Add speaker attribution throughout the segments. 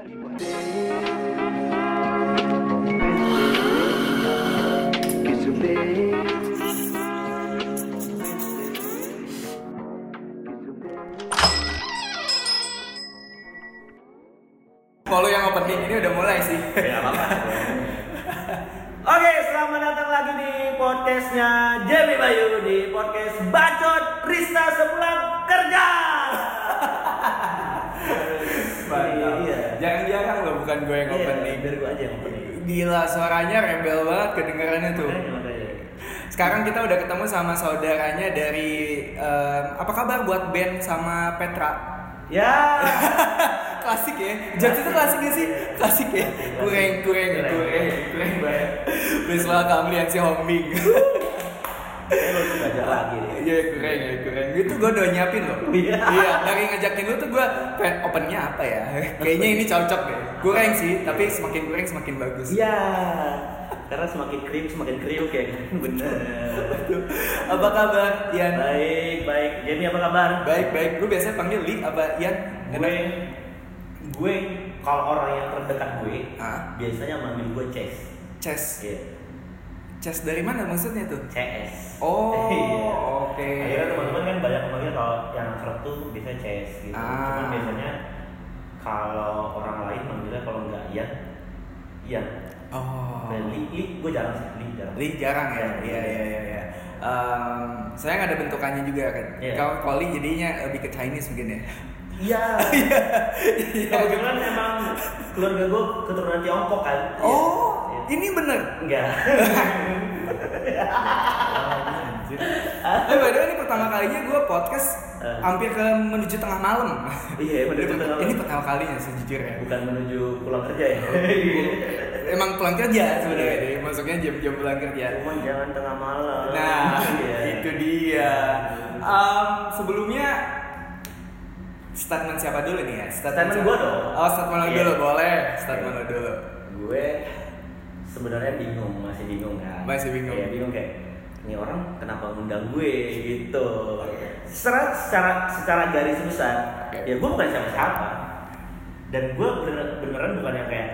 Speaker 1: Kalau Gila suaranya rebel banget kedengarannya tuh.
Speaker 2: Makanya, makanya.
Speaker 1: Sekarang kita udah ketemu sama saudaranya dari em, apa kabar buat band sama Petra?
Speaker 2: Ya.
Speaker 1: Klasik ya. Jokes itu klasik gak sih? Klasik ya. Kureng, kureng, kureng, kureng banget. Please welcome Lian si Hombing.
Speaker 2: Lagi.
Speaker 1: Iya kureng ya kureng. Itu gue udah nyiapin loh.
Speaker 2: Iya.
Speaker 1: Iya dari ngajakin lu tuh gue pengen opennya apa ya? Kayaknya ini cocok deh. Kureng sih, tapi semakin kureng semakin bagus.
Speaker 2: Iya. Karena semakin krim semakin kriuk ya. Bener.
Speaker 1: Apa kabar Ian?
Speaker 2: Baik, baik. Jamie apa kabar?
Speaker 1: Baik baik. Gue biasanya panggil Li apa Ian?
Speaker 2: gue gue kalau orang yang terdekat gue
Speaker 1: Ah.
Speaker 2: biasanya manggil gue Ces
Speaker 1: Chess.
Speaker 2: Iya.
Speaker 1: Chess dari mana maksudnya tuh?
Speaker 2: CS
Speaker 1: Oh,
Speaker 2: Iya.
Speaker 1: oke.
Speaker 2: akhirnya teman-teman kan banyak memanggil kalau yang akrab tuh biasanya Ces gitu
Speaker 1: Ah.
Speaker 2: cuman biasanya kalau orang lain manggilnya kalau nggak Ian Ian
Speaker 1: Oh.
Speaker 2: Dan Li, Li gue jarang sih Li jarang
Speaker 1: Li jarang ya? Iya iya iya. iya. Em, saya nggak ada bentukannya juga kan.
Speaker 2: Iya.
Speaker 1: Kalau jadinya lebih ke Chinese mungkin ya.
Speaker 2: iya
Speaker 1: Iya.
Speaker 2: kebetulan emang keluarga gue keturunan Tiongkok kan Iya.
Speaker 1: Oh,
Speaker 2: Iya.
Speaker 1: Ini bener.
Speaker 2: enggak
Speaker 1: Eh, by the way, ini pertama kalinya gue podcast
Speaker 2: Eh.
Speaker 1: hampir ke menuju tengah malam.
Speaker 2: Iya, menuju tengah malam.
Speaker 1: Ini pertama kalinya sejujurnya.
Speaker 2: bukan menuju pulang kerja ya
Speaker 1: Emang pulang kerja sebenarnya, deh. masuknya jam-jam pulang kerja.
Speaker 2: Cuman jangan tengah malam.
Speaker 1: Nah,
Speaker 2: Iya.
Speaker 1: itu dia. Em, sebelumnya statement siapa dulu nih ya?
Speaker 2: Statement
Speaker 1: siapa?
Speaker 2: gua dong.
Speaker 1: Oh, statement
Speaker 2: Iya.
Speaker 1: dulu, boleh. Statement lo dulu.
Speaker 2: Gue sebenarnya bingung, masih bingung kan.
Speaker 1: Masih bingung.
Speaker 2: Iya, bingung kayak ini orang kenapa ngundang gue gitu. Secara secara secara garis besar,
Speaker 1: Oke.
Speaker 2: ya gue bukan siapa-siapa. Dan gue bener, beneran bukan yang kayak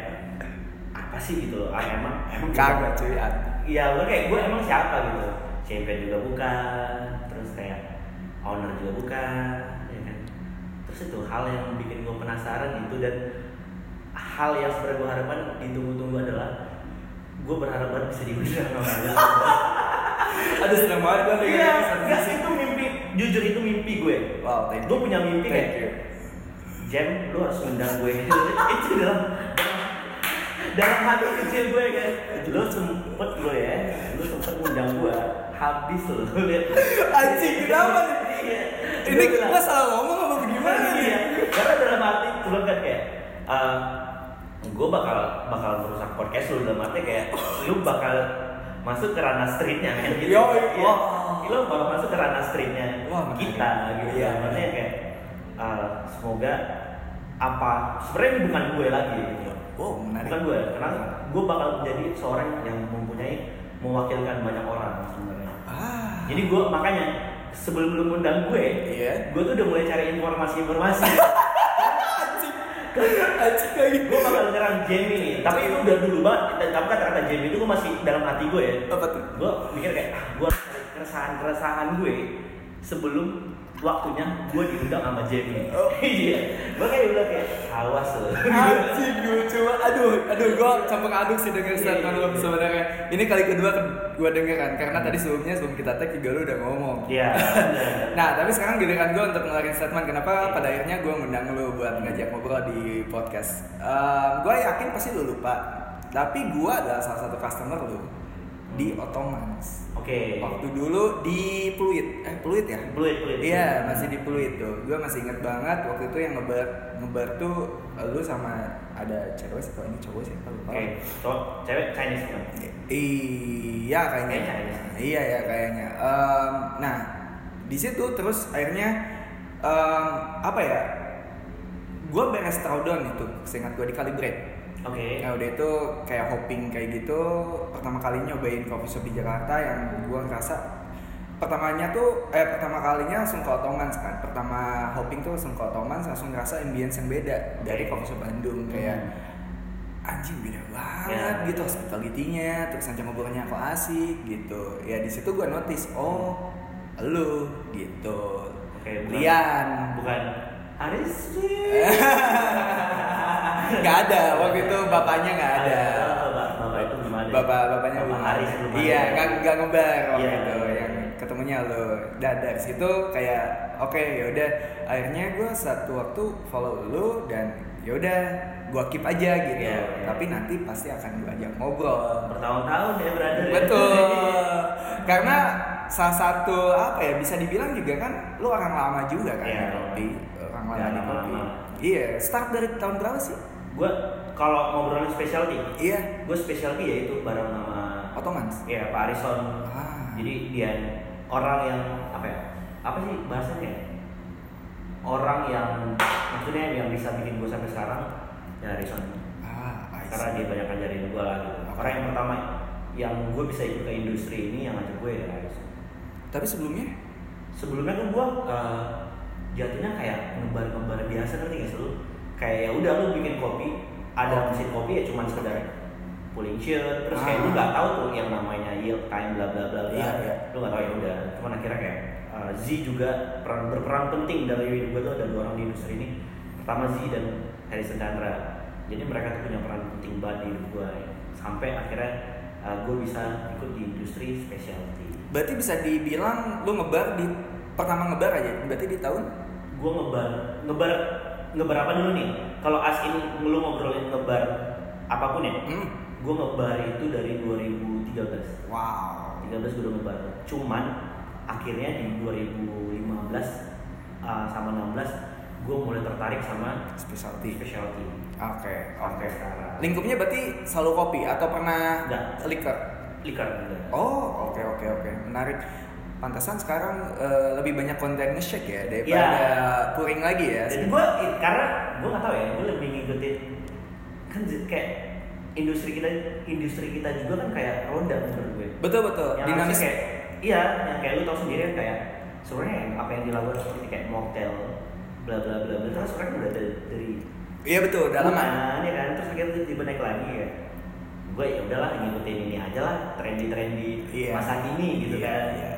Speaker 2: apa sih gitu loh. Ah, emang emang
Speaker 1: Kagak cuy. ad-
Speaker 2: Iya, gue kayak gue emang siapa gitu. champion juga bukan, terus kayak owner juga bukan, ya kan. Terus itu hal yang bikin gue penasaran gitu dan hal yang sebenarnya gue harapkan ditunggu-tunggu adalah gue berharap banget bisa diundang sama dia.
Speaker 1: Aduh seneng banget gue
Speaker 2: Iya,
Speaker 1: sih.
Speaker 2: itu mimpi, jujur itu mimpi gue.
Speaker 1: Wow, thank you.
Speaker 2: Gue punya mimpi
Speaker 1: Thank
Speaker 2: kayak
Speaker 1: you.
Speaker 2: Jam, lu harus undang gue. itu dalam dalam hati kecil gue kan. Lu sempet lo ya, lu sempet undang gue. Habis lo lihat.
Speaker 1: Anjing, kenapa nih?
Speaker 2: Iya.
Speaker 1: Ini
Speaker 2: Gue bilang,
Speaker 1: gue salah ngomong apa gimana nih?
Speaker 2: Iya. Karena dalam hati gue kan kayak eh, gue bakal bakal merusak podcast lu dalam arti kayak lu bakal masuk ke ranah streetnya kan gitu.
Speaker 1: Yoi,
Speaker 2: Iya.
Speaker 1: wah.
Speaker 2: Lu bakal masuk ke ranah streetnya
Speaker 1: Wah, menarik.
Speaker 2: kita gitu.
Speaker 1: Iya.
Speaker 2: Makanya kayak eh, semoga apa sebenarnya bukan gue lagi gitu.
Speaker 1: Wow, menarik.
Speaker 2: Bukan gue, karena gue bakal menjadi seorang yang mempunyai mewakilkan banyak orang sebenarnya.
Speaker 1: Ah.
Speaker 2: Jadi gue makanya sebelum lu undang gue,
Speaker 1: Iya.
Speaker 2: gue tuh udah mulai cari informasi-informasi.
Speaker 1: Kayak gitu.
Speaker 2: gue bakal nyerang Jamie nih, tapi itu udah dulu banget. Dan tapi kata-kata Jamie itu gue masih dalam hati gue ya.
Speaker 1: Apa tuh?
Speaker 2: Gue mikir kayak, ah, gue harus cari keresahan-keresahan gue sebelum waktunya gue diundang sama Jamie.
Speaker 1: Oh.
Speaker 2: Iya, gue kayak udah kayak awas lo.
Speaker 1: Anjing gue cuma aduh aduh gue campur aduk sih denger statement lo sebenarnya. Ini kali kedua gue denger kan karena tadi sebelumnya sebelum kita tag juga lu udah ngomong.
Speaker 2: Iya.
Speaker 1: nah tapi sekarang giliran gue untuk ngeluarin statement kenapa pada akhirnya gue ngundang lu buat ngajak ngobrol di podcast? Gue yakin pasti lu lupa tapi gue adalah salah satu customer lu di Ottomans
Speaker 2: Oke.
Speaker 1: waktu dulu di Pluit eh Pluit ya
Speaker 2: Peluit, peluit.
Speaker 1: Iya, masih di Pluit tuh. Gue masih inget banget waktu itu yang ngebar ngebar tuh lu sama ada cewek sih ini cowok sih lupa.
Speaker 2: Oke, cowok, cewek Chinese kan?
Speaker 1: Iya kayaknya.
Speaker 2: Kayak Chinese.
Speaker 1: Iya ya kayaknya. Em, nah di situ terus akhirnya em, apa ya? Gue beres throwdown itu, seingat gue di Calibrate.
Speaker 2: Oke.
Speaker 1: Nah udah itu kayak hopping kayak gitu pertama kali nyobain coffee shop di Jakarta yang gue ngerasa pertamanya tuh eh pertama kalinya langsung ke Ottomans kan. Pertama hopping tuh langsung ke Ottomans langsung ngerasa ambience yang beda dari coffee shop Bandung. Kayak anjing beda banget
Speaker 2: Ya.
Speaker 1: gitu hospitality-nya terus aja ngobrolnya kok asik gitu. Ya di situ gue notice oh lu gitu.
Speaker 2: Oke, bukan-
Speaker 1: Lian
Speaker 2: bukan Aris
Speaker 1: nggak ada. Waktu itu bapaknya nggak ada.
Speaker 2: Bapak, itu belum ada.
Speaker 1: bapak bapaknya
Speaker 2: Bapak
Speaker 1: belum
Speaker 2: Haris
Speaker 1: ada. iya nggak nggak ngebar waktu
Speaker 2: Iya.
Speaker 1: itu. Yang ketemunya lo. Dan dari situ kayak oke yaudah akhirnya gue satu waktu follow lo dan yaudah gue keep aja gitu.
Speaker 2: Iya, iya.
Speaker 1: tapi nanti pasti akan gue ajak ngobrol.
Speaker 2: Bertahun-tahun ya brother.
Speaker 1: betul. Karena salah satu apa ya bisa dibilang juga kan lu orang lama juga kan
Speaker 2: Iya.
Speaker 1: di kopi. orang lama di kopi. iya start dari tahun berapa sih
Speaker 2: Gue kalau ngobrolin specialty,
Speaker 1: iya
Speaker 2: gue specialty ya itu bareng sama
Speaker 1: Ottomans
Speaker 2: ya Pak Arison.
Speaker 1: ah
Speaker 2: Jadi dia orang yang apa ya? Apa sih bahasanya? ya? Orang yang maksudnya yang bisa bikin gue sampai sekarang ya Arison.
Speaker 1: ah.
Speaker 2: Karena dia banyak ngajarin gue lah gitu. Orang yang pertama yang gue bisa ikut ke industri ini yang ngajak gue ya Arison.
Speaker 1: tapi sebelumnya
Speaker 2: sebelumnya kan gua eh, jatuhnya kayak ngebar-ngebar biasa ngerti gak sih lu kayak ya udah lu bikin kopi ada mesin kopi ya cuman sekedar pulling shirt terus kayak
Speaker 1: Ah.
Speaker 2: lu nggak tahu tuh yang namanya yield time bla bla bla bla.
Speaker 1: Iya, iya.
Speaker 2: lu nggak tahu ya udah. Cuman akhirnya kayak eh, Z juga peran berperan penting dalam hidup gua tuh ada dua orang di industri ini. Pertama Z dan Harrison Chandra. Jadi mereka tuh punya peran penting banget di hidup gua. Sampai akhirnya eh, gua bisa ikut di industri specialty.
Speaker 1: Berarti bisa dibilang lu ngebar di pertama ngebar aja? Berarti di tahun?
Speaker 2: Gue ngebar ngebar ngebar apa dulu nih? Kalau as in lu ngobrolin ngebar apa pun ya?
Speaker 1: Hmm.
Speaker 2: gue ngebar itu dari 2013
Speaker 1: wow.
Speaker 2: 13 gue udah ngebar. Cuman akhirnya di 2015 uh, sama 16 gue mulai tertarik sama
Speaker 1: specialty.
Speaker 2: specialty.
Speaker 1: Oke
Speaker 2: sampai
Speaker 1: oke.
Speaker 2: sekarang.
Speaker 1: Lingkupnya berarti selalu kopi atau pernah
Speaker 2: Enggak.
Speaker 1: liquor?
Speaker 2: Liquor
Speaker 1: Oh, oke oke oke, menarik. Pantesan sekarang eh, lebih banyak konten nge-shake ya daripada
Speaker 2: Iya.
Speaker 1: puring lagi ya.
Speaker 2: jadi gue karena gue gak tahu ya gue lebih ngikutin kan kayak industri kita industri kita juga kan kayak roda menurut gue
Speaker 1: Betul betul,
Speaker 2: yang
Speaker 1: dinamis.
Speaker 2: kayak iya yang kayak lu tau sendiri kan kayak sebenarnya apa yang dilakukan seperti kayak motel bla bla bla bla terus sebenarnya udah dari, dari
Speaker 1: Iya betul, dalam
Speaker 2: duluan, ya kan terus akhirnya tiba naik lagi ya gue ya udahlah ngikutin ini aja lah trendy trendy
Speaker 1: Iya.
Speaker 2: masa kini gitu
Speaker 1: Iya,
Speaker 2: kan
Speaker 1: Iya iya iya.
Speaker 2: Ah.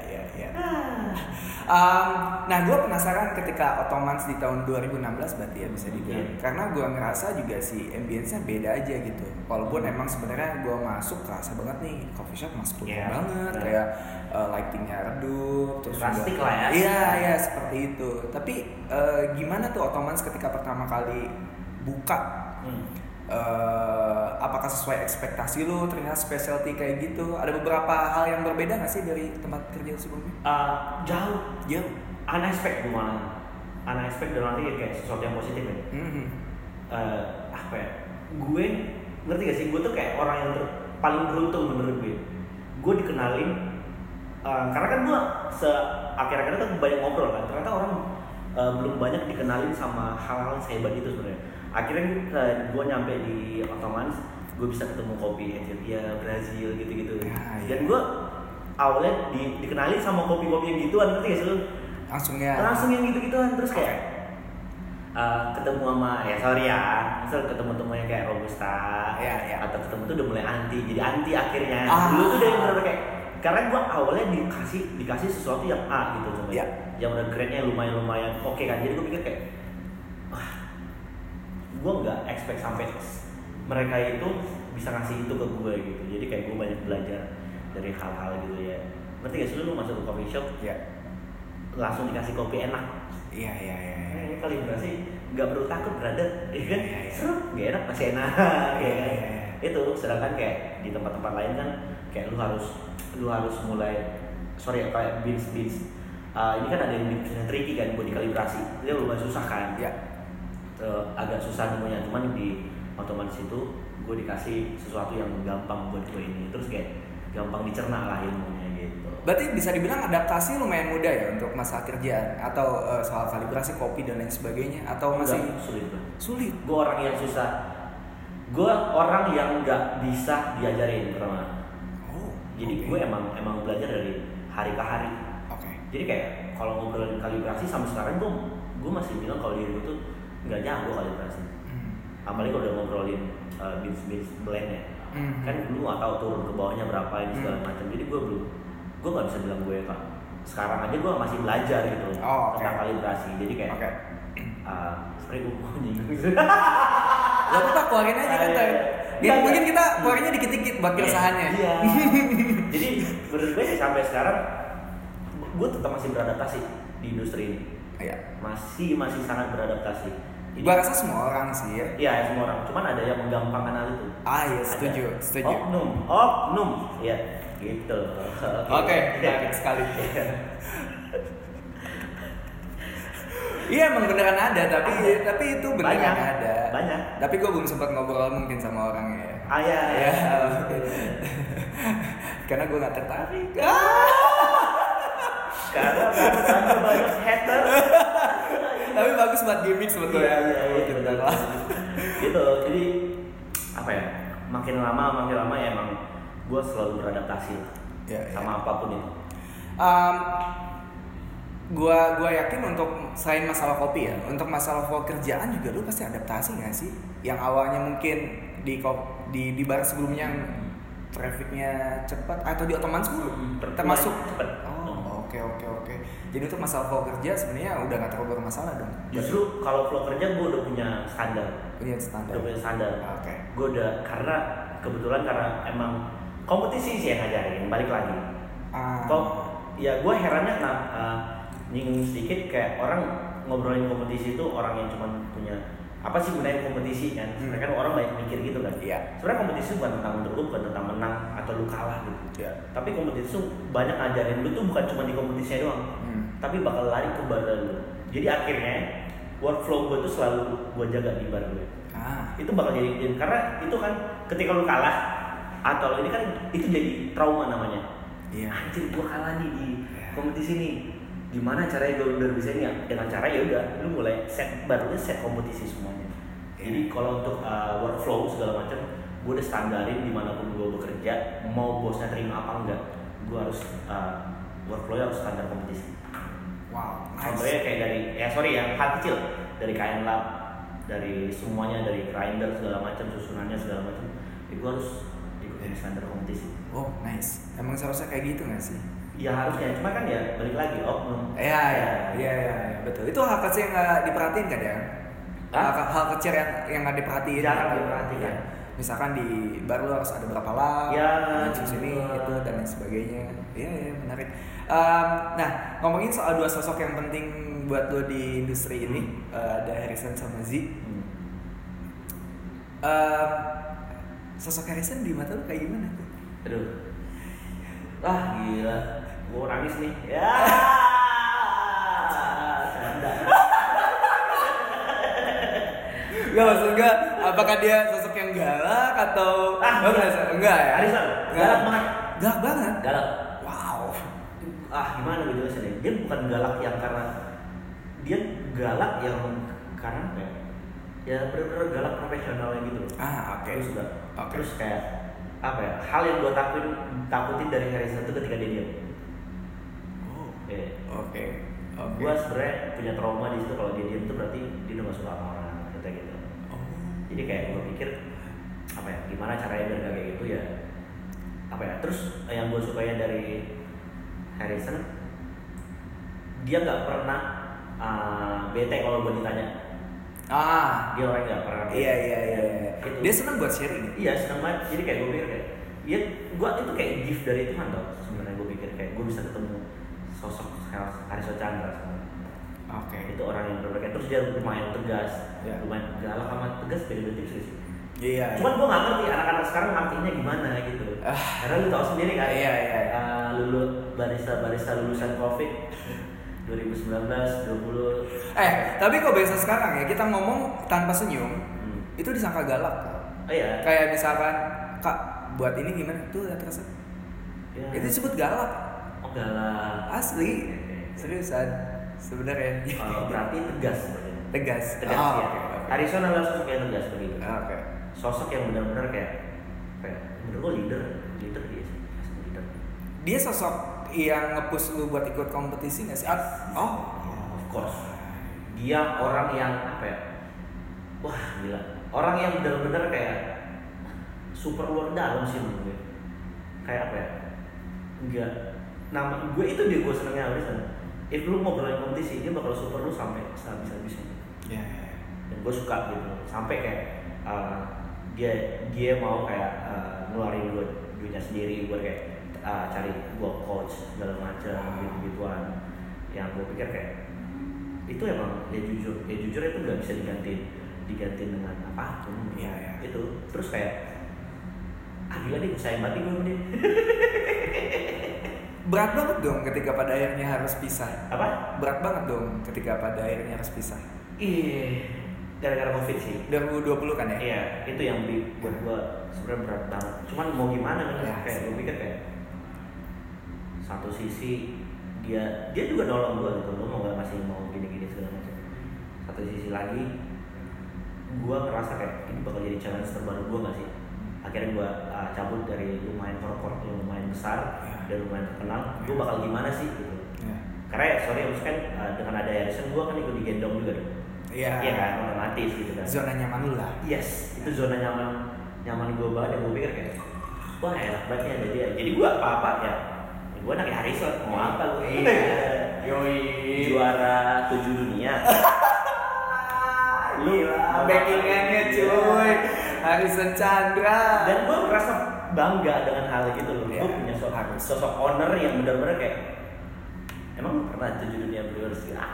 Speaker 1: Um, nah, gue penasaran ketika Ottomans di tahun 2016 berarti ya bisa dibilang.
Speaker 2: Iya.
Speaker 1: Karena gue ngerasa juga si ambience-nya beda aja gitu. Walaupun emang sebenarnya gue masuk kerasa banget nih coffee shop mas
Speaker 2: Iya,
Speaker 1: banget
Speaker 2: benar.
Speaker 1: kayak uh, lightingnya redup terus
Speaker 2: Plastik lah ya.
Speaker 1: Iya iya seperti itu. Tapi uh, gimana tuh Ottomans ketika pertama kali buka?
Speaker 2: Hmm.
Speaker 1: Uh, apakah sesuai ekspektasi lu ternyata specialty kayak gitu? Ada beberapa hal yang berbeda nggak sih dari tempat kerja sebelumnya?
Speaker 2: Ah, jauh
Speaker 1: Jauh.
Speaker 2: unexpected gue malah unexpected dalam arti kayak sesuatu yang positif ya
Speaker 1: Mhm.
Speaker 2: Eh, apa ya gue ngerti gak sih gue tuh kayak orang yang ter- paling beruntung menurut gue gue dikenalin eh, karena kan gue se akhir-akhirnya kan banyak ngobrol kan ternyata orang eh, belum banyak dikenalin sama hal-hal sehebat itu sebenarnya akhirnya gue nyampe di Ottomans gue bisa ketemu kopi Ethiopia Brazil gitu-gitu
Speaker 1: Ya, ya.
Speaker 2: dan gue awalnya di, dikenalin sama kopi-kopi yang gituan ngerti gak sih lu
Speaker 1: Langsung ya.
Speaker 2: langsung yang gitu-gituan terus kayak uh, ketemu sama ya sorry ya misal ketemu temunya kayak robusta
Speaker 1: Iya, iya.
Speaker 2: atau ketemu tuh udah mulai anti jadi anti akhirnya
Speaker 1: Ah.
Speaker 2: dulu tuh dari bener kayak karena gua awalnya dikasih dikasih sesuatu yang A gitu coba
Speaker 1: Iya.
Speaker 2: yang udah grade-nya lumayan lumayan oke kan jadi gua pikir kayak gua nggak expect sampai mereka itu bisa ngasih itu ke gue gitu jadi kayak gue banyak belajar dari hal-hal gitu ya ngerti gak sih lu masuk ke coffee shop
Speaker 1: Iya.
Speaker 2: langsung dikasih kopi enak
Speaker 1: Iya iya iya. iya.
Speaker 2: ini kalibrasi nggak perlu takut brother ya kan
Speaker 1: Iya, iya.
Speaker 2: seru nggak enak masih enak
Speaker 1: Iya,
Speaker 2: ya
Speaker 1: iya, iya.
Speaker 2: itu sedangkan kayak di tempat-tempat lain kan kayak lu harus lu harus mulai sorry ya, kayak beans beans Uh, ini kan ada yang beansnya tricky kan buat dikalibrasi dia lumayan susah kan
Speaker 1: Iya.
Speaker 2: Uh, agak susah nemunya. Cuman di otomatis itu gue dikasih sesuatu yang gampang buat gue ini. Terus kayak gampang dicerna lah ilmunya gitu.
Speaker 1: Berarti bisa dibilang adaptasi lumayan mudah ya untuk masa kerjaan atau eh, soal kalibrasi kopi dan lain sebagainya? Atau masih
Speaker 2: Enggak, sulit banget
Speaker 1: sulit?
Speaker 2: gue orang yang susah. Gue orang yang nggak bisa diajarin pertama
Speaker 1: Oh.
Speaker 2: jadi
Speaker 1: oke.
Speaker 2: gue emang emang belajar dari hari ke hari. Jadi kayak kalau ngobrolin kalibrasi sampai sekarang gue gue masih bilang kalau diri gue tuh nggak jago kalibrasi
Speaker 1: Hmm.
Speaker 2: apalagi kalau udah ngobrolin uh, beats beats blend ya
Speaker 1: Hmm.
Speaker 2: kan dulu nggak tahu turun ke bawahnya berapa ini segala
Speaker 1: Hmm.
Speaker 2: macam jadi gue belum gue nggak bisa bilang gue kak sekarang aja gue masih belajar gitu
Speaker 1: Oh, oke.
Speaker 2: tentang kalibrasi jadi kayak
Speaker 1: Oke.
Speaker 2: uh, sebenarnya gue mau
Speaker 1: Gak apa-apa, keluarin aja kan.
Speaker 2: Iya, iya.
Speaker 1: Mungkin kita keluarinnya dikit-dikit buat keresahannya.
Speaker 2: Iya. Jadi menurut gue sampai sekarang gue tetap masih beradaptasi di industri ini.
Speaker 1: Iya.
Speaker 2: Masih masih sangat beradaptasi.
Speaker 1: Gua rasa semua orang sih ya.
Speaker 2: Iya ya, semua orang. Cuman ada yang menggampangkan hal itu.
Speaker 1: Ah iya,
Speaker 2: Ada.
Speaker 1: setuju, setuju.
Speaker 2: Oknum, oknum. Ya, gitu.
Speaker 1: Oke, menarik sekali. Iya emang beneran ada, tapi tapi itu beneran
Speaker 2: Banyak,
Speaker 1: ada.
Speaker 2: banyak.
Speaker 1: Tapi gue belum sempat ngobrol mungkin sama orangnya. ya.
Speaker 2: Ah ya,
Speaker 1: Ya. Karena gue gak tertarik. Ah.
Speaker 2: Karena banyak banyak hater.
Speaker 1: Tapi bagus buat gimmick sebetulnya.
Speaker 2: Iya, iya, iya,
Speaker 1: Tentang
Speaker 2: betul.
Speaker 1: lah.
Speaker 2: gitu jadi apa ya makin lama makin lama ya emang gue selalu beradaptasi lah
Speaker 1: Iya, iya.
Speaker 2: sama apa pun itu
Speaker 1: Um, gua gua yakin untuk selain masalah kopi ya, untuk masalah pekerjaan juga lu pasti adaptasi nggak sih? Yang awalnya mungkin di di di bar sebelumnya yang trafficnya cepat atau di Ottoman School
Speaker 2: Hmm, ter-
Speaker 1: termasuk.
Speaker 2: cepet.
Speaker 1: Oke oke oke. Jadi untuk masalah flow kerja sebenarnya udah nggak terlalu bermasalah dong.
Speaker 2: justru kalau flow kerja gue udah punya standar
Speaker 1: punya standar.
Speaker 2: udah punya standar
Speaker 1: Oke.
Speaker 2: gue udah karena kebetulan karena emang kompetisi sih yang ngajarin balik lagi
Speaker 1: Ah.
Speaker 2: kok ya gue herannya kenapa uh, nyinggung sedikit kayak orang ngobrolin kompetisi itu orang yang cuman punya apa sih gunanya kompetisi kan
Speaker 1: Hmm.
Speaker 2: sebenarnya kan orang banyak mikir gitu kan
Speaker 1: Iya.
Speaker 2: sebenarnya kompetisi bukan tentang untuk lu bukan tentang menang atau lu kalah gitu
Speaker 1: Iya.
Speaker 2: tapi kompetisi tuh banyak ngajarin lu tuh bukan cuma di kompetisinya doang
Speaker 1: Hmm.
Speaker 2: tapi bakal lari ke bar lu jadi akhirnya workflow gue tuh selalu gue jaga di bar gue
Speaker 1: Ah.
Speaker 2: itu bakal jadi karena itu kan ketika lu kalah atau ini kan itu jadi trauma namanya
Speaker 1: Iya.
Speaker 2: anjir gue kalah nih di
Speaker 1: Iya.
Speaker 2: kompetisi nih gimana caranya gue udah bisa ini ya dengan cara ya udah lu mulai set baru lu set kompetisi semuanya
Speaker 1: Iya.
Speaker 2: jadi kalau untuk uh, workflow segala macam gue udah standarin di mana pun gue bekerja mau bosnya terima apa enggak gue harus uh, workflow harus standar kompetisi
Speaker 1: Wow. Nice.
Speaker 2: contohnya kayak dari ya sorry yang hal kecil dari kain lab dari semuanya dari grinder segala macam susunannya segala macam ya gue harus ikutin standar kompetisi
Speaker 1: Oh nice. Emang seharusnya kayak gitu nggak sih?
Speaker 2: Ya harusnya cuma kan ya balik lagi oknum
Speaker 1: Iya, iya, iya, iya, iya, betul. Itu hal kecil yang nggak diperhatiin kan ya?
Speaker 2: Hah?
Speaker 1: Hal, hal kecil yang yang nggak diperhatiin.
Speaker 2: Jarang
Speaker 1: kan?
Speaker 2: diperhatikan.
Speaker 1: Iya. Misalkan di bar lu harus ada berapa lap,
Speaker 2: Ya,
Speaker 1: di sini itu dan lain sebagainya. Iya, iya, menarik. Um, nah, ngomongin soal dua sosok yang penting buat lo di industri ini, uh, ada Harrison sama Z.
Speaker 2: Hmm.
Speaker 1: Um, sosok Harrison di mata lu kayak gimana tuh?
Speaker 2: aduh ah gila gue nangis nih ya canda
Speaker 1: Gak maksud gue, apakah dia sosok yang galak atau
Speaker 2: Ah,
Speaker 1: Oh,
Speaker 2: iya.
Speaker 1: enggak, enggak ya?
Speaker 2: Galak banget.
Speaker 1: Galak banget.
Speaker 2: galak
Speaker 1: Wow.
Speaker 2: ah gimana gitu sih dia bukan galak yang karena dia galak yang karena apa ya ya bener-bener galak profesionalnya gitu
Speaker 1: Ah, oke.
Speaker 2: terus udah
Speaker 1: Oke.
Speaker 2: terus kayak apa ya hal yang gue takutin takutin dari Harrison itu ketika dia diam
Speaker 1: Oke. Oke.
Speaker 2: gue sebenarnya punya trauma di situ kalau dia diam itu berarti dia udah gak suka sama orang kayak gitu
Speaker 1: Oh.
Speaker 2: jadi kayak gue pikir apa ya gimana caranya biar gak kayak gitu ya apa ya terus yang gue sukanya dari Harrison dia nggak pernah uh, bete kalau gue ditanya
Speaker 1: Ah.
Speaker 2: dia orang nggak pernah bete.
Speaker 1: Iya, iya, iya.
Speaker 2: Gitu.
Speaker 1: Dia senang buat sharing. ya?
Speaker 2: iya seneng banget jadi kayak gue pikir kayak ya gue itu kayak gift dari Tuhan tau sebenarnya gue pikir kayak gue bisa ketemu sosok Harrison Chandra.
Speaker 1: Oke.
Speaker 2: itu orang yang berbeda terus dia lumayan tegas
Speaker 1: Ya.
Speaker 2: lumayan galak sama tegas beda-beda tipis sih
Speaker 1: Iya.
Speaker 2: Cuman gue gak ngerti anak-anak sekarang ngertinya gimana gitu.
Speaker 1: Ah.
Speaker 2: Karena lu tau sendiri kan.
Speaker 1: Iya, iya.
Speaker 2: Uh, lulu barista barista lulusan covid 2019 20.
Speaker 1: Eh, tapi kok biasa sekarang ya kita ngomong tanpa senyum,
Speaker 2: Hmm.
Speaker 1: itu disangka galak.
Speaker 2: Oh iya.
Speaker 1: Kayak misalkan, Kak, buat ini gimana? Tuh lihat resep.
Speaker 2: Ya.
Speaker 1: Itu disebut galak.
Speaker 2: Oh galak.
Speaker 1: Asli. Seriusan. Sebenarnya.
Speaker 2: Oh, berarti tegas sebenarnya.
Speaker 1: Tegas.
Speaker 2: Tegas
Speaker 1: Oh,
Speaker 2: ya.
Speaker 1: oke, oke.
Speaker 2: Harrison adalah sosok yang tegas begitu.
Speaker 1: Oke.
Speaker 2: Sosok yang benar-benar kayak kayak menurut gue leader, leader dia sih, leader.
Speaker 1: Dia sosok yang nge-push lu buat ikut kompetisi nggak sih? At- oh,
Speaker 2: of course dia orang yang apa ya wah gila orang yang benar-benar kayak super luar dalam sih menurut gue kayak apa ya enggak nama gue itu dia gue senengnya Arisan if lu ngobrolin kompetisi dia bakal super lu sampai sehabis habisnya
Speaker 1: ya, ya, ya.
Speaker 2: dan gue suka gitu sampai kayak uh, dia dia mau kayak uh, ngeluarin duit duitnya sendiri buat kayak uh, cari gue coach segala macam gitu gituan yang gue pikir kayak itu emang ya jujur ya jujur itu nggak bisa digantiin digantiin dengan apa pun.
Speaker 1: Iya, iya.
Speaker 2: itu terus kayak ah gila nih sayang banget nih gue dia
Speaker 1: Berat banget dong ketika pada akhirnya harus pisah.
Speaker 2: apa
Speaker 1: Berat banget dong ketika pada akhirnya harus pisah.
Speaker 2: iya gara-gara covid sih
Speaker 1: 2020 kan ya?
Speaker 2: Iya, itu yang buat gua sebenarnya berat banget. Cuman mau gimana kan?
Speaker 1: Ya,
Speaker 2: kayak gua pikir kayak satu sisi dia dia juga nolong gua gitu, lu mau gak masih mau gini-gini segala macam. Satu sisi lagi gua ngerasa kayak ini bakal jadi challenge terbaru gua gak sih? Akhirnya gua uh, cabut dari lumayan korporat yang lumayan besar
Speaker 1: Ya.
Speaker 2: Dan lumayan terkenal. Gua bakal gimana sih gitu?
Speaker 1: Ya.
Speaker 2: Karena ya sorry, maksudnya kan uh, dengan ada Harrison gua kan ikut digendong juga dong.
Speaker 1: Iya.
Speaker 2: Iya kan, otomatis gitu kan.
Speaker 1: Zona nyaman lu lah.
Speaker 2: Yes, itu zona nyaman nyaman gue banget yang gue pikir kayak wah enak banget nih ada dia. Jadi gue apa apa ya, ya gue anaknya Harrison mau apa gue?
Speaker 1: Yoi.
Speaker 2: Juara tujuh dunia. Lu
Speaker 1: backingannya cuy. Harrison Chandra.
Speaker 2: Dan gue merasa bangga dengan hal gitu loh.
Speaker 1: Iya,
Speaker 2: Gue punya sosok, sosok owner yang benar-benar kayak emang pernah tujuh dunia Brewers Ah.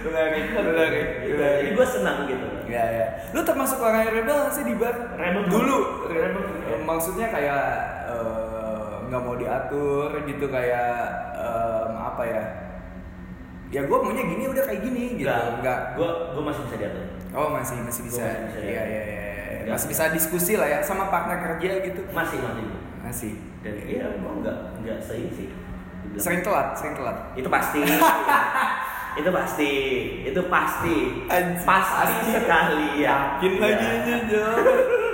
Speaker 1: Menarik, menarik,
Speaker 2: Gitu. Jadi gue senang gitu.
Speaker 1: Ya ya. Lu termasuk orang yang rebel sih di bar?
Speaker 2: Rebel.
Speaker 1: Dulu.
Speaker 2: Rebel.
Speaker 1: Eh, Maksudnya kayak eh, nggak mau diatur gitu kayak em, apa ya? Ya gue maunya gini udah kayak gini gitu. Enggak.
Speaker 2: Gue gue masih bisa diatur.
Speaker 1: Oh masih masih bisa.
Speaker 2: Gua masih bisa,
Speaker 1: Iya
Speaker 2: ya.
Speaker 1: iya iya. iya.
Speaker 2: Nggak.
Speaker 1: Masih bisa diskusi lah ya sama partner kerja gitu.
Speaker 2: Masih masih.
Speaker 1: Masih.
Speaker 2: Dan iya gue nggak nggak seini sih.
Speaker 1: Sering telat, sering telat.
Speaker 2: Itu pasti. itu pasti. Itu pasti.
Speaker 1: Anjing.
Speaker 2: Pasti sekali ya.
Speaker 1: Yakin lagi aja Jo.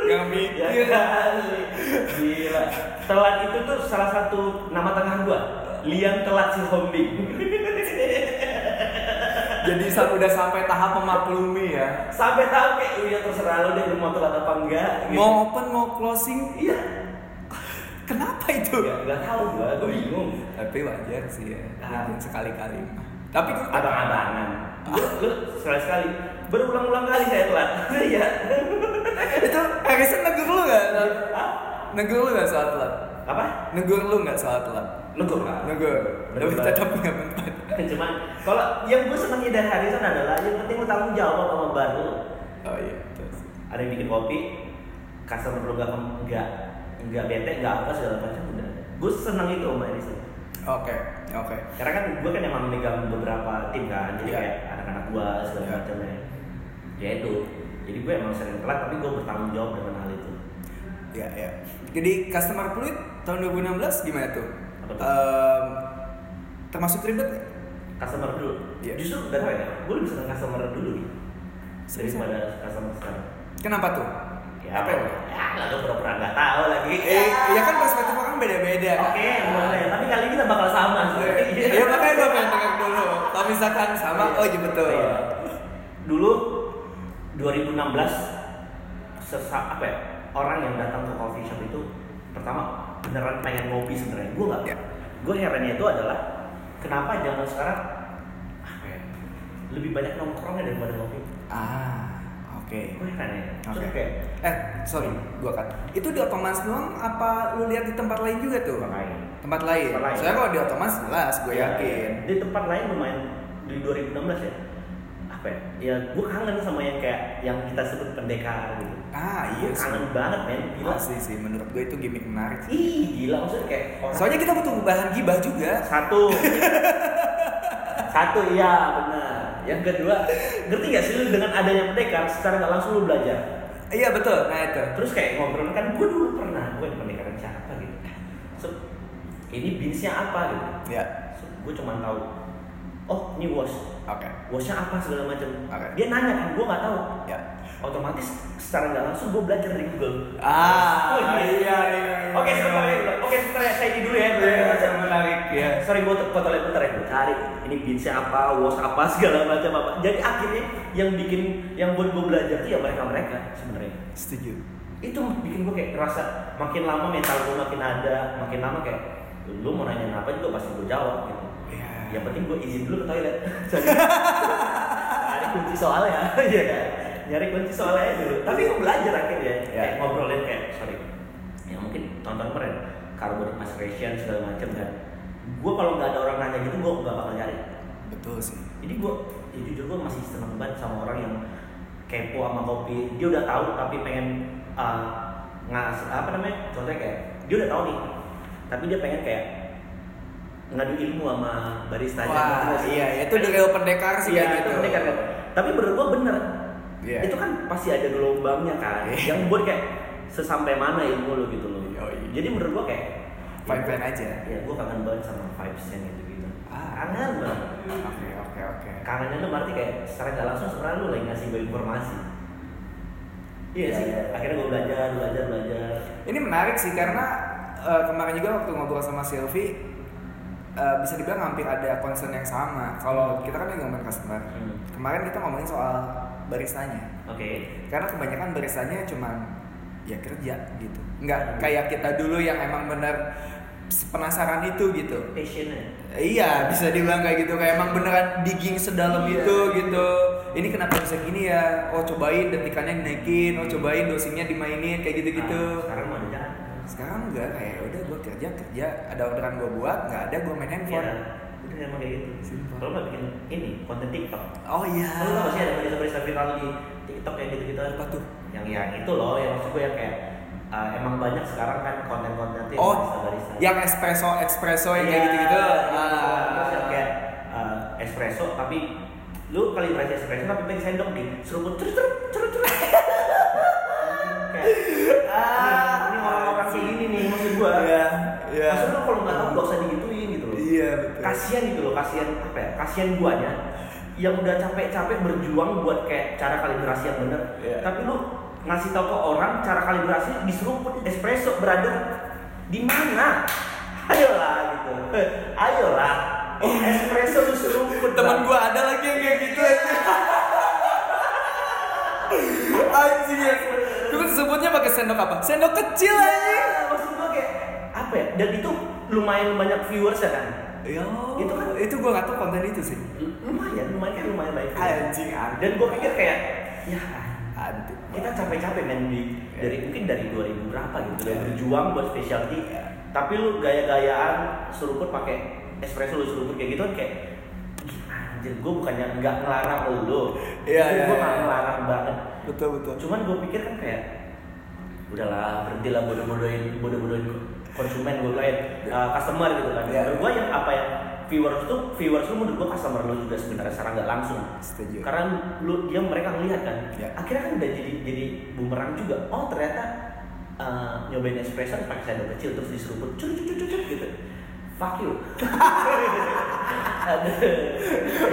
Speaker 1: Gak
Speaker 2: Ya
Speaker 1: mikir.
Speaker 2: kali. Gila. Telat itu tuh salah satu nama tengah gua. Liam telat si Hombing.
Speaker 1: Jadi saat udah sampai tahap memaklumi ya.
Speaker 2: Sampai tahu kayak udah terserah lo deh lu mau telat apa enggak. gitu.
Speaker 1: Mau open mau closing.
Speaker 2: Iya.
Speaker 1: Kenapa itu?
Speaker 2: Gak, gak tahu gua, gua bingung.
Speaker 1: Tapi wajar sih ya.
Speaker 2: Ah.
Speaker 1: Sekali-kali. Tapi
Speaker 2: abang-abangan lu, lu sekali-sekali berulang-ulang kali saya telat iya
Speaker 1: itu Harrison negur lu gak?
Speaker 2: Hah?
Speaker 1: Negur lu gak soal telat?
Speaker 2: apa
Speaker 1: Negur lu gak soal telat?
Speaker 2: Negur kan
Speaker 1: Negur. Tapi tetap gak mempan.
Speaker 2: cuman kalau yang gue senangnya dari Harrison adalah yang penting lu tanggung jawab sama baru
Speaker 1: Oh iya. betul
Speaker 2: ada yang bikin kopi customer lu gak nggak nggak bete nggak apa segala macam udah gue senang itu sama Harrison
Speaker 1: Oke, oke.
Speaker 2: karena kan gue kan emang memegang beberapa tim kan jadi
Speaker 1: Iya.
Speaker 2: kayak anak-anak gue segala
Speaker 1: Iya.
Speaker 2: macamnya ya itu jadi gue emang sering telat tapi gue bertanggung jawab dengan hal itu
Speaker 1: Ya, ya. Jadi customer fluid tahun 2016 gimana tuh? Em, termasuk ribet nggak?
Speaker 2: customer dulu
Speaker 1: Iya.
Speaker 2: justru tau ya gue lebih seneng customer dulu nih daripada customer sekarang
Speaker 1: Kenapa tuh?
Speaker 2: ya
Speaker 1: Apa yang?
Speaker 2: ya lah gue pura-pura gak tahu lagi
Speaker 1: Eh, ya kan perspektif orang beda-beda.
Speaker 2: oke boleh tapi kali ini kita bakal sama
Speaker 1: Iya makanya gue pengen denger dulu. Kalau misalkan sama, oh iya betul.
Speaker 2: Iya. dulu 2016 sesa apa ya orang yang datang ke coffee shop itu pertama beneran pengen ngopi sebenarnya gue nggak
Speaker 1: Iya.
Speaker 2: gue herannya itu adalah kenapa zaman sekarang apa ya lebih banyak nongkrongnya daripada ngopi
Speaker 1: Ah, oke.
Speaker 2: gue heran ya
Speaker 1: Oke.
Speaker 2: Terus kayak
Speaker 1: Eh, sorry, gua kan. Itu di Otomas doang apa lu lihat di tempat lain juga tuh?
Speaker 2: Tempat lain.
Speaker 1: Tempat lain.
Speaker 2: Tempat lain.
Speaker 1: Soalnya kalau di Otomas jelas, gue
Speaker 2: Iya,
Speaker 1: yakin.
Speaker 2: Di tempat lain lumayan di 2016 ya. Apa ya? Ya gue kangen sama yang kayak yang kita sebut pendekar gitu.
Speaker 1: Ah, iya sih.
Speaker 2: kangen banget men, gila.
Speaker 1: Asli sih, menurut gue itu gimmick menarik. sih.
Speaker 2: Ih, gila maksudnya kayak orang
Speaker 1: Soalnya kita butuh bahan gibah juga.
Speaker 2: satu. satu iya benar. Yang kedua, ngerti gak sih lu dengan adanya pendekar secara nggak langsung lu belajar.
Speaker 1: Iya betul, nah itu.
Speaker 2: Terus kayak ngobrol kan gue dulu pernah gue di pendekaran siapa gitu. So, ini binsnya apa gitu.
Speaker 1: Ya.
Speaker 2: So, gue cuma tahu oh ini wash
Speaker 1: Oke.
Speaker 2: washnya apa segala macam
Speaker 1: Oke.
Speaker 2: dia nanya kan gue nggak tahu
Speaker 1: Ya.
Speaker 2: Otomatis secara nggak langsung gue belajar dari Google.
Speaker 1: Ah,
Speaker 2: Oh,
Speaker 1: iya, iya, iya.
Speaker 2: oke sebentar ya oke sebentar ya saya ini dulu ya
Speaker 1: Iya, menarik ya.
Speaker 2: sorry gue foto lihat bentar ya gue cari. Ini beatsnya apa wash apa segala macam apa. Jadi akhirnya yang bikin yang buat gue belajar tuh ya mereka mereka sebenarnya.
Speaker 1: Setuju.
Speaker 2: itu bikin gue kayak ngerasa makin lama mental gue makin ada makin lama kayak lu mau nanya apa juga pasti gue jawab gitu.
Speaker 1: Iya.
Speaker 2: yang penting gue izin dulu ke toilet. Cari- nyari kunci soalnya iya kan nyari kunci soalnya dulu. Tapi gue belajar akhirnya
Speaker 1: Ya.
Speaker 2: kayak ngobrolin kayak sorry. Ya mungkin tonton kemarin carbonic maceration segala macam kan. Gue kalau nggak ada orang nanya gitu gue nggak bakal nyari.
Speaker 1: Betul sih.
Speaker 2: jadi gue ya jujur gue masih seneng banget sama orang yang kepo sama kopi. Dia udah tahu tapi pengen uh, ngas apa namanya contohnya kayak dia udah tahu nih. Tapi dia pengen kayak ngadu ilmu sama barista
Speaker 1: Wah, iya, itu dari pendekar sih
Speaker 2: iya,
Speaker 1: gitu.
Speaker 2: pendekar kan. Tapi menurut gue bener
Speaker 1: Iya.
Speaker 2: itu kan pasti ada gelombangnya kan
Speaker 1: Iya.
Speaker 2: yang buat kayak sesampai mana ilmu lo gitu loh
Speaker 1: Yoi.
Speaker 2: jadi menurut gue kayak
Speaker 1: Fine-fine aja.
Speaker 2: ya gue kangen banget sama vibesnya gitu gitu
Speaker 1: Ah.
Speaker 2: kangen banget
Speaker 1: Oke, oke, oke.
Speaker 2: kangennya tuh berarti kayak secara nggak langsung sebenarnya lu lagi ngasih gue informasi iya
Speaker 1: Iya,
Speaker 2: sih
Speaker 1: iya.
Speaker 2: akhirnya gue belajar belajar belajar
Speaker 1: Ini menarik sih karena eh, kemarin juga waktu ngobrol sama Sylvie eh, bisa dibilang hampir ada concern yang sama. Kalau kita kan lagi ngomongin customer.
Speaker 2: Hmm.
Speaker 1: Kemarin kita ngomongin soal baristanya.
Speaker 2: oke
Speaker 1: Karena kebanyakan baristanya cuman ya kerja gitu. Nggak
Speaker 2: Hmm.
Speaker 1: kayak kita dulu yang emang bener penasaran itu gitu.
Speaker 2: passionnya
Speaker 1: Iya, bisa dibilang kayak gitu. Kayak emang beneran digging sedalam
Speaker 2: Iya.
Speaker 1: itu gitu. Ini kenapa bisa gini ya? Oh, cobain detikannya dinaikin, oh cobain dosingnya dimainin kayak gitu-gitu.
Speaker 2: Nah, sekarang jalan
Speaker 1: Sekarang enggak kayak udah gue kerja kerja, ada orderan gue buat, nggak ada gue main handphone.
Speaker 2: udah emang kayak gitu
Speaker 1: Simpel.
Speaker 2: kalau nggak bikin ini konten TikTok
Speaker 1: Oh iya.
Speaker 2: Lu tau gak sih ada barista-barista viral di TikTok kayak gitu-gitu
Speaker 1: Apa tuh?
Speaker 2: Yang yang itu loh, yang maksud gue yang kayak uh, Emang banyak sekarang kan konten-konten tuh
Speaker 1: Oh,
Speaker 2: barista-barista
Speaker 1: yang espresso espresso yang kayak
Speaker 2: Iya,
Speaker 1: gitu-gitu.
Speaker 2: Terus yang
Speaker 1: Ah.
Speaker 2: kayak uh, espresso tapi lu kali berasa espresso tapi pakai sendok di seruput cerut cerut cerut cerut. kayak ah ini orang-orang kayak gini nih maksud gua.
Speaker 1: Iya, iya.
Speaker 2: Maksud lu kalau nggak tahu nggak usah digituin gitu.
Speaker 1: Iya betul.
Speaker 2: Kasian gitu loh, kasian apa ya? Kasian guanya yang udah capek-capek berjuang buat kayak cara kalibrasi yang bener.
Speaker 1: Iya.
Speaker 2: Tapi lu ngasih tau ke orang cara kalibrasi diseruput espresso, brother. Di mana? Ayolah gitu. Ayolah. Espresso lu seruput.
Speaker 1: Temen gue ada lagi yang kayak gitu aja. Anjing ya. Terus sebutnya pakai sendok apa? Sendok kecil aja.
Speaker 2: Iya, maksud gua kayak apa ya? Dan itu lumayan banyak viewers ya kan?
Speaker 1: Yo,
Speaker 2: Itu kan-
Speaker 1: itu gue gak tau konten itu sih.
Speaker 2: Lumayan, lumayan lumayan baik.
Speaker 1: Anjing, anjing.
Speaker 2: Dan gua pikir kayak ya
Speaker 1: Aduh.
Speaker 2: kita capek-capek men di dari mungkin dari 2000 berapa gitu udah
Speaker 1: Iya.
Speaker 2: berjuang buat specialty tapi lu gaya-gayaan seruput pakai espresso lu seruput kayak gitu kan kayak "Ih, anjir gue bukannya nggak ngelarang lu
Speaker 1: Iya, iya,
Speaker 2: gue
Speaker 1: iya.
Speaker 2: nggak ngelarang banget
Speaker 1: Betul betul.
Speaker 2: cuman gue pikir kan kayak udahlah berhentilah bodoh-bodohin bodoh-bodohin konsumen gue kayak uh, customer gitu kan
Speaker 1: Iya.
Speaker 2: menurut gue yang apa yang viewers tuh viewers lu menurut gue customer lu juga sebenarnya secara nggak langsung
Speaker 1: Setuju.
Speaker 2: karena lu dia mereka ngelihat kan
Speaker 1: Iya.
Speaker 2: akhirnya kan udah jadi jadi bumerang juga oh ternyata uh, nyobain espresso pakai sendok kecil terus diseruput cut cut cut cut gitu fuck you.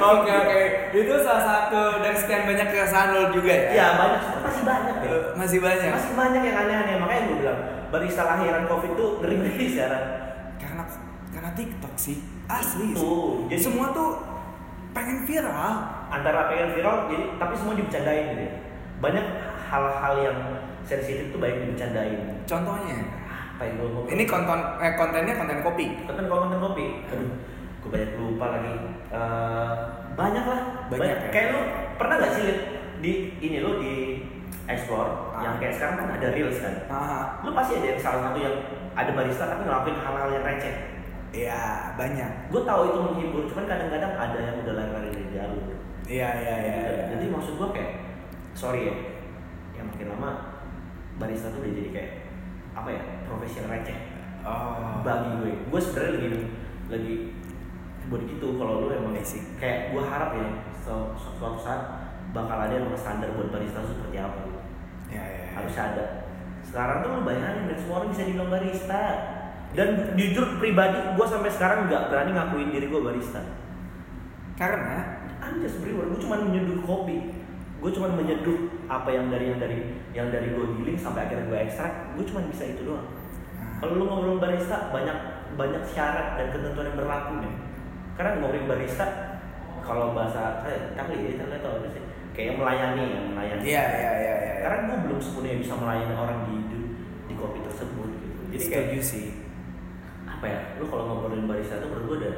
Speaker 1: Oke oke, itu salah satu dari sekian banyak keresahan lo juga ya?
Speaker 2: ya banyak masih banyak
Speaker 1: Eh, Masih banyak.
Speaker 2: masih banyak yang aneh-aneh makanya gue bilang barista lahiran covid tuh ngeri ngeri sekarang
Speaker 1: Karena karena TikTok sih, asli.
Speaker 2: Itu, jadi-
Speaker 1: Semua tuh pengen viral.
Speaker 2: antara pengen viral jadi tapi semua dibicarain gitu ya. banyak hal-hal yang sensitif tuh banyak dibicarain
Speaker 1: Contohnya,
Speaker 2: apa yang gue
Speaker 1: ini konten eh, kontennya konten kopi.
Speaker 2: konten konten kopi aduh gue banyak lupa lagi Eh, banyak lah
Speaker 1: Banyak
Speaker 2: banyak,
Speaker 1: ya?
Speaker 2: kayak lu pernah gak sih di ini lu di explore
Speaker 1: Ah.
Speaker 2: yang kayak sekarang kan ada reels kan
Speaker 1: Ah,
Speaker 2: lu pasti ada yang salah satu yang ada barista tapi ngelakuin hal-hal yang receh
Speaker 1: iya banyak.
Speaker 2: gue tahu itu menghibur cuman kadang-kadang ada yang udah lari-lari dari jalur
Speaker 1: Iya iya iya. iya.
Speaker 2: jadi maksud gue kayak sorry ya yang makin lama barista tuh udah jadi kayak apa ya profesi yang receh
Speaker 1: oh.
Speaker 2: bagi gue gue sebenarnya lagi lagi buat gitu kalau lu emang
Speaker 1: Basic.
Speaker 2: kayak gue harap ya su- suatu saat bakal ada yang standar buat barista seperti apa
Speaker 1: Iya iya. iya.
Speaker 2: harus ada. Sekarang tuh lu bayangin dan semua orang bisa dibilang barista. Dan jujur pribadi gue sampai sekarang nggak berani ngakuin diri gue barista.
Speaker 1: Karena?
Speaker 2: I'm just brewer. Gue cuma menyeduh kopi. Gue cuma menyeduh apa yang dari yang dari yang dari gue giling sampai akhirnya gue ekstrak. Gue cuma bisa itu doang. Kalau lu ngobrol barista banyak banyak syarat dan ketentuan yang berlaku nih karena ngobrol barista kalau bahasa saya kali ya kita tahu sih kayak melayani yang melayani
Speaker 1: Iya, iya, iya, iya.
Speaker 2: karena gue belum sepenuhnya bisa melayani orang di di, di kopi tersebut gitu jadi kayak
Speaker 1: setuju sih.
Speaker 2: apa ya lu kalau ngobrolin barista tuh menurut gue udah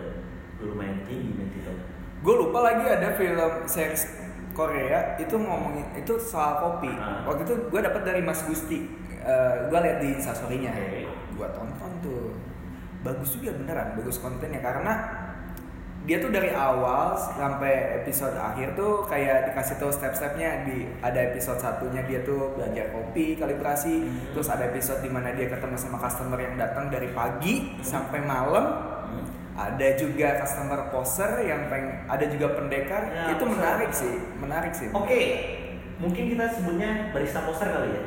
Speaker 2: lumayan tinggi nanti tuh
Speaker 1: Gue lupa lagi ada film series Korea itu ngomongin itu soal kopi.
Speaker 2: Ah.
Speaker 1: Waktu itu gue dapat dari Mas Gusti. gue lihat di instastorynya.
Speaker 2: Oke.
Speaker 1: Gue tonton tuh. Bagus juga beneran, bagus kontennya karena dia tuh dari awal sampai episode akhir tuh kayak dikasih tahu step-stepnya di ada episode satunya dia tuh belajar kopi kalibrasi
Speaker 2: Hmm.
Speaker 1: terus ada episode di mana dia ketemu sama customer yang datang dari pagi sampai malam
Speaker 2: Hmm.
Speaker 1: ada juga customer poser yang peng ada juga pendekar
Speaker 2: Ya,
Speaker 1: itu
Speaker 2: poser.
Speaker 1: menarik sih menarik sih
Speaker 2: Oke, mungkin kita sebutnya barista poster kali ya.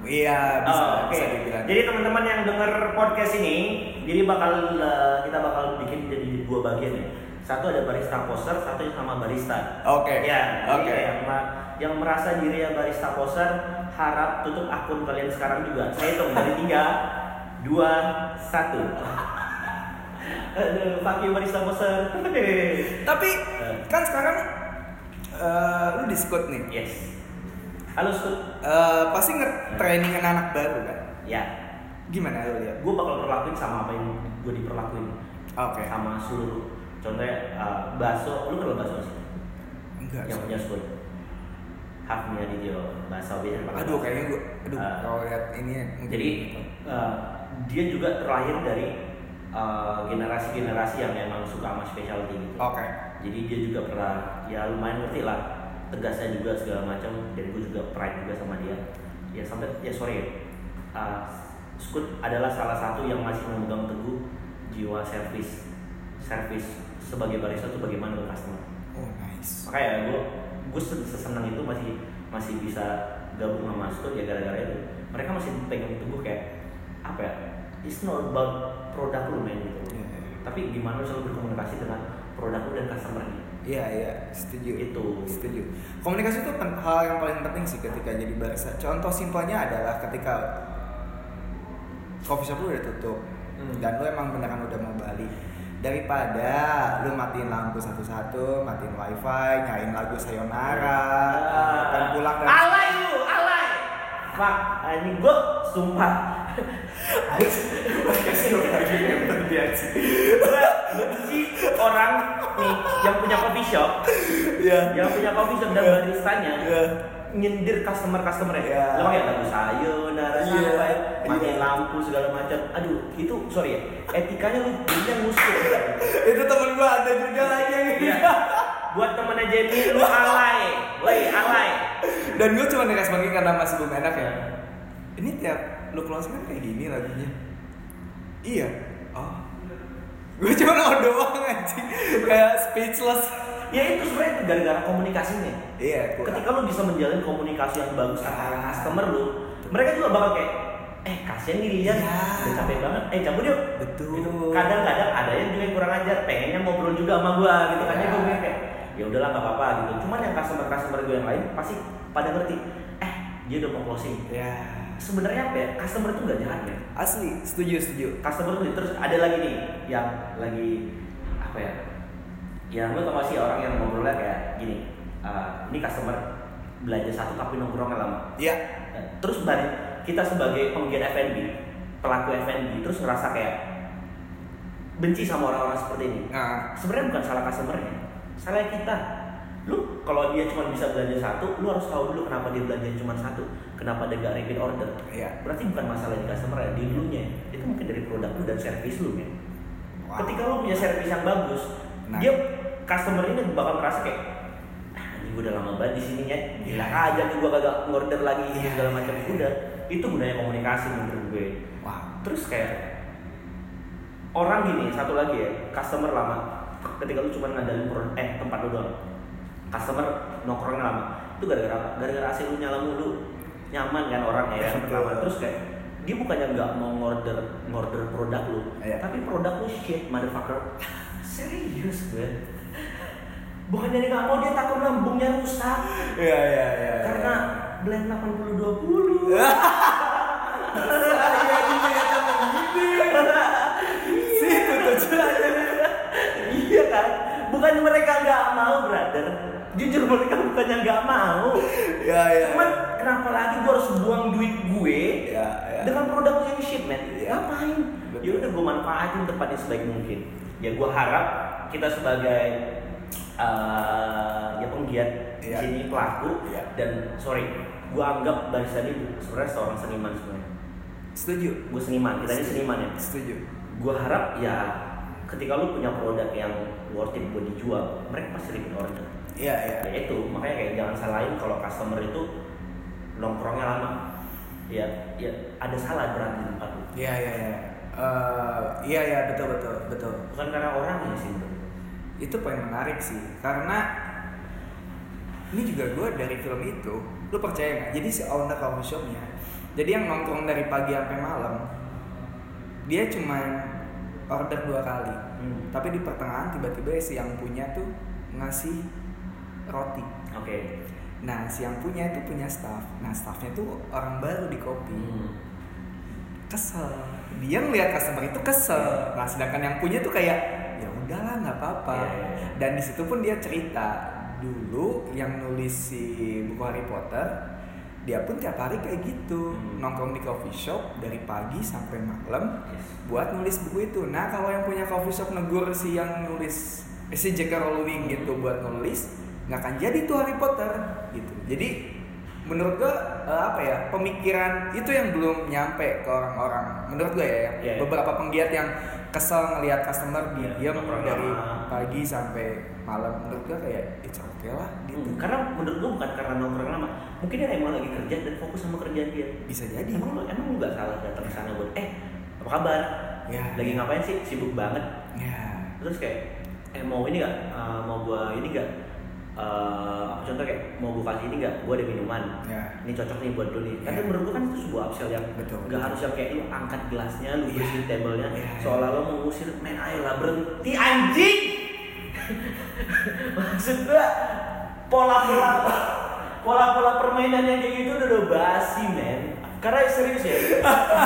Speaker 1: iya bisa
Speaker 2: Oh, Oke.
Speaker 1: bisa dibilang
Speaker 2: Jadi teman-teman yang dengar podcast ini, jadi bakal eh, kita bakal bikin jadi dua bagian ya. Satu ada barista poster, satu sama barista.
Speaker 1: oke
Speaker 2: Ya,
Speaker 1: oke
Speaker 2: jadi yang, yang merasa diri ya barista poster harap tutup akun kalian sekarang juga. Saya hitung dari tiga, dua, satu. Aduh, fuck you barista poster.
Speaker 1: tapi
Speaker 2: Eh.
Speaker 1: kan sekarang eh, lu di Scoot nih
Speaker 2: yes. Halo Skut.
Speaker 1: Eh, pasti nge-trainingin anak baru kan
Speaker 2: Ya,
Speaker 1: gimana lu lihat
Speaker 2: gue bakal perlakuin sama apa yang gue diperlakuin
Speaker 1: oke
Speaker 2: sama seluruh contohnya uh, bakso lu kenal bakso sih?
Speaker 1: Enggak
Speaker 2: yang punya
Speaker 1: sorry.
Speaker 2: school Hafni Adityo bakso biasa pakai
Speaker 1: aduh kayaknya gua aduh
Speaker 2: Ah.
Speaker 1: kalau lihat ini ya, mungkin
Speaker 2: jadi uh, dia juga terlahir dari uh, generasi-generasi yang memang suka sama specialty gitu.
Speaker 1: Oke.
Speaker 2: Jadi dia juga pernah ya lumayan ngerti lah tegasnya juga segala macam dan gue juga pride juga sama dia. Ya sampai ya sorry ya uh, Scoot adalah salah satu yang masih memegang teguh jiwa servis servis sebagai barista itu bagaimana ke customer.
Speaker 1: Oh nice.
Speaker 2: Makanya gue gue sesenang itu masih masih bisa gabung sama Scoot ya gara-gara itu. Mereka masih pegang teguh kayak apa ya it's not about produk lu men gitu.
Speaker 1: Iya, iya.
Speaker 2: tapi gimana lu selalu berkomunikasi dengan produk lu dan customer-nya
Speaker 1: Iya iya. Setuju.
Speaker 2: Itu.
Speaker 1: setuju. Komunikasi itu hal yang paling penting sih ketika jadi barista. Contoh simpelnya adalah ketika coffee shop lu udah tutup
Speaker 2: Hmm.
Speaker 1: dan lu emang beneran udah mau balik daripada lu matiin lampu satu-satu matiin wifi nyain lagu sayonara dan pulang dari
Speaker 2: alay lu alay Pak, ini gue sumpah benci orang nih yang punya coffee shop
Speaker 1: Iya.
Speaker 2: Yang punya coffee shop dan baristanya
Speaker 1: Iya.
Speaker 2: Nyindir customer-customer
Speaker 1: Iya.
Speaker 2: ya Lo kayak lagu sayonara
Speaker 1: Iya.
Speaker 2: sampai Matiin
Speaker 1: Iya.
Speaker 2: lampu segala macam. Aduh, itu sorry ya Etikanya lu punya musuh.
Speaker 1: Itu temen gua ada juga lagi. Yang
Speaker 2: Iya. Buat temennya Jenny, lu alay. Woi, alay.
Speaker 1: Dan gue cuma diresponsnya karena masih belum enak ya. Ini tiap lu closing kan kayak gini lagunya. Iya. Oh. Gue cuma mau doang anjing. Kayak speechless
Speaker 2: Ya itu sebenarnya gara-gara komunikasinya
Speaker 1: iya kurang.
Speaker 2: ketika lu bisa menjalin komunikasi yang bagus antara customer lu mereka juga bakal kayak eh kasihan nih Lilian
Speaker 1: Ya.
Speaker 2: udah capek banget eh cabut yuk
Speaker 1: Betul.
Speaker 2: Gitu. kadang-kadang ada yang juga yang kurang ajar pengennya ngobrol juga sama gua gitu kan
Speaker 1: Ya.
Speaker 2: ya gue kayak ya udahlah nggak apa-apa gitu cuman yang customer customer gue yang lain pasti pada ngerti eh dia udah mau closing
Speaker 1: ya
Speaker 2: sebenarnya apa ya customer itu nggak jahat ya
Speaker 1: asli setuju setuju
Speaker 2: customer tuh terus ada lagi nih yang lagi apa ya yang lu tau gak sih orang yang ngobrolnya kayak gini "Ah, ini customer belanja satu tapi nongkrongnya lama.
Speaker 1: Iya.
Speaker 2: Terus balik kita sebagai penggiat F&B pelaku F&B terus ngerasa kayak benci sama orang-orang seperti ini.
Speaker 1: Nah.
Speaker 2: Sebenarnya bukan salah customernya salah kita. Lu kalau dia cuma bisa belanja satu lu harus tahu dulu kenapa dia belanja cuma satu kenapa dia gak repeat order.
Speaker 1: Iya.
Speaker 2: Berarti bukan masalah di customer ya di dulunya itu mungkin dari produk lu dan servis lu men.
Speaker 1: Wow.
Speaker 2: ketika lu punya servis yang bagus
Speaker 1: Nah.
Speaker 2: dia customer ini bakal merasa kayak ah ini gue udah lama banget di sini ya gila aja nih gue kagak ngorder lagi ini
Speaker 1: Iya.
Speaker 2: segala macam. udah itu gunanya komunikasi menurut gue.
Speaker 1: Wow
Speaker 2: terus kayak orang gini satu lagi ya customer lama ketika lu cuma ngadalin produk eh tempat lu doang customer nongkrongnya lama itu gara-gara apa? Gara-gara AC lu nyala mulu. Nyaman kan orangnya ya
Speaker 1: Betul.
Speaker 2: pertama terus kayak dia bukannya nggak mau ngorder ngorder produk lu
Speaker 1: Iya.
Speaker 2: tapi produk lu shit motherfucker serius gue bukannya dia nggak mau dia takut lambungnya rusak
Speaker 1: Iya iya iya.
Speaker 2: karena blend 80 20
Speaker 1: saya begini. Situ tujuannya.
Speaker 2: iya kan bukan mereka nggak mau brother jujur mereka bukannya nggak mau
Speaker 1: Iya iya.
Speaker 2: cuman kenapa lagi gue harus buang duit gue
Speaker 1: Iya iya.
Speaker 2: dengan produk yang shit man
Speaker 1: Iya.
Speaker 2: ngapain ya udah gue manfaatin tempatnya sebaik mungkin ya gue harap kita sebagai uh, ya penggiat di
Speaker 1: Iya.
Speaker 2: sini pelaku
Speaker 1: Iya.
Speaker 2: dan sorry gue anggap barista ini sebenarnya seorang seniman sebenarnya
Speaker 1: Setuju.
Speaker 2: gue seniman kita ini seniman ya
Speaker 1: Setuju.
Speaker 2: gue harap ya ketika lu punya produk yang worth it buat dijual mereka pasti repeat order
Speaker 1: Iya iya.
Speaker 2: ya itu makanya kayak jangan salahin kalau customer itu nongkrongnya lama ya ya ada salah berarti tempat lu
Speaker 1: Iya iya iya. Eh, iya iya betul betul betul.
Speaker 2: bukan karena orangnya sih bro
Speaker 1: Itu poin menarik sih karena ini juga gue dari film itu lu percaya nggak? Jadi si owner coffee shopnya jadi yang nongkrong dari pagi sampai malam dia cuma order dua kali.
Speaker 2: Hmm.
Speaker 1: tapi di pertengahan tiba-tiba si yang punya tuh ngasih roti.
Speaker 2: Oke.
Speaker 1: Nah si yang punya itu punya staff. Nah staffnya tuh orang baru di kopi.
Speaker 2: Hmm.
Speaker 1: Kesel dia ngeliat customer itu kesel nah sedangkan yang punya tuh kayak ya udahlah nggak apa-apa
Speaker 2: Iya, iya, iya.
Speaker 1: dan di situ pun dia cerita dulu yang nulis si buku Harry Potter dia pun tiap hari kayak gitu
Speaker 2: Hmm.
Speaker 1: nongkrong di coffee shop dari pagi sampai malam
Speaker 2: Yes.
Speaker 1: buat nulis buku itu nah kalau yang punya coffee shop negur si yang nulis eh, si J.K. Rowling gitu buat nulis nggak akan jadi tuh Harry Potter gitu jadi menurut gua eh, apa ya pemikiran itu yang belum nyampe ke orang-orang. Menurut gua ya yang
Speaker 2: Iya, iya.
Speaker 1: beberapa penggiat yang kesel ngelihat customer
Speaker 2: Iya,
Speaker 1: diam dari pagi sampai malam. Menurut gua kayak it's okay lah gitu.
Speaker 2: Hmm, karena menurut gua bukan karena nongkrong lama. Mungkin dia emang lagi kerja dan fokus sama kerjaan dia.
Speaker 1: Bisa jadi.
Speaker 2: Emang lu emang nggak salah datang ke sana buat eh apa kabar?
Speaker 1: Ya
Speaker 2: lagi ngapain sih? Sibuk banget.
Speaker 1: Ya.
Speaker 2: Terus kayak eh mau ini nggak? Eh, mau gua ini nggak Eh, apa contoh kayak mau gua kasih ini nggak? Gua ada minuman.
Speaker 1: Ya.
Speaker 2: Ini cocok nih buat lu nih. Kan
Speaker 1: Ya.
Speaker 2: menurut gua kan itu sebuah upsell yang nggak harus yang kayak lu angkat gelasnya lu
Speaker 1: Iya.
Speaker 2: bersihin tablenya
Speaker 1: Iya.
Speaker 2: seolah lo mau ngusir men ayolah berhenti anjing! Maksud gua pola-pola pola-pola permainan yang kayak gitu udah udah basi men. Karena serius ya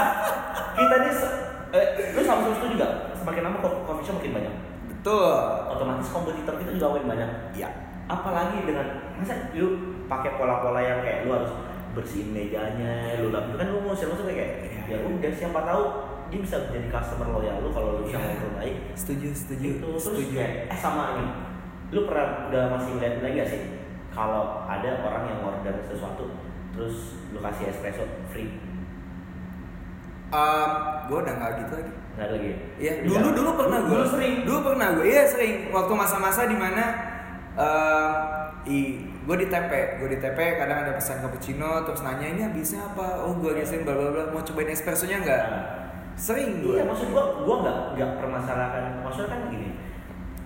Speaker 2: kita nih se- eh, lu sama-sama setuju juga semakin lama co- coffee shop makin banyak.
Speaker 1: Betul.
Speaker 2: Otomatis kompetitor kita juga makin banyak.
Speaker 1: Ya
Speaker 2: apalagi dengan masa lu pakai pola-pola yang kayak lu harus bersihin mejanya lu lap kan lu mau siapa kayak
Speaker 1: Iya.
Speaker 2: ya udah siapa tahu dia bisa jadi customer loyal lu kalau lu bisa
Speaker 1: Iya.
Speaker 2: ngobrol baik
Speaker 1: setuju setuju
Speaker 2: itu terus
Speaker 1: setuju
Speaker 2: kayak eh sama ini lu pernah udah masih ngeliat lagi gak sih kalau ada orang yang order sesuatu terus lu kasih espresso free
Speaker 1: Um, gue udah nggak gitu lagi.
Speaker 2: nggak lagi ya?
Speaker 1: Iya, dulu dulu pernah gue.
Speaker 2: dulu sering
Speaker 1: Dulu pernah gue. Iya sering. Waktu masa-masa di mana um, i gue di TP, gue di TP kadang ada pesan cappuccino terus nanya ini habisnya apa? Oh gue geserin bla bla bla. Mau cobain espressonya nggak?
Speaker 2: Nah,
Speaker 1: Sering gue.
Speaker 2: Iya, maksud gua gua nggak nggak permasalahkan. Maksudnya kan gini.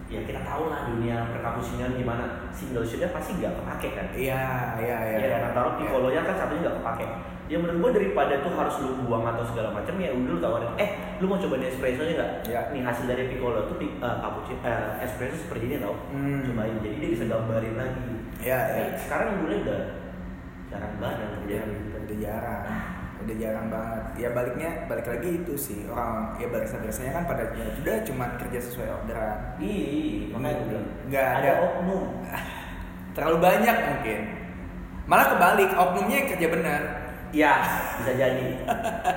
Speaker 2: Ya kita tahu lah dunia perkapusinan gimana. Single shotnya pasti nggak kepake kan.
Speaker 1: Iya iya iya.
Speaker 2: Iya kan taruh
Speaker 1: Iya.
Speaker 2: piccolonya kan satunya nggak kepake. Ya menurut gua daripada tuh harus lu buang atau segala macam ya udah lu tawarin. Eh, lu mau cobain espresso nya nggak?
Speaker 1: Iya.
Speaker 2: Nih hasil dari piccolo tuh pi- cappuccino eh, espresso seperti ini tau.
Speaker 1: Hmm.
Speaker 2: Cobain. Jadi dia bisa gambarin lagi.
Speaker 1: Iya iya.
Speaker 2: Sekarang gue udah jarang banget yang
Speaker 1: Ya,
Speaker 2: terjadi.
Speaker 1: udah jarang udah jarang banget ya baliknya balik lagi itu sih orang ya barista biasanya kan pada ya udah cuma kerja sesuai orderan
Speaker 2: makanya bilang,
Speaker 1: Nggak
Speaker 2: ada
Speaker 1: ada.
Speaker 2: oknum.
Speaker 1: terlalu banyak mungkin malah kebalik oknumnya yang kerja benar
Speaker 2: Iya, bisa jadi.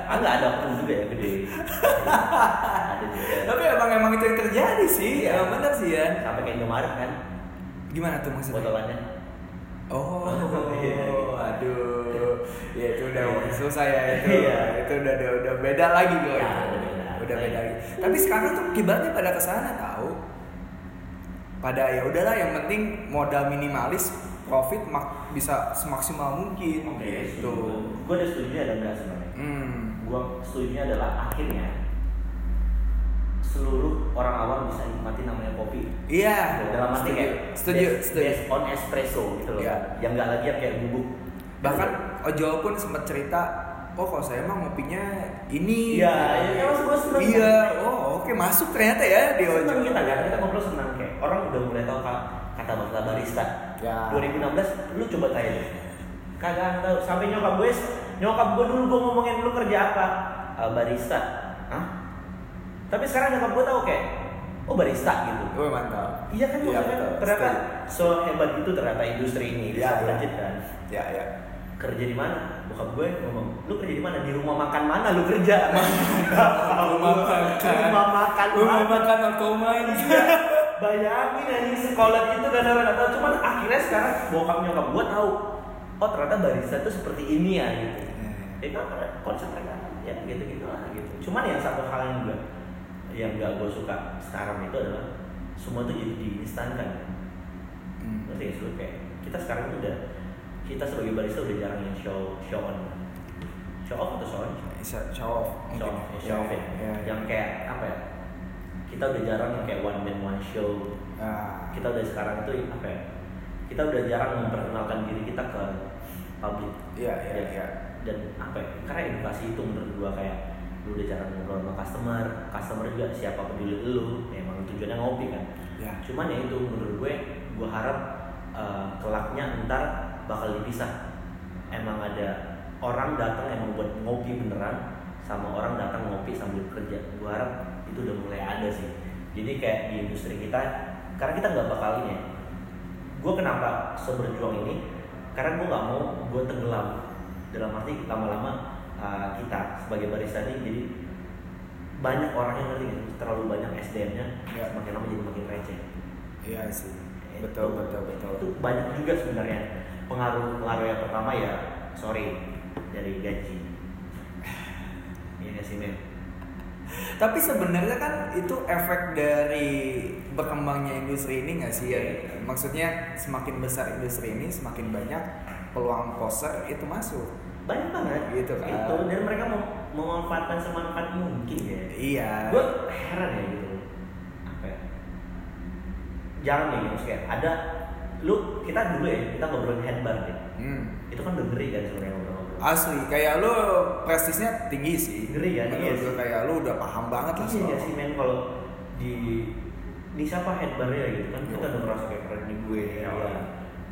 Speaker 2: Ah nggak ada oknum juga ya gede. ada juga.
Speaker 1: tapi emang emang itu yang terjadi sih
Speaker 2: Iya.
Speaker 1: emang benar sih ya
Speaker 2: Sampai kayak Indomaret kan,
Speaker 1: gimana tuh maksudnya
Speaker 2: botolannya.
Speaker 1: oh
Speaker 2: Iya.
Speaker 1: aduh ya itu udah susah ya itu
Speaker 2: Iya.
Speaker 1: itu udah udah, udah beda lagi gue
Speaker 2: Ya, udah beda.
Speaker 1: udah beda lagi tapi sekarang tuh kibatnya pada ke sana tahu pada ya udahlah yang penting modal minimalis profit mak bisa semaksimal mungkin gitu
Speaker 2: Gue ada setuju ada enggak sebenarnya.
Speaker 1: hmm
Speaker 2: Gue setuju adalah akhirnya seluruh orang awam bisa nikmati namanya kopi.
Speaker 1: iya
Speaker 2: Dalam arti kayak
Speaker 1: setuju
Speaker 2: based-
Speaker 1: setuju
Speaker 2: based on espresso gitu loh.
Speaker 1: Iya.
Speaker 2: Yang nggak lagi yang kayak bubuk.
Speaker 1: Bahkan Ojo pun sempat cerita oh kalau saya mah ngopinya ini
Speaker 2: Iya, iya, gua seneng.
Speaker 1: iya oh oke masuk ternyata ya di Ojo
Speaker 2: kita kan kita ngobrol senang kayak orang udah mulai tahu ka- kata kata-kata barista.
Speaker 1: Ya.
Speaker 2: 2016 lu coba tanya deh. Kagak tahu sampai nyokap gue nyokap gue dulu gue ngomongin lu kerja apa? "Ah, barista. Hah? Tapi sekarang nyokap gue tahu kayak oh barista gitu.
Speaker 1: Gue mantap.
Speaker 2: Iya kan
Speaker 1: Iya, betul.
Speaker 2: ternyata so hebat itu ternyata industri ini
Speaker 1: Iya,
Speaker 2: bisa
Speaker 1: iya.
Speaker 2: berlanjut kan.
Speaker 1: Ya, ya.
Speaker 2: Kerja di mana? Bokap gue ngomong, lu kerja di mana? Di rumah makan mana lu kerja?
Speaker 1: Rumah makan.
Speaker 2: Rumah makan.
Speaker 1: Rumah makan ini.
Speaker 2: Bayangin anjing sekolah itu kan orang nggak tahu. Cuman akhirnya sekarang bokap nyokap gue tahu. Oh ternyata barista itu seperti ini ya gitu. Itu kan konsep mereka ya gitu gitu lah gitu. Cuman yang satu hal yang juga yang gak gue suka sekarang itu adalah semua tuh jadi diinstankan.
Speaker 1: Hmm.
Speaker 2: Ngerti gak sih lu kayak kita sekarang udah kita sebagai barista udah jarang yang show show on. Show off atau show on?
Speaker 1: Bisa show off.
Speaker 2: Show off, ya, show off ya.
Speaker 1: Ya,
Speaker 2: Yang kayak apa ya? Kita udah jarang yang kayak one man one show.
Speaker 1: Ah.
Speaker 2: Kita udah sekarang itu apa ya? Kita udah jarang memperkenalkan diri kita ke publik.
Speaker 1: Iya, iya, iya.
Speaker 2: Dan apa ya? Karena edukasi itu menurut gua kayak lu udah jarang ngobrol sama customer, customer juga siapa peduli lu, memang tujuannya ngopi kan.
Speaker 1: Ya.
Speaker 2: Cuman ya itu menurut gue, gue harap uh, kelaknya ntar bakal dipisah. Emang ada orang datang emang buat ngopi beneran, sama orang datang ngopi sambil kerja. Gue harap itu udah mulai ada sih. Jadi kayak di industri kita, karena kita nggak bakal ini ya. Gue kenapa seberjuang ini? Karena gue nggak mau gue tenggelam dalam arti lama-lama uh, kita sebagai barista ini jadi banyak orang yang ngerti sih? terlalu banyak SDM-nya
Speaker 1: Ya.
Speaker 2: semakin lama jadi makin receh.
Speaker 1: Iya sih.
Speaker 2: Itu-
Speaker 1: Betul, betul, betul.
Speaker 2: Itu banyak juga sebenarnya pengaruh pengaruh yang pertama ya sorry dari gaji. Iya nggak sih men?
Speaker 1: Tapi sebenarnya kan itu efek dari berkembangnya industri ini nggak sih ya? Maksudnya semakin besar industri ini, semakin banyak peluang poser itu masuk.
Speaker 2: Banyak banget
Speaker 1: Gitu kan.
Speaker 2: Itu dan mereka mau memanfaatkan semanfaat mungkin ya.
Speaker 1: Iya.
Speaker 2: Gue heran ya gitu. Ya? Jangan nih kayak ada lu kita dulu ya kita ngobrolin headbar deh.
Speaker 1: Hmm.
Speaker 2: Itu kan udah ngeri kan sebenarnya ngobrol-ngobrol.
Speaker 1: Asli, kayak lu prestisnya tinggi sih.
Speaker 2: Ngeri kan? Iya sih.
Speaker 1: kayak lu udah paham banget lah
Speaker 2: Iya sih men kalau di di siapa headbarnya gitu kan kita
Speaker 1: Yo.
Speaker 2: udah merasa kayak keren nih gue
Speaker 1: Yo.
Speaker 2: ya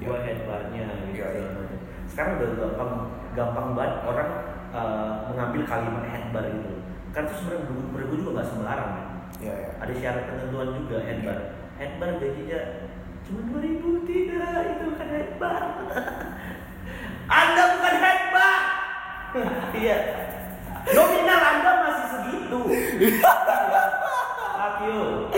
Speaker 1: Yo.
Speaker 2: gue headbarnya gitu segala macam. sekarang udah gampang gampang banget orang uh, mengambil kalimat headbar gitu kan itu sebenarnya menurut gue juga nggak sembarang.
Speaker 1: Iya, iya.
Speaker 2: ada syarat ketentuan juga headbar headbar gajinya cuma dua ribu tidak itu bukan headbar anda bukan headbar iya nominal anda masih segitu Fuck you.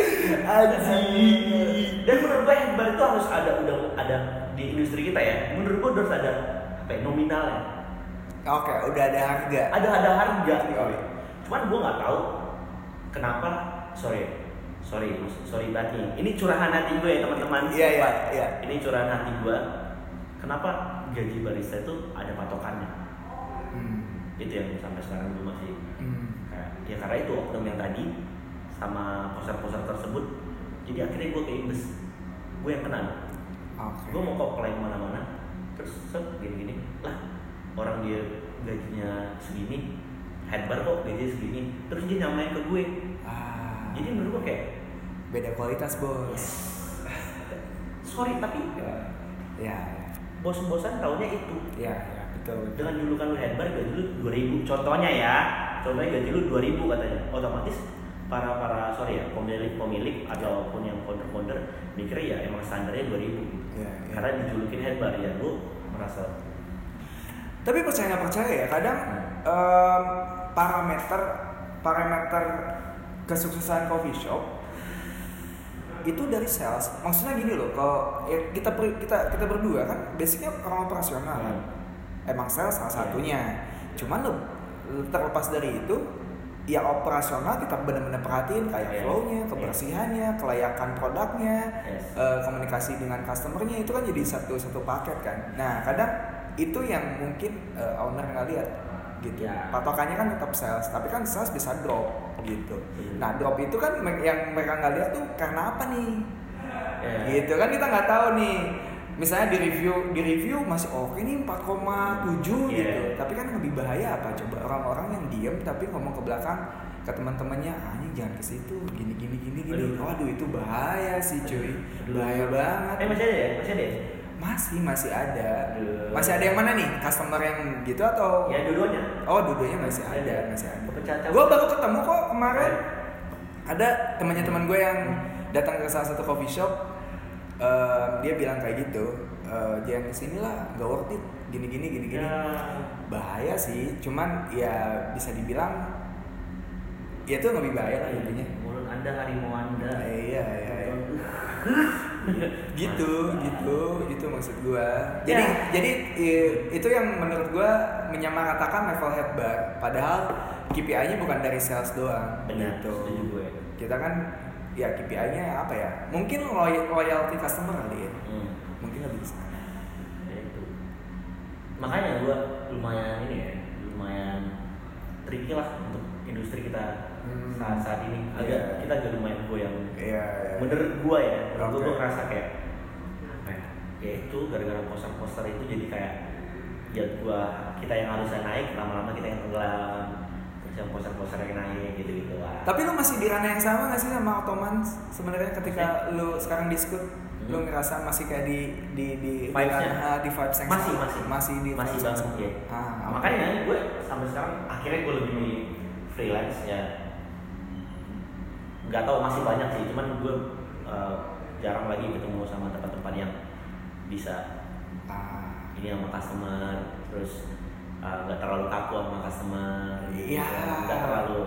Speaker 1: Anjing.
Speaker 2: Dan menurut gue headbar itu harus ada udah ada di industri kita ya. Menurut gue harus ada apa ya, nominalnya.
Speaker 1: Oke, udah ada harga.
Speaker 2: Ada ada harga.
Speaker 1: Oh.
Speaker 2: Cuman gue nggak tahu kenapa. Sorry, sorry, sorry banget nih. Ini curahan hati gue ya teman-teman.
Speaker 1: Iya, iya, iya.
Speaker 2: Ini curahan hati gue. Kenapa gaji barista itu ada patokannya?
Speaker 1: Hmm.
Speaker 2: Itu yang sampai sekarang gue masih
Speaker 1: Hmm.
Speaker 2: kayak ya karena itu oknum yang tadi sama poster-poster tersebut jadi akhirnya gue keimbes gue yang kena
Speaker 1: Oke.
Speaker 2: gue mau apply ke mana-mana terus set gini-gini lah orang dia gajinya segini headbar kok gajinya segini terus dia nyamain ke gue
Speaker 1: Ah.
Speaker 2: jadi menurut gue kayak
Speaker 1: beda kualitas, Bos.
Speaker 2: sorry tapi
Speaker 1: Ya. Ya, ya.
Speaker 2: bos-bosan taunya itu
Speaker 1: Ya, ya, betul. betul.
Speaker 2: dengan julukan lu headbar gaji lu 2000 contohnya ya contohnya gaji lu 2000 katanya otomatis para para sorry ya pemilik pemilik ataupun yang founder founder mikir ya emang standarnya 2000 gitu
Speaker 1: Ya, ya.
Speaker 2: karena dijulukin headbar ya lu merasa
Speaker 1: Tapi percaya nggak percaya ya, kadang em, parameter parameter kesuksesan coffee shop itu dari sales. Maksudnya gini loh, kalau ya kita per- kita kita berdua kan basicnya orang operasional kan. Emang sales salah
Speaker 2: Iya.
Speaker 1: satunya. Cuman lo terlepas dari itu ya operasional kita benar-benar perhatiin kayak
Speaker 2: Iya.
Speaker 1: flow-nya,
Speaker 2: Iya.
Speaker 1: kebersihannya, kelayakan produknya,
Speaker 2: Yes.
Speaker 1: eh, komunikasi dengan customernya itu kan jadi satu satu paket kan. Nah kadang itu yang mungkin eh, owner nggak lihat gitu.
Speaker 2: Ya.
Speaker 1: Patokannya kan tetap sales, tapi kan sales bisa drop gitu.
Speaker 2: Iya.
Speaker 1: Nah drop itu kan yang mereka nggak lihat tuh karena apa nih?
Speaker 2: ya,
Speaker 1: Gitu kan kita nggak tahu nih. Misalnya di review di review masih oke nih 4,7
Speaker 2: Iya.
Speaker 1: gitu. Tapi kan lebih bahaya apa coba orang-orang yang diem tapi ngomong ke belakang ke teman-temannya anjing jangan ke situ gini gini gini gini
Speaker 2: Aduh.
Speaker 1: waduh itu bahaya sih cuy bahaya banget
Speaker 2: Eh masih ada ya? Masih ada ya?
Speaker 1: Masih masih ada.
Speaker 2: Aduh.
Speaker 1: masih ada yang mana nih? Customer yang gitu atau?
Speaker 2: Ya dua-duanya.
Speaker 1: oh dua-duanya masih ada masih ada. Gue baru ketemu kok kemarin. Ada temannya teman gue yang datang ke salah satu coffee shop. Eh, dia bilang kayak gitu eh, jangan ke sini lah nggak worth it. Gini gini gini gini.
Speaker 2: Ya.
Speaker 1: bahaya sih cuman ya bisa dibilang ya itu lebih bahaya lah intinya.
Speaker 2: Mulut anda harimau anda.
Speaker 1: Iya iya iya. gitu gitu gitu maksud gua jadi
Speaker 2: Ya.
Speaker 1: jadi i- itu yang menurut gua menyamaratakan level head bar padahal KPI-nya bukan dari sales doang
Speaker 2: Benar,
Speaker 1: gitu
Speaker 2: setuju gue.
Speaker 1: kita kan ya KPI-nya apa ya mungkin loy- loyalty customer kali ya
Speaker 2: Hmm.
Speaker 1: mungkin lebih ke sana
Speaker 2: Ya itu. Makanya gue lumayan ini ya, lumayan tricky lah untuk industri kita
Speaker 1: Hmm.
Speaker 2: Saat saat ini. Agak
Speaker 1: Iya.
Speaker 2: kita agak lumayan goyang.
Speaker 1: iya iya.
Speaker 2: Menurut gue ya, menurut gue
Speaker 1: Oke.
Speaker 2: gue ngerasa kayak apa ya? Ya itu gara-gara poster-poster itu jadi kayak ya gua kita yang harusnya naik lama-lama kita yang tenggelam terus yang poster-poster yang naik gitu gitu lah.
Speaker 1: Tapi lu masih di ranah yang sama gak sih sama Ottoman sebenarnya ketika lu sekarang diskut lu
Speaker 2: Hmm.
Speaker 1: ngerasa masih kayak di di di di
Speaker 2: Vibes-nya?
Speaker 1: ranah di vibes yang
Speaker 2: masih masih
Speaker 1: masih di
Speaker 2: masih
Speaker 1: yang
Speaker 2: banget ya
Speaker 1: Ah,
Speaker 2: makanya gue sampai sekarang akhirnya gue lebih milih freelance ya nggak tahu masih banyak sih cuman gue uh, jarang lagi ketemu sama tempat-tempat yang bisa
Speaker 1: Ah,
Speaker 2: ini sama customer terus uh, nggak terlalu kaku sama customer gitu
Speaker 1: Iya.
Speaker 2: kan. nggak terlalu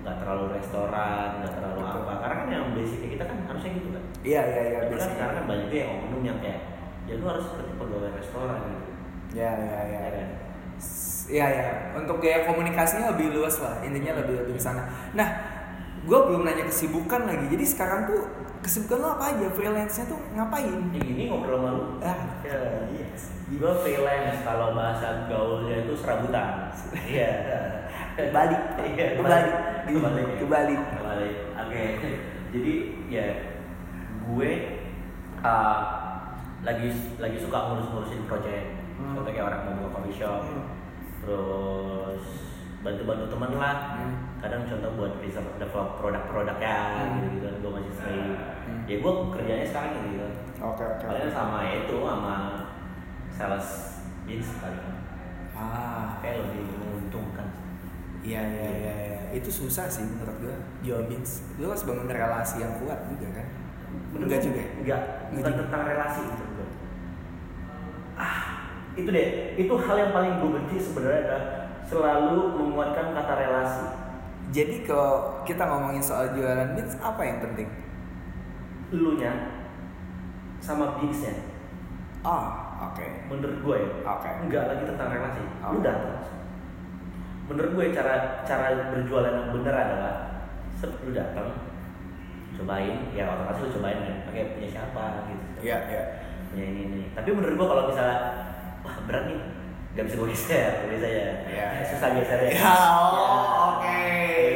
Speaker 2: nggak terlalu restoran nggak terlalu
Speaker 1: Betul.
Speaker 2: apa karena kan yang basicnya kita kan harusnya gitu kan
Speaker 1: iya iya iya
Speaker 2: tapi kan sekarang kan banyak yang oknum yang kayak ya lu harus seperti pegawai restoran gitu
Speaker 1: Iya iya iya.
Speaker 2: ya kan
Speaker 1: Iya ya, untuk gaya komunikasinya lebih luas lah, intinya lebih lebih ke sana. Nah, gue belum nanya kesibukan lagi. Jadi sekarang tuh kesibukan lo apa aja? Freelance-nya tuh ngapain?
Speaker 2: Ini ini ngobrol sama lu.
Speaker 1: Ah,
Speaker 2: Ya.
Speaker 1: yes.
Speaker 2: Gue freelance kalau bahasa gaulnya itu serabutan. Iya.
Speaker 1: Kebalik.
Speaker 2: Iya,
Speaker 1: Kebalik.
Speaker 2: Kebalik.
Speaker 1: Kebalik.
Speaker 2: Kebalik. Oke. Jadi ya gue uh, lagi lagi suka ngurus-ngurusin project.
Speaker 1: Hmm.
Speaker 2: Kayak orang mau buka coffee shop.
Speaker 1: Hmm.
Speaker 2: Terus bantu-bantu temen lah.
Speaker 1: Hmm.
Speaker 2: Kadang contoh buat research develop produk-produknya
Speaker 1: Hmm.
Speaker 2: gitu-gitu kan gue masih sering.
Speaker 1: Hmm.
Speaker 2: Ya gue kerjanya sekarang gitu.
Speaker 1: Oke oke.
Speaker 2: Paling sama itu sama sales jeans kali
Speaker 1: Ah,
Speaker 2: kayak lebih menguntungkan
Speaker 1: iya iya iya. iya. Itu susah sih menurut gue. Jual beans. Lu harus bangun relasi yang kuat juga kan? Enggak juga. ya?
Speaker 2: enggak bukan tentang relasi menurut gue ah itu deh itu hal yang paling gue benci sebenarnya adalah selalu menguatkan kata relasi
Speaker 1: Jadi kalau kita ngomongin soal jualan beans, apa yang penting?
Speaker 2: elunya sama bigsnya
Speaker 1: Ah, oke.
Speaker 2: menurut gue ya
Speaker 1: Oke.
Speaker 2: enggak lagi tentang relasi lu
Speaker 1: Oke.
Speaker 2: datang menurut gue cara cara berjualan yang benar adalah set lu datang cobain ya otomatis lu cobain kan pakai punya siapa gitu
Speaker 1: Iya iya.
Speaker 2: punya ini ini tapi menurut gue kalau misalnya wah berat nih gak bisa gue geser bisa ya susah gesernya
Speaker 1: Ya, oh, oke.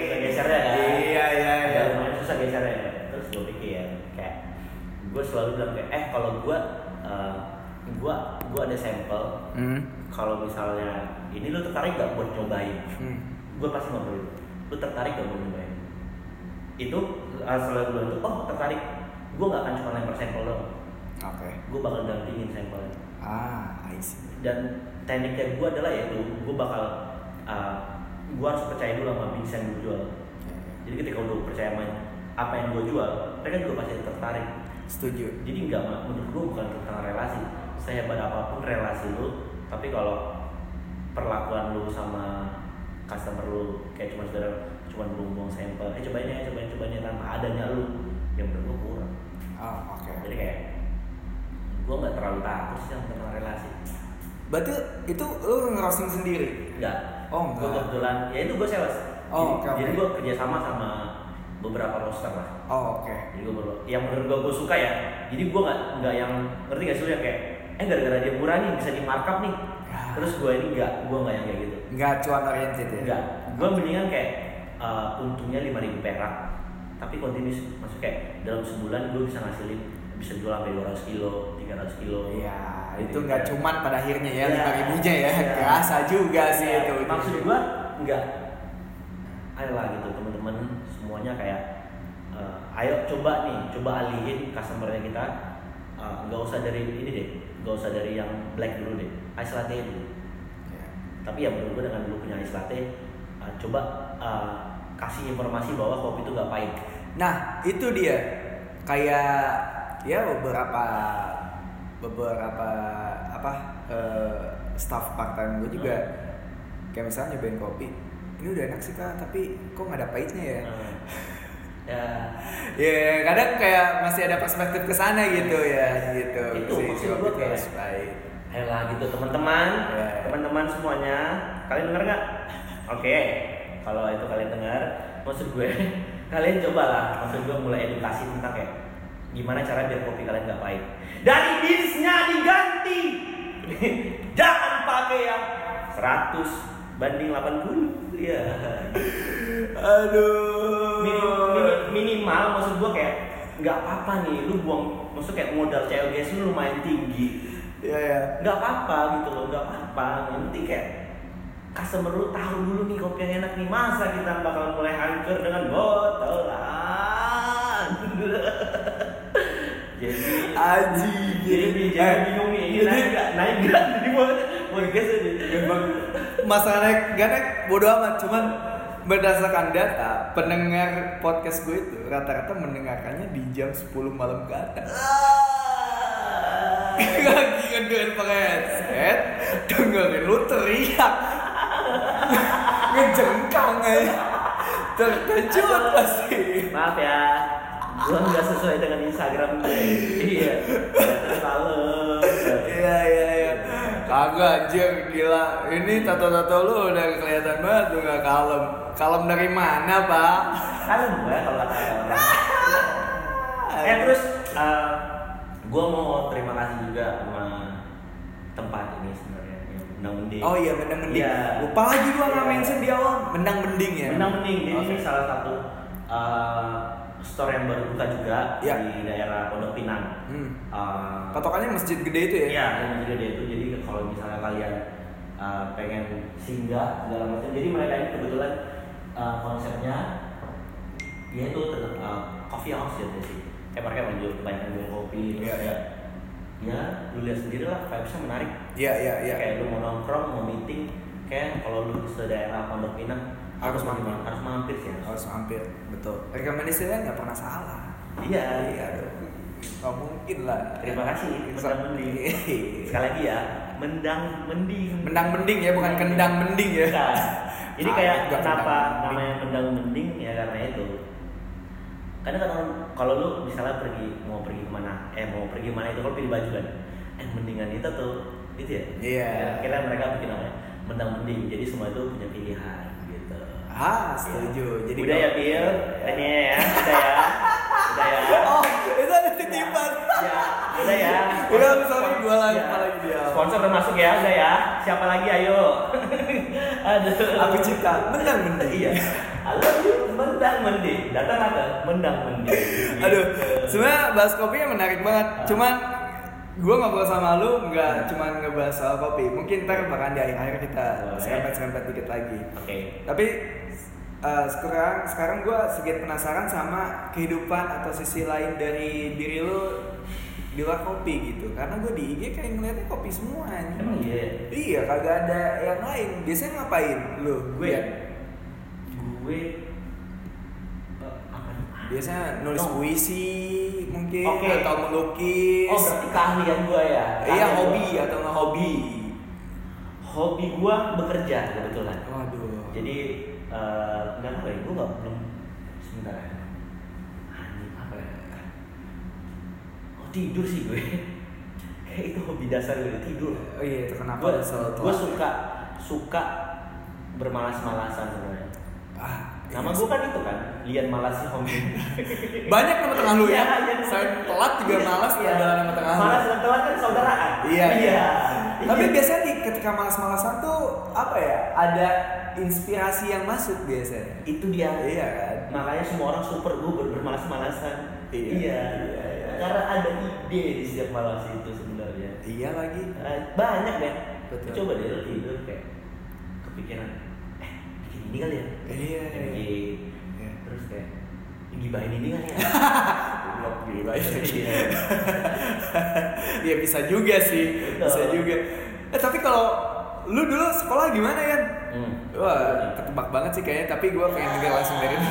Speaker 2: susah gesernya kan
Speaker 1: Iya, iya, iya.
Speaker 2: Lumayan susah gesernya terus gue pikir kayak gue selalu bilang kayak eh kalau gue uh, gue gue ada sampel
Speaker 1: Hmm.
Speaker 2: kalau misalnya ini lu tertarik gak buat nyobain
Speaker 1: Hmm.
Speaker 2: gue pasti ngobrol itu lu tertarik gak buat nyobain itu uh, selalu gue bilang tuh oh tertarik gue gak akan cuma lempar sampel doang
Speaker 1: Oke.
Speaker 2: gue bakal dampingin sampelnya
Speaker 1: Ah, I see.
Speaker 2: dan tekniknya gue adalah yaitu gue bakal uh, gue harus percaya dulu sama bisnis yang gue jual. Jadi ketika udah percaya sama apa yang gue jual mereka juga pasti tertarik.
Speaker 1: Setuju.
Speaker 2: jadi nggak menurut gue bukan tentang relasi. Sehebat apa pun relasi lu tapi kalau perlakuan lu sama customer lu kayak cuma saudara cuma buang-buang sampel eh cobain ya cobain cobain ya tanpa adanya lu yang menurut gue kurang.
Speaker 1: Ah, oke.
Speaker 2: jadi kayak gue nggak terlalu takut sih sama tentang relasi
Speaker 1: Berarti itu lu ngerosting sendiri?
Speaker 2: Enggak.
Speaker 1: Oh,
Speaker 2: Gue
Speaker 1: enggak.
Speaker 2: kebetulan, ya itu gue sales.
Speaker 1: Oh,
Speaker 2: jadi,
Speaker 1: oke,
Speaker 2: jadi gue kerjasama sama beberapa roster lah.
Speaker 1: Oh, oke.
Speaker 2: Jadi gue baru, yang menurut gue gue suka ya. Jadi gue nggak nggak yang ngerti gak sih lu yang kayak, eh gara-gara dia murah nih bisa di markup nih.
Speaker 1: Ya.
Speaker 2: Terus gue ini enggak, gue nggak yang kayak gitu.
Speaker 1: Nggak cuan oriented ya?
Speaker 2: Enggak. Gue mendingan kayak uh, untungnya 5000 perak, tapi continuous. Maksudnya kayak dalam sebulan gue bisa ngasilin bisa jual sampai 200 kilo, 300 kilo.
Speaker 1: Iya, itu nggak cuman pada akhirnya ya
Speaker 2: Iya.
Speaker 1: lima ribunya ya,
Speaker 2: Iya.
Speaker 1: kerasa juga sih
Speaker 2: Iya,
Speaker 1: itu.
Speaker 2: Maksud gua enggak ayolah gitu teman-teman semuanya kayak eh, ayo coba nih coba alihin customernya kita Eh, nggak usah dari ini deh nggak usah dari yang black dulu deh ice latte dulu
Speaker 1: Ya.
Speaker 2: tapi ya menurut gue dengan lu punya ice latte eh, coba eh, kasih informasi bahwa kopi itu nggak pahit
Speaker 1: Nah, itu dia. Kayak ya beberapa beberapa apa eh, staff part time gue juga kayak misalnya nyobain kopi. Ini udah enak sih kak, tapi kok nggak ada pahitnya ya?
Speaker 2: Eh, ya
Speaker 1: Ya kadang kayak masih ada perspektif ke sana gitu ya, gitu.
Speaker 2: Itu
Speaker 1: Si
Speaker 2: maksud
Speaker 1: tuh
Speaker 2: kayak-
Speaker 1: pahit.
Speaker 2: ayolah gitu teman-teman
Speaker 1: Ya.
Speaker 2: teman-teman semuanya kalian dengar nggak oke kalau itu kalian dengar maksud gue kalian cobalah maksud gue mulai edukasi tentang kayak gimana cara biar kopi kalian nggak pahit dari beansnya diganti. Jangan pakai yang 100 banding 80 ya
Speaker 1: Aduh.
Speaker 2: Minim- minim- minimal maksud gua kayak nggak apa-apa nih lu buang maksud kayak modal CLGS lu lumayan tinggi.
Speaker 1: Ya ya.
Speaker 2: nggak apa-apa gitu loh nggak apa-apa. Yang penting kayak customer lu tahu dulu nih kopi yang enak nih masa kita bakal mulai hancur dengan botolan jadi
Speaker 1: Aji.
Speaker 2: jadi jadi bingung nih ini naik nggak? Naik nggak? Di podcast aja
Speaker 1: Memang masalah naik gak naik bodo amat. Cuman berdasarkan data pendengar podcast gue itu rata-rata mendengarkannya di jam 10 malam ke atas. Lagi ngedengerin pakai headset dengerin lu teriak. Ngejengkang aja. Terkejut pasti.
Speaker 2: Maaf ya gua nggak sesuai dengan Instagram gue. Iya. Terus malam.
Speaker 1: Iya iya iya. Kagak anjir gila. Ini tato-tato lu udah kelihatan banget lu gak kalem. Kalem dari mana pak?
Speaker 2: Kalem gue kalau kata orang. Eh terus eh, gua mau terima kasih juga sama tempat ini sebenarnya Mendang Mending.
Speaker 1: Oh iya mendang mending.
Speaker 2: Iya.
Speaker 1: Lupa lagi gua nggak
Speaker 2: Iya.
Speaker 1: mention di awal. Mendang mending ya.
Speaker 2: Mendang Mending jadi
Speaker 1: Oke.
Speaker 2: ini salah satu eh, store yang baru buka juga
Speaker 1: Iya.
Speaker 2: di daerah Pondok Pinang
Speaker 1: Hmm.
Speaker 2: Eh,
Speaker 1: Patokannya masjid gede itu ya.
Speaker 2: Iya, juga dia itu jadi kalau misalnya kalian uh, pengen singgah segala macam. Jadi mereka ini kebetulan uh, konsepnya ya itu tentang uh, coffee house ya sih. Kayak mereka menjual kebanyakan jual kopi terus
Speaker 1: Iya,
Speaker 2: kayak ya lu lihat sendiri lah vibesnya menarik.
Speaker 1: Iya iya iya.
Speaker 2: Kayak lu mau nongkrong, mau meeting, kayak kalau lu ke daerah Pondok Pinang
Speaker 1: Harus mampir.
Speaker 2: harus mampir sih. ya.
Speaker 1: Harus mampir, betul. Rekomendasinya nggak pernah salah.
Speaker 2: Iya.
Speaker 1: Iya dong. Nggak mungkin lah.
Speaker 2: Terima kasih, Mendang Mending. Sekali lagi ya, mendang mending.
Speaker 1: Mendang mending ya, bukan kendang mending ya.
Speaker 2: Jadi
Speaker 1: Salah
Speaker 2: kayak kenapa namanya mendang mending ya karena itu. Kadang kan kalau lu misalnya pergi mau pergi ke mana, eh mau pergi mana itu kalau pilih baju kan, eh mendingan itu tuh itu ya.
Speaker 1: Iya.
Speaker 2: Ya, Akhirnya mereka bikin namanya mendang mending. Jadi semua itu punya pilihan gitu.
Speaker 1: Ah, setuju. Jadi
Speaker 2: udah ya Bill, ini ya, udah ya, udah ya.
Speaker 1: Oh, itu ada titipan.
Speaker 2: Ya, udah ya.
Speaker 1: Udah, sorry, gua lagi-
Speaker 2: Ya.
Speaker 1: lagi dia?
Speaker 2: Sponsor udah masuk ya, udah ya. Siapa lagi ayo? Aduh.
Speaker 1: Aku cipta mendang mending.
Speaker 2: Iya. I love you, mendang mending. Datang ada mendang mending.
Speaker 1: Aduh,
Speaker 2: Gitu.
Speaker 1: sebenarnya bahas kopi menarik banget. Cuman gue ngobrol sama lu nggak cuman ngebahas soal kopi. Mungkin ntar bahkan di akhir-akhir kita serempet-serempet dikit lagi.
Speaker 2: Oke.
Speaker 1: Tapi eh, sekarang sekarang gue sedikit penasaran sama kehidupan atau sisi lain dari diri lu di luar kopi gitu. Karena gue di IG kayak ngeliatnya kopi semua.
Speaker 2: Emang iya.
Speaker 1: Iya, kagak ada yang lain. Biasanya ngapain lu?
Speaker 2: Gue
Speaker 1: Biar-
Speaker 2: gue?
Speaker 1: Biasanya nulis
Speaker 2: Oh.
Speaker 1: puisi mungkin
Speaker 2: Oke.
Speaker 1: atau melukis.
Speaker 2: Oh, berarti keahlian gue ya.
Speaker 1: Iya
Speaker 2: Keahlian
Speaker 1: hobi
Speaker 2: gua.
Speaker 1: atau nggak hobi?
Speaker 2: Hobi gue bekerja kebetulan.
Speaker 1: Waduh.
Speaker 2: Jadi eh, nggak tahu ya, gue nggak belum sebentar ya. Apa ya? Oh tidur sih gue. Kayak itu hobi dasar gue tidur.
Speaker 1: oh iya itu kenapa
Speaker 2: Gue suka suka bermalas-malasan sebenarnya. Nama
Speaker 1: iya
Speaker 2: gue kan itu kan, Lian Malas hobi.
Speaker 1: banyak nama tengah lu ya.
Speaker 2: Iya, iya.
Speaker 1: Selain telat juga
Speaker 2: Iya,
Speaker 1: malas
Speaker 2: iya.
Speaker 1: adalah nama tengah lu.
Speaker 2: Malas dan telat kan saudaraan.
Speaker 1: Iya.
Speaker 2: Iya.
Speaker 1: Tapi
Speaker 2: Iya.
Speaker 1: biasanya di ketika malas-malasan tuh apa ya? Ada inspirasi yang masuk biasanya.
Speaker 2: itu dia.
Speaker 1: Iya kan?
Speaker 2: Makanya semua orang super gue ber- bermalas-malasan.
Speaker 1: Iya.
Speaker 2: Iya.
Speaker 1: Iya, iya.
Speaker 2: Karena ada ide di setiap malas itu sebenarnya.
Speaker 1: Iya lagi.
Speaker 2: Eh, banyak deh.
Speaker 1: Betul.
Speaker 2: Coba deh tidur kayak kepikiran, ini kali ya
Speaker 1: Iya, iya.
Speaker 2: bikin.
Speaker 1: Iya.
Speaker 2: terus kayak gibahin ini kali ya
Speaker 1: Goblok gila
Speaker 2: Iya.
Speaker 1: ya bisa juga sih
Speaker 2: Betul.
Speaker 1: bisa juga eh tapi kalau lu dulu sekolah gimana ya
Speaker 2: Hmm.
Speaker 1: wah ketebak banget sih kayaknya tapi gue pengen denger langsung dari lu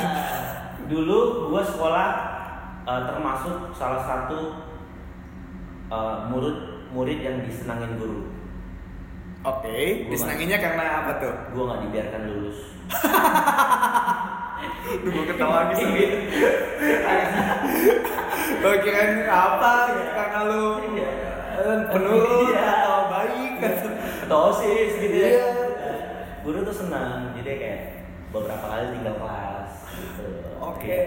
Speaker 2: dulu gua sekolah eh, termasuk salah satu eh, murid murid yang disenangin guru
Speaker 1: oke disenanginya karena apa tuh
Speaker 2: gua nggak dibiarkan lulus
Speaker 1: Duh, gue ketawa lagi sendiri gue kirain apa gitu karena lu
Speaker 2: Iya.
Speaker 1: eh, penurut
Speaker 2: Iya.
Speaker 1: atau baik gitu.
Speaker 2: atau osis gitu ya
Speaker 1: Iya.
Speaker 2: guru tuh senang jadi kayak beberapa kali tinggal kelas gitu
Speaker 1: Oke.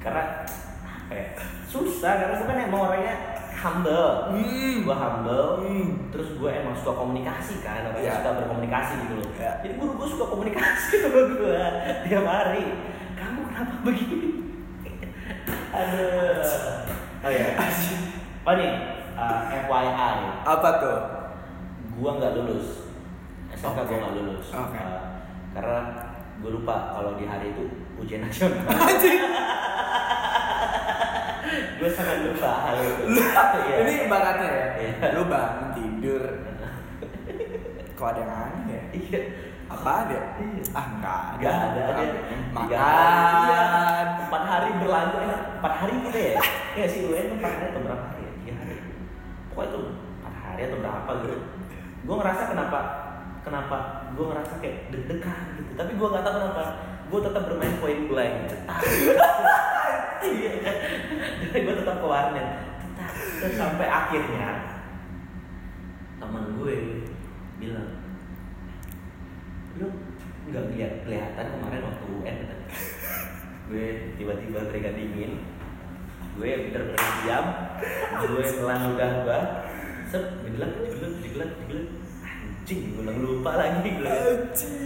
Speaker 2: karena apa ya, susah karena gue kan emang orangnya humble
Speaker 1: Hmm.
Speaker 2: gue humble
Speaker 1: Hmm.
Speaker 2: terus gue emang suka komunikasi kan orangnya
Speaker 1: Iya.
Speaker 2: suka berkomunikasi gitu loh
Speaker 1: Iya.
Speaker 2: jadi guru gue suka komunikasi sama gue tiap hari kamu kenapa begini aduh oh ya oh nih uh, FYI
Speaker 1: apa tuh
Speaker 2: gua nggak lulus SMK
Speaker 1: Oke.
Speaker 2: gua nggak lulus
Speaker 1: Oke.
Speaker 2: Uh, karena gue lupa kalau di hari itu ujian nasional gue sangat lupa hal itu. Iya.
Speaker 1: ini ibaratnya ya
Speaker 2: Iya.
Speaker 1: lu bangun tidur. Kok ada yang aneh ya?
Speaker 2: Iya.
Speaker 1: Apa ada?
Speaker 2: Iya.
Speaker 1: ah enggak ada.
Speaker 2: Gak ada ada. Tiga hari. Iya.
Speaker 1: makan
Speaker 2: empat hari berlalu. Eh, empat hari gitu ya? Ya sih UN empat hari atau berapa hari ya? Tiga hari. Pokoknya itu empat hari atau berapa gitu. Gue ngerasa kenapa kenapa gue ngerasa kayak deg-degan gitu. Tapi gue nggak tahu kenapa. Gue tetap bermain point blank. cetak iya gue tetap ke warnet. Dan sampai akhirnya teman gue bilang lu nggak lihat kelihatan kemarin waktu UN kan? gue tiba-tiba keringat dingin. Gue bener-bener diam gue telan ludah gue sep digelat digelat digelat digelat anjing gue lupa lagi. Gue
Speaker 1: anjing.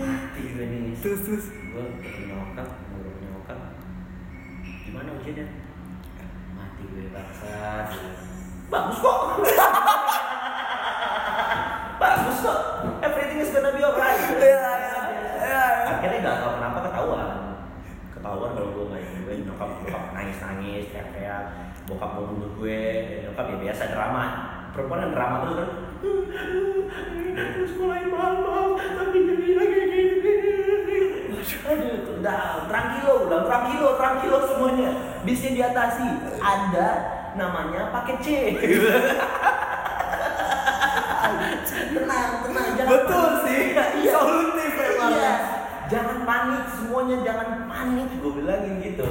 Speaker 2: Mati gue nih.
Speaker 1: Terus terus.
Speaker 2: Gue nyokap gimana ujiannya? Mati gue bangsat bagus kok. Bagus kok. Everything is gonna be alright.
Speaker 1: Iya, iya, iya.
Speaker 2: akhirnya nggak tahu kenapa ketahuan. Ketahuan kalau gue nggak ikut gue nyokap nyokap nangis nangis teriak teriak bokap mau bunuh gue dan nyokap ya biasa drama. Perempuan yang drama terus kan. Terus sekolahin mahal tapi jadi aduh udah tranquilo udah tranquilo tranquilo semuanya bisa diatasi ada namanya paket C tenang tenang jangan
Speaker 1: betul
Speaker 2: panik.
Speaker 1: sih
Speaker 2: Iya, iya.
Speaker 1: solutif emang
Speaker 2: Iya. Jangan panik, semuanya jangan panik. Gue bilangin gitu.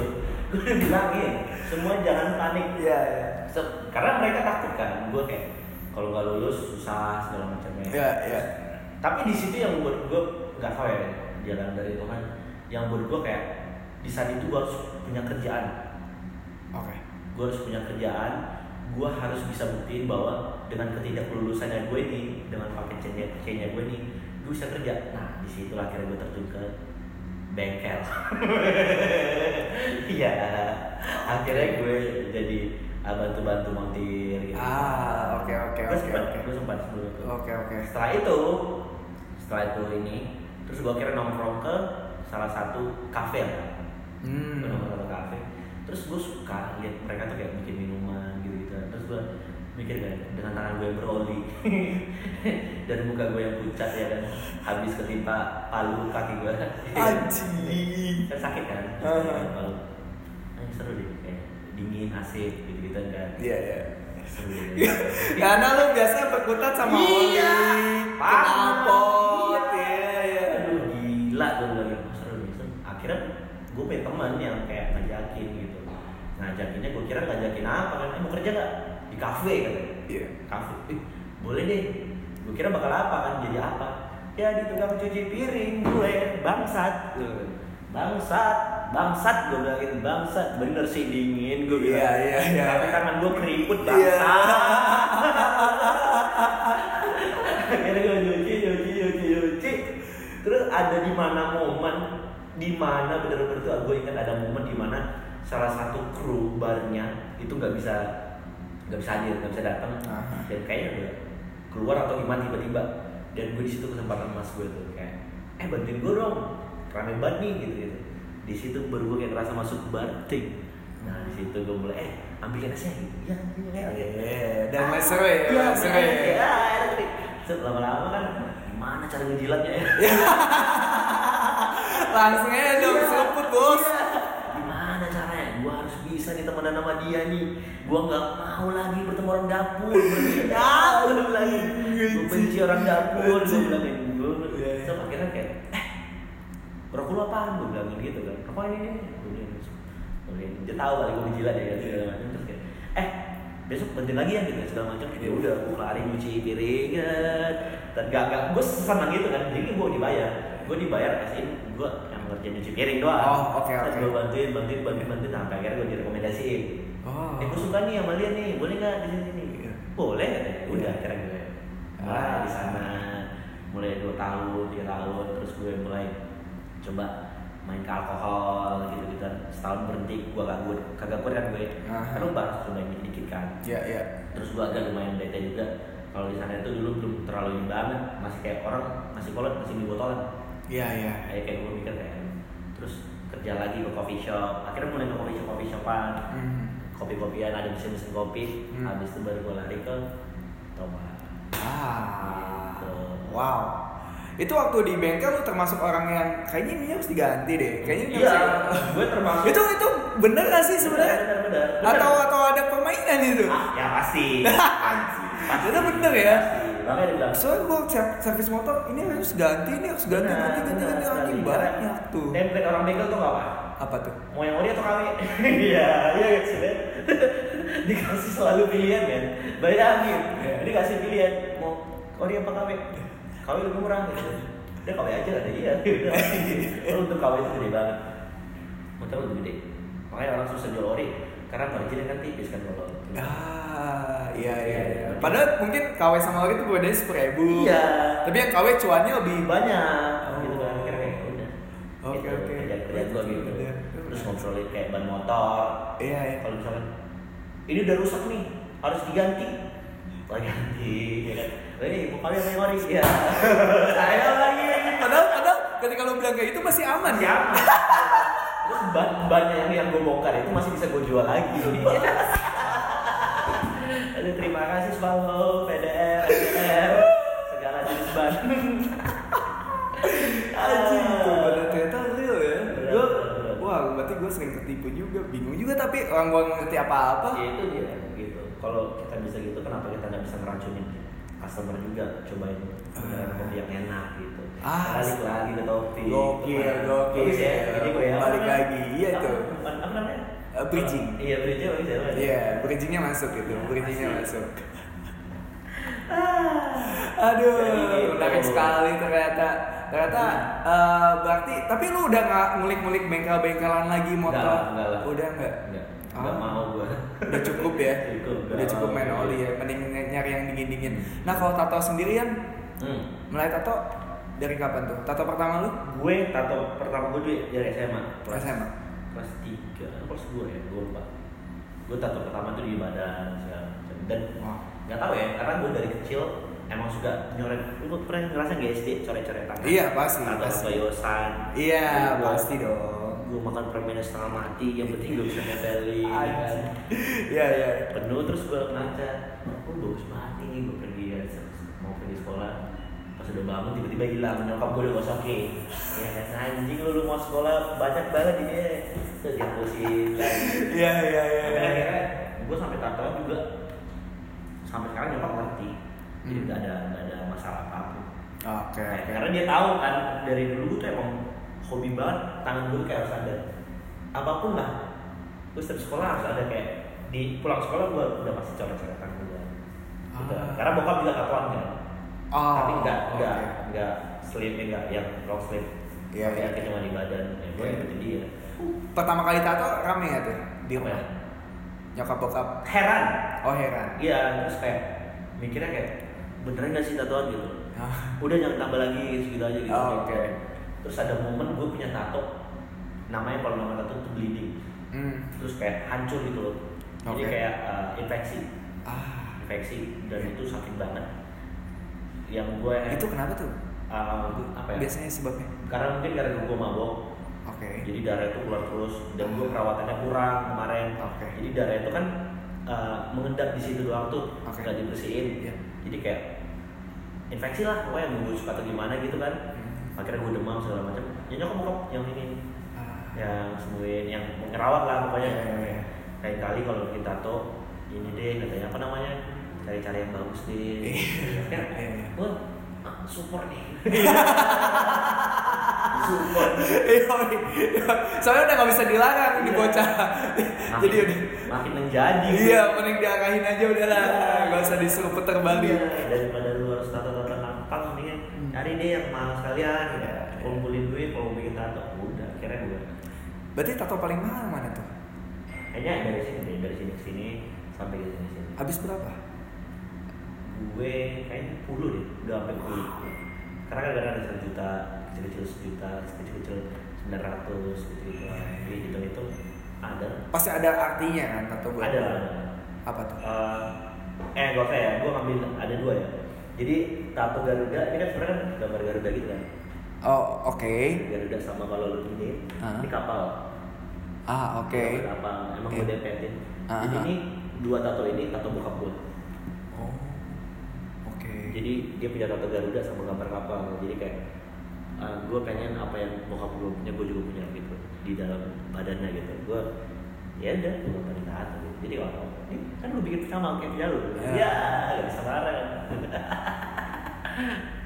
Speaker 2: Gue bilangin, semua jangan panik.
Speaker 1: iya iya
Speaker 2: Se- Karena mereka takut kan. Gue kayak kalau nggak lulus susah segala macamnya.
Speaker 1: iya iya
Speaker 2: Tapi di situ yang buat gue nggak tahu ya jalan dari Tuhan. Yang buat gue kayak di saat itu gue harus punya kerjaan.
Speaker 1: oke
Speaker 2: Gue harus punya kerjaan. Gue harus bisa buktiin bahwa dengan ketidaklulusannya gue ini, dengan paket C-nya, C-nya gue ini, gue bisa kerja. Nah, di situ akhirnya gue terjun ke bengkel. Iya, akhirnya gue jadi bantu-bantu montir gitu.
Speaker 1: Ah, oke, oke, oke,
Speaker 2: gue sempat sebelum itu.
Speaker 1: oke oke
Speaker 2: Setelah itu, setelah itu ini, terus gue akhirnya nongkrong ke salah satu kafe lah.
Speaker 1: hmm
Speaker 2: nongkrong ke kafe. Terus gue suka lihat mereka tuh kayak bikin minuman gitu gitu. Terus gue mikir kan dengan tangan gue yang beroli dan muka gue yang pucat ya kan habis ketimpa palu kaki gue
Speaker 1: anjing
Speaker 2: kan sakit kan
Speaker 1: Ah.
Speaker 2: palu nah, seru deh kayak dingin AC gitu gitu kan
Speaker 1: iya iya
Speaker 2: seru deh.
Speaker 1: karena lu biasa berkutat sama
Speaker 2: Iya,
Speaker 1: oli
Speaker 2: parah. Ngajakinnya gue kira ngajakin apa kan? Eh, mau kerja nggak di kafe kan?
Speaker 1: iya
Speaker 2: Kafe. Eh, boleh deh. Gue kira bakal apa kan? Jadi apa? Ya di tukang cuci piring gue bangsat. Bangsat, bangsat gue bilangin bangsat. Bener sih dingin gue bilang.
Speaker 1: Iya, iya, iya.
Speaker 2: Tapi tangan gue keriput
Speaker 1: Iya.
Speaker 2: bangsat. akhirnya gue nyuci nyuci nyuci nyuci terus ada di mana momen di mana bener-bener tuh gue ingat ada momen di mana salah satu kru barnya itu nggak bisa nggak bisa hadir nggak bisa datang. Dan kayaknya udah keluar atau gimana tiba-tiba. Dan gue di situ kesempatan emas gue tuh kayak eh bantuin gue dong rame banget nih gitu gitu. Di situ baru gue kayak ngerasa masuk bar ting nah di situ gue mulai eh ambilin esnya gitu. Ya
Speaker 1: Eh, dan mulai seru ya, mulai seru ya.
Speaker 2: lama-lama kan gimana cara ngejilatnya ya?
Speaker 1: Langsung aja dong, seruput bos.
Speaker 2: Iya. Gimana caranya? Gua harus bisa nih temenan sama dia nih. Gua nggak mau lagi bertemu orang dapur. Gua ya, gua bilang lagi. Gua benci orang dapur. Gua bilang gitu. Gua
Speaker 1: Iya, iya.
Speaker 2: so, akhirnya kayak, eh, rokok lu apaan? Gua bilang gitu kan. Apa ini nih? Gua dia tahu kali gua menjilat ya segala macam terus kayak, eh besok bantuin lagi ya gitu segala macam ya udah gua kelarin nyuci piring kan dan gak gak gue senang gitu kan jadi gue dibayar gue dibayar asin gue yang ngerjain nyuci piring doang
Speaker 1: Oh, oke,
Speaker 2: Terus
Speaker 1: oke.
Speaker 2: gue bantuin bantuin bantuin bantuin sampai akhirnya gue direkomendasiin
Speaker 1: Oh.
Speaker 2: eh gue suka nih sama dia nih boleh nggak di sini nih
Speaker 1: Iya.
Speaker 2: boleh udah
Speaker 1: Iya.
Speaker 2: akhirnya gue
Speaker 1: Ah.
Speaker 2: mulai di sana mulai dua tahun tiga tahun terus gue mulai coba main ke alkohol gitu gitu setahun berhenti gue gak gue kagak kuat kan gue
Speaker 1: Aha.
Speaker 2: kan lu baru coba dikit dikit kan
Speaker 1: Iya, iya.
Speaker 2: terus gua agak lumayan bete juga kalau di sana itu dulu belum terlalu ini banget masih kayak orang masih kolot masih di botolan
Speaker 1: Iya, iya.
Speaker 2: kayak kayak gue mikir kayak terus kerja lagi ke coffee shop akhirnya mulai ke coffee shop coffee shopan
Speaker 1: Hmm.
Speaker 2: kopi kopian ada mesin mesin kopi
Speaker 1: Hmm.
Speaker 2: habis itu baru gua lari ke toba
Speaker 1: Ah.
Speaker 2: Gitu.
Speaker 1: Wow. Itu waktu di bengkel lu termasuk orang yang kayaknya ini harus diganti deh. Kayaknya ini
Speaker 2: iya
Speaker 1: harus-
Speaker 2: gue termasuk
Speaker 1: Itu itu bener gak sih sebenarnya?
Speaker 2: benar benar
Speaker 1: Atau atau ada permainan itu?
Speaker 2: ah, ya pasti pasti
Speaker 1: Itu bener ya?
Speaker 2: Makanya dia bilang
Speaker 1: Soalnya gua ser- servis motor ini harus ganti, ini harus ganti,
Speaker 2: Benar,
Speaker 1: ganti, ganti,
Speaker 2: benar
Speaker 1: ganti, anjing
Speaker 2: Karena
Speaker 1: banyak tuh.
Speaker 2: template orang bengkel tuh apa?
Speaker 1: Apa tuh?
Speaker 2: mau yang ori atau KW iya iya kan sih dikasih selalu pilihan kan? Bayangin
Speaker 1: Iya.
Speaker 2: ini kasih pilihan mau ori apa KW KW lebih murah gitu. Udah KW aja ada iya. Kalau untuk KW itu gede banget. Motor lebih gede. Makanya orang susah jual ori karena marginnya kan tipis kan kalau
Speaker 1: Ah, iya iya iya. Padahal mungkin KW sama ori itu bedanya seribu.
Speaker 2: Iya.
Speaker 1: Tapi yang KW cuannya lebih
Speaker 2: banyak
Speaker 1: Oh.
Speaker 2: gitu kan akhirnya kayak udah
Speaker 1: Oke,
Speaker 2: gitu,
Speaker 1: oke.
Speaker 2: kerja kerja gua gitu
Speaker 1: Bener.
Speaker 2: terus ngobrolin kayak ban motor
Speaker 1: Iya iya.
Speaker 2: kalau misalkan ini udah rusak nih harus diganti oh ganti ya kan ini mau kami yang ya saya lagi
Speaker 1: Padahal padahal ketika lu bilang kayak itu masih aman ya.
Speaker 2: aman terus ban bannya yang yang gue bongkar itu masih bisa gue jual lagi Aduh, terima kasih Swallow, PDR, SDR, segala jenis ban.
Speaker 1: Anjing itu bener ternyata real ya.
Speaker 2: Berat.
Speaker 1: wah berarti gue sering ketipu juga, bingung juga tapi orang nggak ngerti apa-apa.
Speaker 2: Ya itu dia gitu. Kalau kita bisa gitu, kenapa kita nggak bisa ngeracunin customer juga? Cobain beneran kopi yang enak gitu.
Speaker 1: Ah,
Speaker 2: Balik lagi ke topi.
Speaker 1: Gokil, gokil.
Speaker 2: Ya, ini gue ya.
Speaker 1: Balik lagi, iya itu.
Speaker 2: Apa, namanya?
Speaker 1: Eh, bridging.
Speaker 2: Iya, bridging bagus ya. bagus.
Speaker 1: Iya, bridgingnya masuk gitu, bridgingnya masuk.
Speaker 2: Ah.
Speaker 1: Aduh,
Speaker 2: gitu.
Speaker 1: menarik sekali ternyata. Ternyata eh, berarti, tapi lu udah nggak ngulik-ngulik bengkel-bengkelan lagi motor?
Speaker 2: Enggak, enggak.
Speaker 1: Udah nggak?
Speaker 2: Enggak, enggak
Speaker 1: Ah.
Speaker 2: mau gue.
Speaker 1: Udah cukup ya?
Speaker 2: Cukup,
Speaker 1: Udah cukup main oli ya, mending nyari yang dingin-dingin. Nah kalau tato sendirian,
Speaker 2: Hmm.
Speaker 1: mulai tato dari kapan tuh? Tato pertama lu?
Speaker 2: Gue tato pertama gue dari- SMA. Kelas,
Speaker 1: SMA?
Speaker 2: Kelas 3, kelas 2 ya, gue lupa. Gue tato pertama tuh di badan segala macam. Dan nggak tahu ya, karena gue dari kecil emang suka nyoret. Lu pernah ngerasa gak SD coret-coretan?
Speaker 1: Iya, pasti,
Speaker 2: Tato
Speaker 1: pasti.
Speaker 2: yosan.
Speaker 1: Iya, pasti dong.
Speaker 2: Gue makan permen setengah mati, yang penting gue bisa nempelin. ya kan.
Speaker 1: Anjing. Iya, iya.
Speaker 2: penuh terus gue ngaca oh bagus banget ini gue pergi ya mau pergi sekolah pas udah bangun tiba-tiba hilang nyokap gue udah gosokin ya kan anjing lu, lu mau sekolah banyak banget ini terus dihapusin
Speaker 1: Iya, iya, iya. Iya.
Speaker 2: akhirnya gue sampai tato juga sampai sekarang nyokap ngerti jadi
Speaker 1: Hmm.
Speaker 2: nggak ada nggak ada masalah
Speaker 1: Oke,
Speaker 2: Kayak-
Speaker 1: oke.
Speaker 2: karena dia tahu kan dari dulu gue tuh emang hobi banget tangan gue kayak harus ada apa pun lah gue setiap sekolah harus ada kayak di pulang sekolah gue udah pasti coret-coretan juga gitu.
Speaker 1: Ah.
Speaker 2: karena bokap juga tatoan kan
Speaker 1: Oh,
Speaker 2: tapi enggak
Speaker 1: oke.
Speaker 2: enggak enggak sleeve enggak yang long sleeve
Speaker 1: Iya,
Speaker 2: tapi akhirnya cuma di badan ya gue
Speaker 1: Oke.
Speaker 2: ikutin dia
Speaker 1: Pertama kali tato rame ya tuh di
Speaker 2: Apa
Speaker 1: rumah?
Speaker 2: ya?
Speaker 1: Nyokap bokap.
Speaker 2: heran
Speaker 1: Oh heran.
Speaker 2: iya terus kayak mikirnya kayak beneran gak sih tatoan gitu
Speaker 1: Ah,
Speaker 2: udah jangan tambah lagi segitu aja gitu.
Speaker 1: Oh, oke.
Speaker 2: Terus ada momen gue punya tato, namanya kalau nama tato itu bleeding.
Speaker 1: Hmm.
Speaker 2: Terus kayak hancur gitu loh. Jadi
Speaker 1: Oke.
Speaker 2: kayak uh, infeksi,
Speaker 1: Ah,
Speaker 2: infeksi dan
Speaker 1: Iya.
Speaker 2: itu sakit banget. Yang gue
Speaker 1: itu kenapa tuh?
Speaker 2: uh, apa ya
Speaker 1: Biasanya sebabnya.
Speaker 2: karena mungkin karena gue mabok
Speaker 1: Oke.
Speaker 2: jadi darah itu keluar terus dan gue perawatannya kurang kemarin
Speaker 1: Oke.
Speaker 2: jadi darah itu kan uh, mengendap di situ doang tuh
Speaker 1: Oke.
Speaker 2: nggak dibersihin
Speaker 1: Iya.
Speaker 2: jadi kayak infeksi lah pokoknya membusuk atau gimana gitu kan
Speaker 1: Hmm.
Speaker 2: akhirnya gue demam segala macam ya nyokap bokap yang ini
Speaker 1: Ah.
Speaker 2: yang sembuhin yang ngerawat lah pokoknya
Speaker 1: Iya, iya, iya.
Speaker 2: kayak kali kalau bikin tato ini deh katanya apa namanya cari-cari yang bagus deh
Speaker 1: Iya.
Speaker 2: kan
Speaker 1: Iya, iya.
Speaker 2: gue support nih support
Speaker 1: Iya, Soalnya udah gak bisa dilarang di
Speaker 2: Iya.
Speaker 1: bocah. Jadi udah.
Speaker 2: makin menjadi
Speaker 1: Iya, mending diarahin aja udahlah.
Speaker 2: Iya.
Speaker 1: Gak usah disuruh puter balik.
Speaker 2: Iya, daripada lu harus tato-tato nampang mendingan
Speaker 1: Hmm.
Speaker 2: cari deh yang mahal sekalian
Speaker 1: Iya, iya.
Speaker 2: kumpulin duit kalau mau bikin tato udah akhirnya gue
Speaker 1: Berarti tato paling mahal mana tuh?
Speaker 2: kayaknya dari sini dari sini ke sini sampai ke sini sini
Speaker 1: Habis berapa?
Speaker 2: Gue kayaknya puluh deh udah sampai puluh karena kadang-kadang ada satu juta kecil-kecil sejuta kecil-kecil sembilan ratus gitu gitu
Speaker 1: Iya, iya.
Speaker 2: jadi hitung itu ada
Speaker 1: Pasti ada artinya kan tato buat
Speaker 2: ada
Speaker 1: Apa tuh?
Speaker 2: Eh, eh gue kayak gue ngambil ada dua ya jadi tato Garuda ini kan sebenarnya kan gambar Garuda gitu kan
Speaker 1: Oh, oke.
Speaker 2: Garuda sama kalau lu ini
Speaker 1: Ah.
Speaker 2: ini kapal
Speaker 1: Ah, oke.
Speaker 2: Gambar kapal emang
Speaker 1: Iya.
Speaker 2: gue dempetin
Speaker 1: Ah,
Speaker 2: jadi
Speaker 1: ah.
Speaker 2: ini dua tato ini tato bokap gue. Jadi dia punya tato Garuda sama gambar kapal jadi kayak gue pengen apa yang bokap gue punya gue juga punya gitu di dalam badannya gitu gue ya udah gue gambarin tato gitu. jadi kalau ini kan lu bikin sama kayak punya lu
Speaker 1: Ya.
Speaker 2: ya gak bisa marah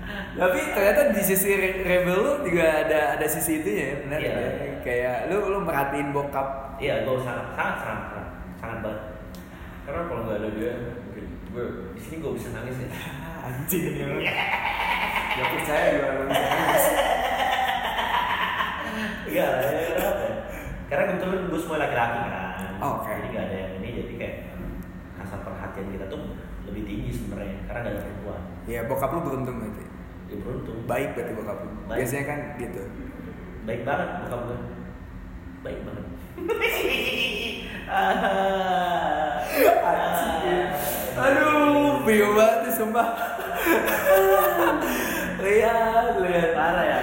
Speaker 1: Tapi ternyata di sisi re- rebel lu juga ada ada sisi itu ya, benar
Speaker 2: Iya.
Speaker 1: ya? Kayak lu lu merhatiin bokap.
Speaker 2: iya gue sangat sangat sangat sangat, sangat banget karena kalau nggak ada dia mungkin gue di sini gue bisa nangis ya
Speaker 1: Ah, Anjing ya. Ya percaya lu bisa nangis.
Speaker 2: Iya, ya? Karena kebetulan gue semua laki-laki kan.
Speaker 1: Oh, oke.
Speaker 2: Jadi gak ada yang ini, jadi kayak rasa perhatian kita tuh lebih tinggi sebenarnya karena gak ada perempuan.
Speaker 1: Ya bokap lu beruntung berarti.
Speaker 2: Ya beruntung.
Speaker 1: Baik berarti bokap lu.
Speaker 2: Baik.
Speaker 1: Biasanya kan gitu.
Speaker 2: Baik banget bokap gue. Baik banget.
Speaker 1: Aduh, bingung banget sumpah. lihat, lihat.
Speaker 2: Parah ya.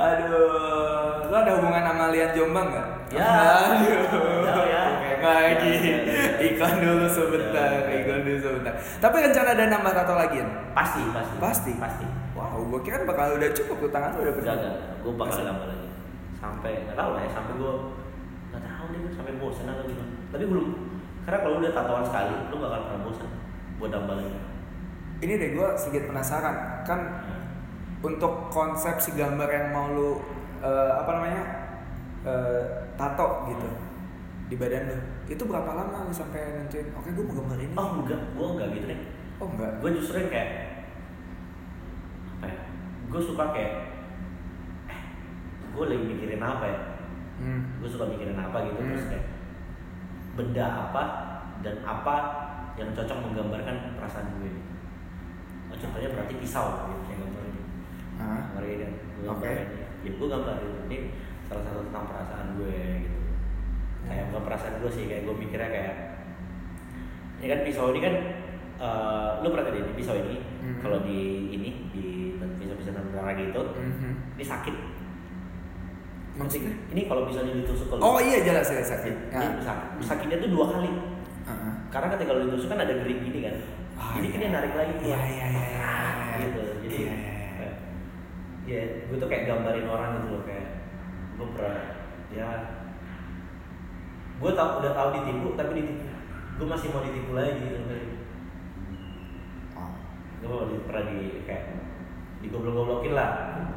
Speaker 1: Aduh, lo ada hubungan sama Lian Jombang nggak?
Speaker 2: Ya.
Speaker 1: Aduh.
Speaker 2: Tahu ya.
Speaker 1: Lagi.
Speaker 2: Ya, ya, ya.
Speaker 1: Iklan dulu sebentar, iklan dulu sebentar. Tapi rencana ada nambah tato lagi ya?
Speaker 2: Pasti, pasti.
Speaker 1: Pasti?
Speaker 2: Pasti.
Speaker 1: Wow, gue kira bakal udah cukup tuh tangan udah
Speaker 2: enggak, gue bakal
Speaker 1: Masih?
Speaker 2: nambah lagi. Sampai nggak tahu lah ya, sampai gue nggak tahu deh sampai bosan atau gimana. Tapi belum. Karena kalau udah tatoan sekali, lu gak akan pernah bosan buat nambah lagi.
Speaker 1: Ini deh gue sedikit penasaran. Kan untuk konsep si gambar yang mau lu eh, apa namanya eh, tato gitu di badan lu itu berapa lama lu sampai nentuin oke gue mau gambar ini
Speaker 2: Oh enggak, gue enggak gitu deh.
Speaker 1: oh enggak
Speaker 2: gue justru kayak apa ya gue suka kayak eh gue lagi mikirin apa ya
Speaker 1: hmm.
Speaker 2: gue suka mikirin apa gitu
Speaker 1: Hmm.
Speaker 2: terus kayak benda apa dan apa yang cocok menggambarkan perasaan gue oh, contohnya berarti pisau gitu kayak gambar ini
Speaker 1: Hah?
Speaker 2: gambar ini kan gue
Speaker 1: Oke.
Speaker 2: ini ya gue gambar gitu. ini salah satu tentang perasaan gue gitu kayak bukan perasaan gue sih kayak gue mikirnya kayak ini kan pisau ini kan eh, lu pernah tadi ini pisau ini
Speaker 1: Hmm.
Speaker 2: kalau di ini di pisau-pisau tentara gitu
Speaker 1: Mhm.
Speaker 2: ini sakit
Speaker 1: maksudnya
Speaker 2: ini kalau misalnya ditusuk ke lu
Speaker 1: oh iya jelas ya sakit
Speaker 2: ini sakit. sakitnya tuh dua kali
Speaker 1: Ah.
Speaker 2: karena ketika lu ditusuk kan ada gering gini kan
Speaker 1: Ah,
Speaker 2: jadi
Speaker 1: iya.
Speaker 2: kan dia narik lagi
Speaker 1: Iya, iya, iya, iya, iya.
Speaker 2: gitu. Jadi
Speaker 1: Iya,
Speaker 2: ya gue tuh kayak gambarin orang gitu loh kayak gue pernah ya gue tau udah tahu ditipu tapi ditipu gue masih mau ditipu lagi gitu
Speaker 1: Oh.
Speaker 2: gue mau pernah di kayak digoblok-goblokin lah.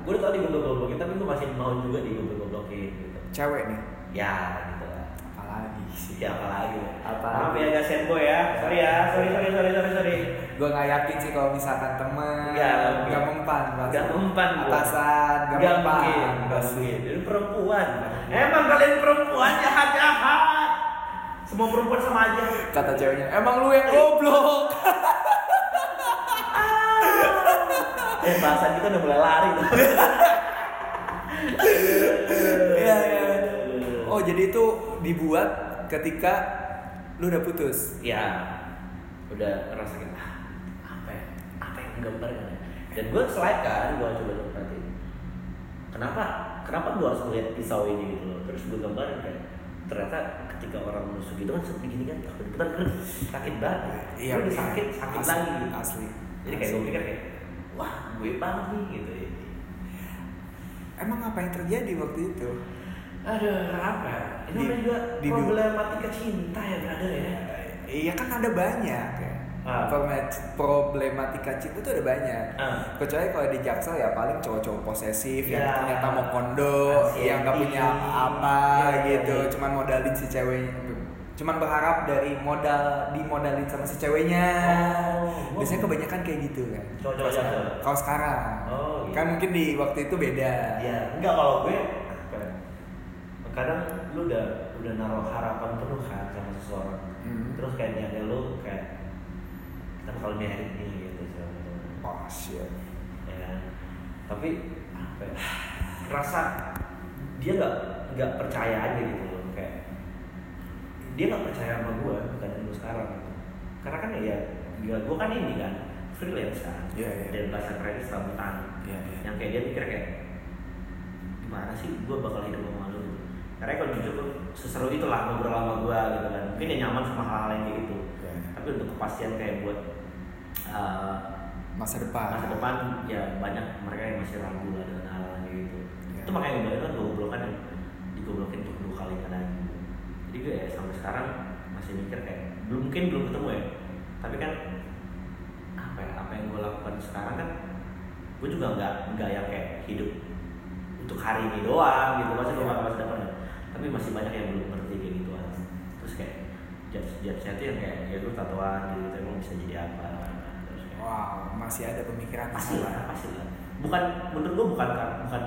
Speaker 2: Gue udah tau digoblok-goblokin tapi gue masih mau juga digoblok-goblokin gitu.
Speaker 1: Cewek nih?
Speaker 2: Ya gitu ya apa lagi
Speaker 1: Apa
Speaker 2: maaf ya sad boy ya sorry ya sorry sorry sorry sorry sorry
Speaker 1: gue nggak yakin sih kalau misalkan temen
Speaker 2: Nggak
Speaker 1: nggak mempan.
Speaker 2: Nggak mempan
Speaker 1: atasan nggak
Speaker 2: Gak
Speaker 1: mempan
Speaker 2: gak
Speaker 1: pasti.
Speaker 2: Ini perempuan. Emang kalian perempuan jahat jahat. Semua perempuan sama aja.
Speaker 1: kata ceweknya emang lu yang goblok
Speaker 2: Eh bahasan kita udah mulai lari tuh.
Speaker 1: Iya. oh jadi itu dibuat ketika lu udah putus
Speaker 2: Ya, udah ngerasa kayak ah, apa ya? Apa yang gambar kan? ya? dan gue slide kan gue coba perhatiin kenapa kenapa gue harus melihat pisau ini gitu loh terus gue gambarin kan ternyata ketika orang menusuk gitu kan seperti gini kan takut ikutan kan sakit banget
Speaker 1: Iya,
Speaker 2: Gue udah
Speaker 1: iya.
Speaker 2: sakit sakit
Speaker 1: Asli,
Speaker 2: lagi gitu.
Speaker 1: asli.
Speaker 2: jadi kayak gue pikir kayak wah gue banget nih gitu ya
Speaker 1: Emang apa yang terjadi waktu itu?
Speaker 2: Aduh apa ya? ini
Speaker 1: Di-
Speaker 2: juga
Speaker 1: di-
Speaker 2: problematika cinta ya brother ya
Speaker 1: Iya kan ada banyak ya.
Speaker 2: Ah.
Speaker 1: Problema- Problematika cinta tuh ada banyak.
Speaker 2: Ah.
Speaker 1: Kecuali kalau di Jaksel ya paling cowok-cowok posesif yang
Speaker 2: Ya.
Speaker 1: ternyata mau kondo,
Speaker 2: Anxiety.
Speaker 1: yang nggak punya apa
Speaker 2: Iya, iya,
Speaker 1: gitu,
Speaker 2: iya.
Speaker 1: cuman modalin si ceweknya. Cuman berharap dari modal dimodalin sama si ceweknya.
Speaker 2: Oh.
Speaker 1: Biasanya kebanyakan kayak gitu kan. Kalau sekarang-.
Speaker 2: Oh, gitu.
Speaker 1: Kan mungkin di waktu itu beda.
Speaker 2: ya enggak kalau gue ya, kadang lu udah udah naruh harapan penuh kan sama seseorang
Speaker 1: Hmm.
Speaker 2: terus kayak niatnya lu kayak kita bakal married nih gitu segala macam
Speaker 1: Oh shit.
Speaker 2: ya kan? tapi apa ya, rasa dia nggak nggak percaya aja gitu loh kayak dia nggak percaya sama gue bukan lu sekarang gitu. karena kan ya ya gue kan ini kan freelance kan
Speaker 1: Iya, iya.
Speaker 2: dan bahasa kredit serabutan
Speaker 1: Iya, iya.
Speaker 2: yang kayak dia mikir kayak gimana sih gue bakal hidup sama lu gitu. Karena kalau jujur tuh seseru itulah ngobrol sama gue gitu kan mungkin dia nyaman sama hal-hal yang kayak gitu
Speaker 1: Iya.
Speaker 2: tapi untuk kepastian kayak buat uh,
Speaker 1: Masa depan.
Speaker 2: masa depan ya banyak mereka yang masih ragu lah dengan hal hal kayak gitu
Speaker 1: Iya.
Speaker 2: itu makanya gue kan gue goblokan yang digoblokin untuk dua kalinya lagi jadi gue ya sampai sekarang masih mikir kayak belum mungkin belum ketemu ya tapi kan apa ya apa yang gue lakukan sekarang kan gue juga nggak nggak yang kayak hidup untuk hari ini doang gitu masih gue
Speaker 1: Iya.
Speaker 2: masa depan. Tapi masih banyak yang belum ngerti kayak gituan terus kayak judge judge itu yang kayak ya lu tatoan gitu emang bisa jadi apa terus kayak
Speaker 1: Wow, masih ada pemikiran
Speaker 2: pasti lah pasti lah bukan menurut gua bukan kan bukan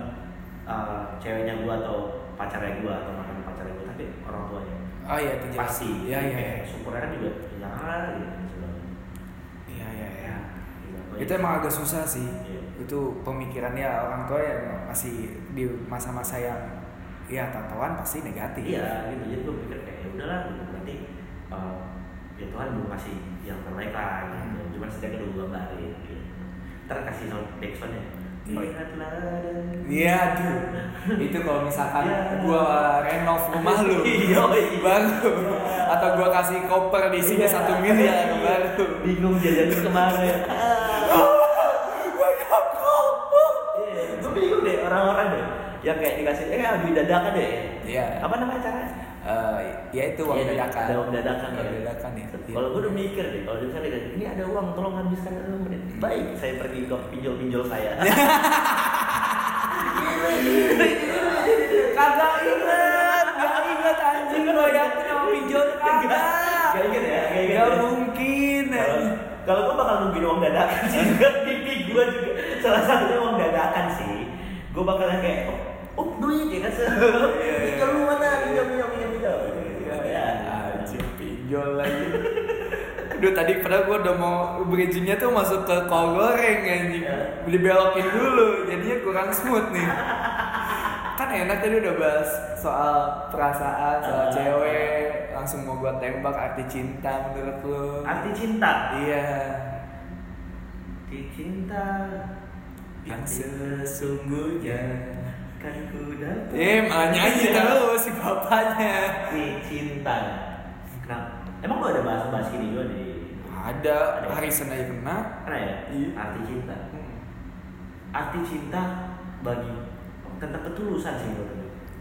Speaker 2: uh, ceweknya gua atau pacarnya gua atau mantan pacarnya gua tapi orang tuanya
Speaker 1: Oh iya, itu
Speaker 2: pasti
Speaker 1: Iya, iya, iya.
Speaker 2: syukurnya kan juga jangan gitu sebenarnya.
Speaker 1: Iya, iya, iya.
Speaker 2: ya gitu.
Speaker 1: Itu emang agak susah sih.
Speaker 2: Iya.
Speaker 1: Itu pemikirannya orang tua yang masih di masa-masa yang ya tatoan pasti negatif.
Speaker 2: iya gitu jadi gua pikir kayak ya udahlah berarti uh, ya Tuhan belum kasih yang terbaik lah gitu
Speaker 1: Hmm.
Speaker 2: cuman setidaknya udah gua gambarin gitu ntar kasih sound
Speaker 1: Iya.
Speaker 2: Lihatlah dan
Speaker 1: Iya, aduh. itu kalau misalkan
Speaker 2: Iya.
Speaker 1: gua renov rumah lu,
Speaker 2: Iya, iya.
Speaker 1: baru. Atau gua kasih koper di sini
Speaker 2: Iya.
Speaker 1: satu miliar baru.
Speaker 2: bingung jajan ke mana Iya, gue bingung deh orang-orang deh yang kayak dikasih eh beli dadakan deh
Speaker 1: Iya.
Speaker 2: apa namanya caranya
Speaker 1: Eh, ya itu uang
Speaker 2: Iya,
Speaker 1: dadakan.
Speaker 2: ada uang dadakan
Speaker 1: Uang
Speaker 2: ya.
Speaker 1: dadakan ya. Iya.
Speaker 2: kalau gue udah mikir deh kalau misalnya dikasih, ini ada uang tolong habiskan dalam menit baik saya pergi ke pinjol-pinjol saya
Speaker 1: Kagak inget, gak inget anjing yakin sama pinjol kagak.
Speaker 2: Gak inget ya gak inget
Speaker 1: Gak
Speaker 2: ya?
Speaker 1: mungkin.
Speaker 2: Kalau- gue bakal nungguin uang dadakan sih juga pipi gue juga salah satunya uang dadakan sih gue bakal kayak oh, oh duit ya kan pinjol lu mana pinjol pinjol pinjol pinjol
Speaker 1: Iya,
Speaker 2: ya
Speaker 1: anjing pinjol lagi. Duh tadi padahal gua udah mau bridgingnya tuh masuk ke kol goreng anjing.
Speaker 2: Iya.
Speaker 1: Dibelokin dulu, jadinya kurang smooth nih. Kan enak tadi udah bahas soal perasaan, soal
Speaker 2: Ah.
Speaker 1: cewek, langsung mau gua tembak arti cinta menurut lu.
Speaker 2: arti cinta
Speaker 1: Iya.
Speaker 2: arti cinta
Speaker 1: Yang sesungguhnya.
Speaker 2: Kan ku dapat
Speaker 1: Eh, malah nyanyi terus si bapaknya.
Speaker 2: arti cinta. Kenapa emang lu ada bahas bahas ini juga di
Speaker 1: Ada. Hari Senin kena.
Speaker 2: Karena ya?
Speaker 1: Iya.
Speaker 2: arti cinta. Arti cinta bagi tentang ketulusan sih gue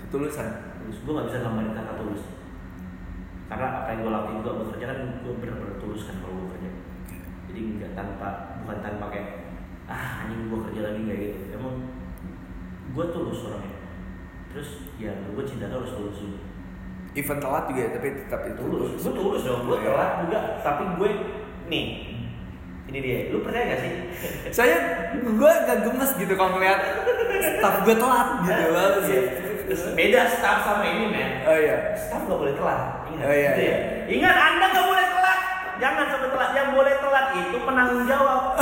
Speaker 1: Ketulusan.
Speaker 2: tulus gue gak bisa gambarin kata tulus karena apa yang gue lakuin gue bekerja kan gue bener-bener tulus kan kalau gue kerja. Jadi nggak tanpa bukan tanpa kayak ah anjing gue kerja lagi kayak gitu. Emang gue tulus orangnya terus ya gue cinta tuh harus tulus juga
Speaker 1: Event telat juga ya, tapi tetap itu
Speaker 2: tulus gue tulus dong gue
Speaker 1: Iya.
Speaker 2: telat juga tapi gue nih ini dia lu percaya gak sih
Speaker 1: Saya gue agak gemes gitu kalau ngeliat staff gue telat gitu loh.
Speaker 2: Iya. Terus beda staff sama ini men
Speaker 1: Oh iya.
Speaker 2: staff gak boleh telat ingat
Speaker 1: Oh, iya,
Speaker 2: Gitu
Speaker 1: iya.
Speaker 2: ya. ingat anda gak boleh telat jangan sampai telat yang boleh telat itu penanggung jawab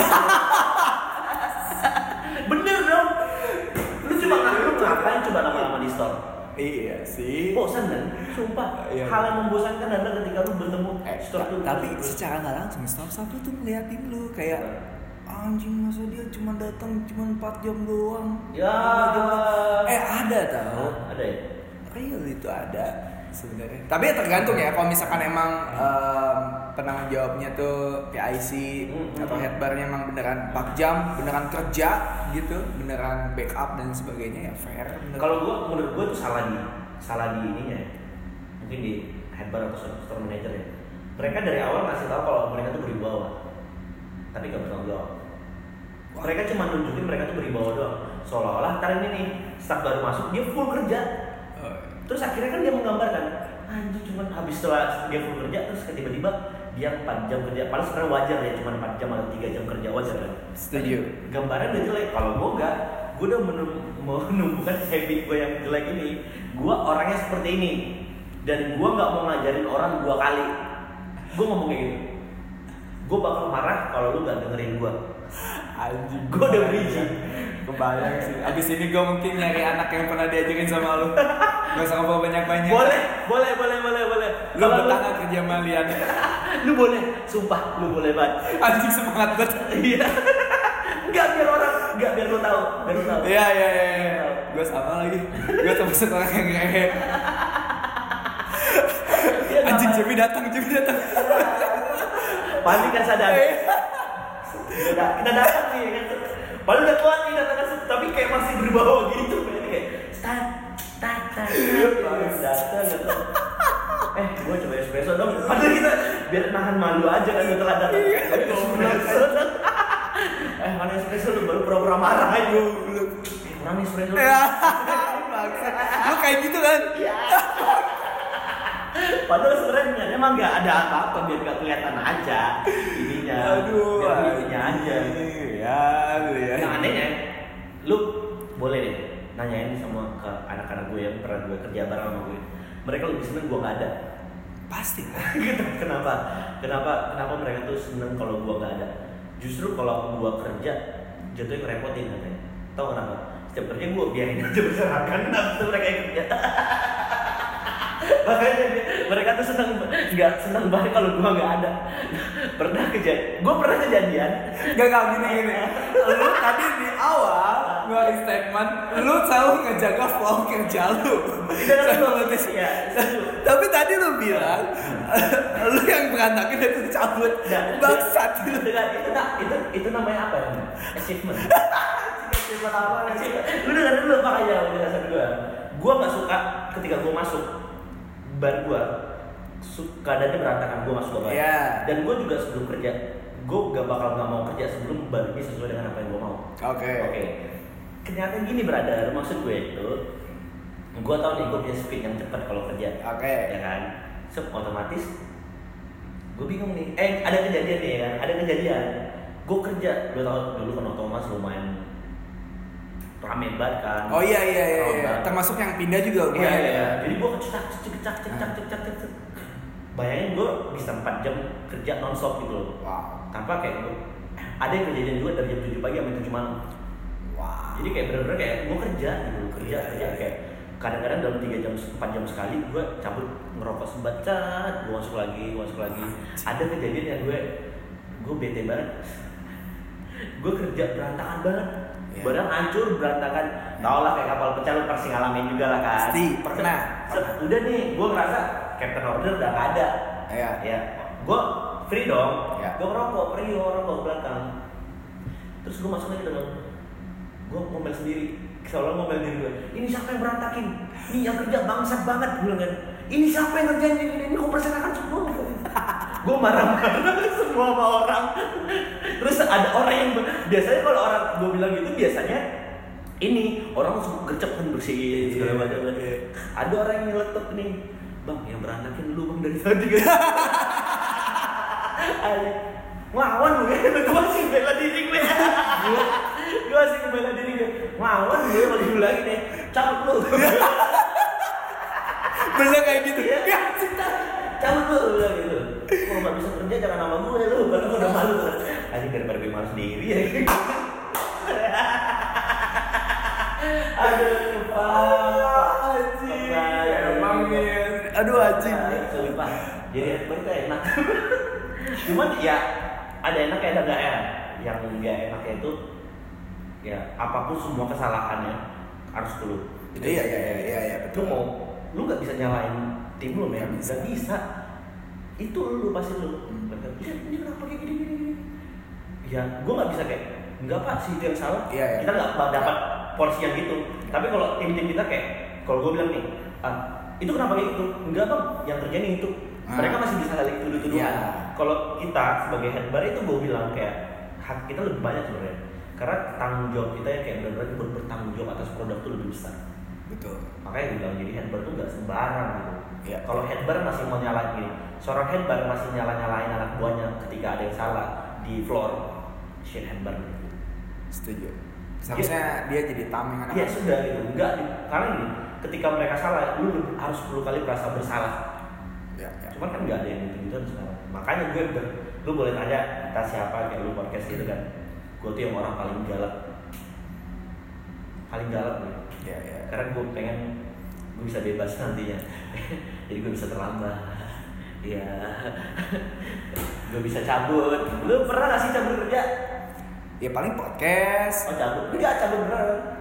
Speaker 2: bener dong lu lu ngapain coba lama-lama di store?
Speaker 1: Iya sih.
Speaker 2: bosan kan? Sumpah.
Speaker 1: Iya.
Speaker 2: hal yang membosankan adalah ketika lu bertemu
Speaker 1: Eh,
Speaker 2: store tuh
Speaker 1: tapi secara nggak langsung staff-staff lu tuh ngeliatin lu kayak ah anjing masa dia cuma datang cuma 4 jam doang?
Speaker 2: Ya.
Speaker 1: Eh ada tau.
Speaker 2: Ada ya?
Speaker 1: Real itu ada sebenarnya. Tapi ya tergantung ya kalau misalkan emang em, penanggung jawabnya tuh PIC
Speaker 2: Mm,
Speaker 1: atau
Speaker 2: mm.
Speaker 1: headbarnya emang beneran 4 jam beneran kerja gitu beneran backup dan sebagainya ya fair
Speaker 2: kalau gua. menurut gua tuh salah di salah di ininya ya. Mungkin di headbar atau store manager ya. Mereka dari awal ngasih tahu kalau mereka tuh berwibawa tapi gak bertanggung jawab. Mereka cuma nunjukin mereka tuh berwibawa doang. Seolah-olah ntar ini nih staff baru masuk dia full kerja.
Speaker 1: Oh,
Speaker 2: terus akhirnya kan dia menggambarkan anjir cuman habis setelah dia full kerja terus tiba-tiba dia 4 jam kerja padahal sebenarnya wajar ya cuma 4 jam atau 3 jam kerja wajar kan?
Speaker 1: Setuju.
Speaker 2: Gambaran udah jelek kalau gue enggak gue udah menumbuhkan habit gue yang jelek ini gue orangnya seperti ini. Dan gue nggak mau ngajarin orang dua kali. Gue ngomong kayak gitu. Gue bakal marah kalau lu nggak dengerin gue
Speaker 1: anjing
Speaker 2: Gua udah bridging.
Speaker 1: Kebayang sih. Abis ini gue mungkin nyari anak yang pernah diajarin sama lu. Gak usah ngobrol banyak-banyak.
Speaker 2: Boleh boleh boleh boleh boleh.
Speaker 1: Lu gak kerja sama Lian.
Speaker 2: Lu boleh sumpah lu boleh banget.
Speaker 1: Anjing semangat banget.
Speaker 2: Iya. Nggak biar orang nggak biar lu tahu biar lu tahu.
Speaker 1: Iya iya iya iya. Gue sama lagi. Gue termasuk orang yang ngehe. Anjing Jimmy datang, Jimmy datang.
Speaker 2: panik kan sadar. Kita, kita datang nih kan padahal udah kuat nih datang kan tapi kayak masih berbawa gitu kayak start start start eh gue coba espresso dong. Padahal kita biar nahan malu aja kan setelah datang. Tapi kalau espresso eh mana espresso lu baru pura-pura marah aja eh kurang espresso
Speaker 1: Ya. Bangsa. Lu kayak gitu kan?
Speaker 2: Padahal sebenarnya emang nggak ada apa-apa biar nggak kelihatan aja ininya.
Speaker 1: Aduh.
Speaker 2: biar ininya aja.
Speaker 1: Ya, ya.
Speaker 2: Yang anehnya, lu boleh deh nanyain sama ke anak-anak gue yang pernah gue kerja bareng sama gue. Mereka lebih seneng gue nggak ada.
Speaker 1: Pasti
Speaker 2: gitu. Kenapa? Kenapa? Kenapa mereka tuh seneng kalau gue nggak ada? Justru kalau gue kerja jatuhnya ngerepotin katanya. Tahu kenapa? Setiap kerja gue biarin aja berserakan, tapi mereka yang kerja. Makanya mereka tuh seneng nggak seneng banget kalau gua nggak ada pernah kejadian gua pernah kejadian
Speaker 1: Gak gak gini gini. Lu tadi di awal ngeluarin statement, lu selalu ngejaga flow kerja lu.
Speaker 2: Itu gua- setuju.
Speaker 1: Tapi tadi lu bilang, lu yang berantakin dan lu cabut. Bangsat.
Speaker 2: itu nah, itu itu namanya apa ya achievement
Speaker 1: Achievement apa?
Speaker 2: Achievement. lu dengerin dulu makanya penjelasan gua gua nggak suka ketika gua masuk bar gua su- keadaannya berantakan gua masuk ke
Speaker 1: Iya.
Speaker 2: dan gua juga sebelum kerja gua gak bakal nggak mau kerja sebelum bar ini sesuai dengan apa yang gua mau
Speaker 1: Oke.
Speaker 2: Oke. Kenyataan gini brother, maksud gue itu gue tau nih gue punya speed yang cepat kalau kerja.
Speaker 1: Oke.
Speaker 2: Ya kan? So, otomatis gue bingung nih. Eh, ada kejadian nih ya kan? Ada kejadian. Gue kerja, gue tau dulu kan otomas lumayan rame banget kan.
Speaker 1: Oh iya iya iya. Iya. Termasuk yang pindah juga
Speaker 2: Iya,
Speaker 1: lumayan
Speaker 2: iya,
Speaker 1: ya.
Speaker 2: iya. Jadi gue cecak, cecak, cecak, cecak, cecak, Bayangin gue bisa 4 jam kerja non-stop gitu loh.
Speaker 1: Wow.
Speaker 2: Tanpa kayak gue, ada yang kejadian juga dari jam 7 pagi sampai 7 malam.
Speaker 1: Wow.
Speaker 2: Jadi kayak bener-bener kayak gue kerja gitu, kerja
Speaker 1: Iya,
Speaker 2: kerja
Speaker 1: iya.
Speaker 2: kayak kadang-kadang dalam tiga jam empat jam sekali gue cabut ngerokok sebacat gue masuk lagi gue masuk lagi ada kejadian yang gue gue bete banget gue kerja berantakan banget Barang hancur berantakan. Tau lah kayak kapal pecah lu pasti ngalamin juga lah kan?
Speaker 1: Pasti, pernah.
Speaker 2: Udah nih gue ngerasa captain order udah gak ada.
Speaker 1: Iya.
Speaker 2: ya gue free dong.
Speaker 1: Iya.
Speaker 2: gue ngerokok free ngerokok ke belakang. Terus gue masuk lagi dalam. Gue ngomel sendiri. Seolah ngomel diri gue ini siapa yang berantakin? Ini yang kerja bangsat banget gue bilang kan. Ini siapa yang ngerjain ini? Ini kok berserakan semua gue marah-marah semua sama orang terus ada orang yang biasanya kalau orang gue bilang gitu biasanya ini orang langsung gercep kan bersihin segala macam kan
Speaker 1: Iya.
Speaker 2: ada orang yang nyeletuk nih bang yang berantakin lu bang dari tadi kan ngelawan gue gue masih bela diri gue gue masih bela diri gue ngelawan gue kalau dulu lagi nih cabut lu
Speaker 1: Bener kayak gitu.
Speaker 2: Iya.
Speaker 1: Ya.
Speaker 2: Cabut lu gitu kalau nggak bisa kerja jangan nama gue lu karena gue udah malu aja daripada gue malu sendiri ya aduh pak
Speaker 1: Anjing.
Speaker 2: Pak.
Speaker 1: Emang. Aduh anjing.
Speaker 2: Sumpah, jadi tuh enak. Cuman ya ada enak ya ada enggak ya. yang nggak enaknya itu ya apa pun semua kesalahannya harus dulu
Speaker 1: Iya iya iya iya iya
Speaker 2: lu
Speaker 1: betul.
Speaker 2: mau lu nggak bisa nyalain tim lu
Speaker 1: Nggak bisa.
Speaker 2: bisa itu lu pasti lu ya ini kenapa kayak gini gini gini ya gue nggak bisa kayak nggak pak si itu yang salah
Speaker 1: Iya, iya.
Speaker 2: kita nggak dapat porsi yang gitu tapi kalau tim-tim kita kayak kalau gue bilang nih ah, itu kenapa kayak gitu enggak bang yang terjadi itu
Speaker 1: Ah.
Speaker 2: mereka masih bisa saling tuduh-tuduhan
Speaker 1: Iya.
Speaker 2: kalau kita sebagai head bar itu gue bilang kayak hak kita lebih banyak sebenarnya karena tanggung jawab kita ya kayak benar-benar ber- bertanggung jawab atas produk itu lebih besar
Speaker 1: Betul.
Speaker 2: makanya gue bilang jadi head bar tuh nggak sembarang gitu
Speaker 1: Iya.
Speaker 2: kalau head bar masih mau nyalain gini seorang head bar masih nyala nyalain anak buahnya ketika ada yang salah di floor shit head bar
Speaker 1: Setuju. Seharusnya dia jadi tameng anak.
Speaker 2: iya sudah gitu enggak karena gini ketika mereka salah lu harus 10 kali merasa bersalah
Speaker 1: Iya iya.
Speaker 2: cuman kan nggak ada yang gitu gitu sekarang makanya gue ber, lu boleh tanya kita siapa kayak lu podcast gitu kan gue tuh yang orang paling galak paling galak gue
Speaker 1: Iya iya.
Speaker 2: karena gue pengen gue bisa bebas nantinya. Jadi gue bisa terlambat. Iya. Gue bisa cabut. Lu pernah gak sih cabut kerja?
Speaker 1: Ya paling podcast.
Speaker 2: oh cabut. Enggak cabut beneran.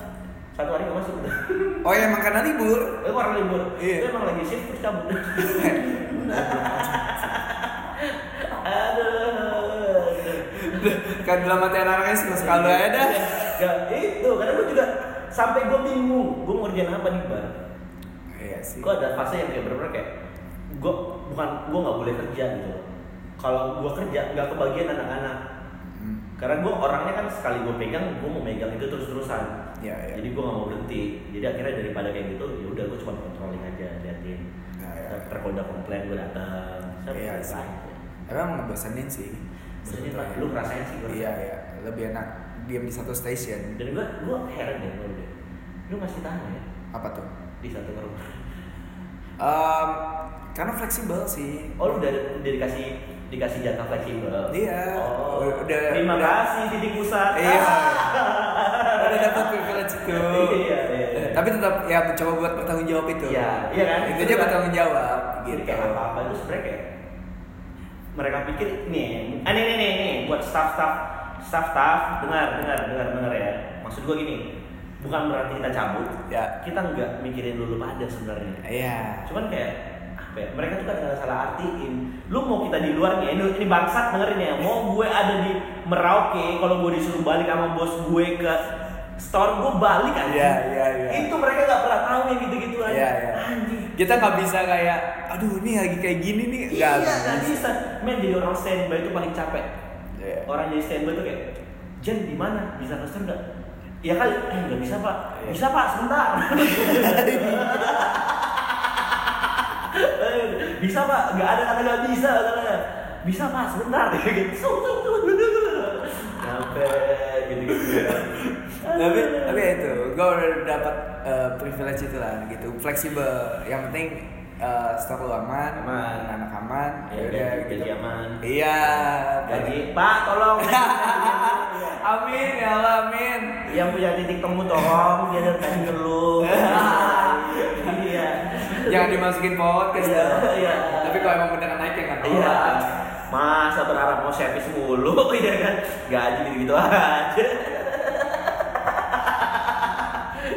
Speaker 2: Satu hari gak masuk. Udah
Speaker 1: Oh ya emang karena libur.
Speaker 2: lu orang libur?
Speaker 1: Iya.
Speaker 2: lu emang lagi shift terus cabut. Aduh.
Speaker 1: Kan dalam hati anak-anaknya suka sekali aja dah.
Speaker 2: Gak itu. Karena gue juga sampai gue bingung gue mau ngerjain apa di bar
Speaker 1: Iya sih.
Speaker 2: gue ada fase yang kayak bener-bener kayak gue bukan gue nggak boleh kerja gitu kalau gue kerja nggak kebagian anak-anak
Speaker 1: Hmm.
Speaker 2: karena gue orangnya kan sekali gue pegang gue mau megang itu terus-terusan
Speaker 1: Iya iya.
Speaker 2: jadi gue nggak mau berhenti jadi akhirnya daripada kayak gitu ya udah gue cuma controlling aja liatin
Speaker 1: Nah, iya.
Speaker 2: terkoda komplain gue datang
Speaker 1: Iya sih. Emang ngebosenin sih. Sebetulnya.
Speaker 2: lu ngerasain sih gue
Speaker 1: Iya iya. Lebih enak diam di satu station.
Speaker 2: dan gue gue heran deh lu deh lu masih tahan ya
Speaker 1: Apa tuh?
Speaker 2: di satu rumah
Speaker 1: Em, karena fleksibel sih.
Speaker 2: oh lu udah udah dikasih dikasih jatah fleksibel
Speaker 1: Iya.
Speaker 2: oh
Speaker 1: Udah-
Speaker 2: terima
Speaker 1: udah.
Speaker 2: kasih titik pusat
Speaker 1: Iya. Udah dapat privilege itu.
Speaker 2: Iya, iya, iya.
Speaker 1: Tapi tetap ya mencoba buat bertanggung jawab itu.
Speaker 2: Iya, iya kan? Itu kan.
Speaker 1: bertanggung jawab
Speaker 2: Jadi
Speaker 1: gitu.
Speaker 2: kayak apa-apa itu sebenarnya kayak mereka pikir nih, ah nih nih nih, nih buat staff-staff staff-staff dengar dengar dengar dengar ya. Maksud gua gini, bukan berarti kita cabut,
Speaker 1: Ya.
Speaker 2: kita nggak mikirin dulu pada sebenarnya.
Speaker 1: Iya.
Speaker 2: Cuman kayak apa ya, mereka tuh kadang salah artiin. Lu mau kita di luar nih, ini, ini bangsat dengerin ya. Mau gue ada di Merauke, kalau gue disuruh balik sama bos gue ke store gue balik aja.
Speaker 1: Iya, iya, iya.
Speaker 2: Itu mereka nggak pernah tahu yang gitu-gitu aja.
Speaker 1: Iya, iya.
Speaker 2: Anjing.
Speaker 1: Kita nggak bisa kayak, aduh ini lagi kayak gini nih.
Speaker 2: Iya,
Speaker 1: Nggak
Speaker 2: nggak bisa. Men jadi orang standby itu paling capek.
Speaker 1: Iya.
Speaker 2: Orang jadi standby tuh kayak, Jen di mana? Bisa pesen nggak? Ya kali, eh nggak bisa pak.
Speaker 1: Iya.
Speaker 2: Bisa pak, sebentar. Bisa pak, nggak ada kata nggak bisa katanya. Bisa pak, sebentar. Gitu. Sampai gitu-gitu.
Speaker 1: tapi tapi ya itu gue udah dapat eh, privilege itu lah gitu fleksibel yang penting eh, stok lu aman
Speaker 2: Aman.
Speaker 1: anak aman
Speaker 2: Ya,
Speaker 1: udah
Speaker 2: gaji aman.
Speaker 1: iya
Speaker 2: Gaji, pak tolong.
Speaker 1: amin ya Allah amin.
Speaker 2: Yang punya titik temu tolong dia dari ngeluh. Iya.
Speaker 1: Jangan dimasukin podcast
Speaker 2: Iya, iya.
Speaker 1: tapi kalau emang beneran naik ya tahu
Speaker 2: iya. Masa berharap mau servis mulu? Ya kan? Gaji gitu gitu aja.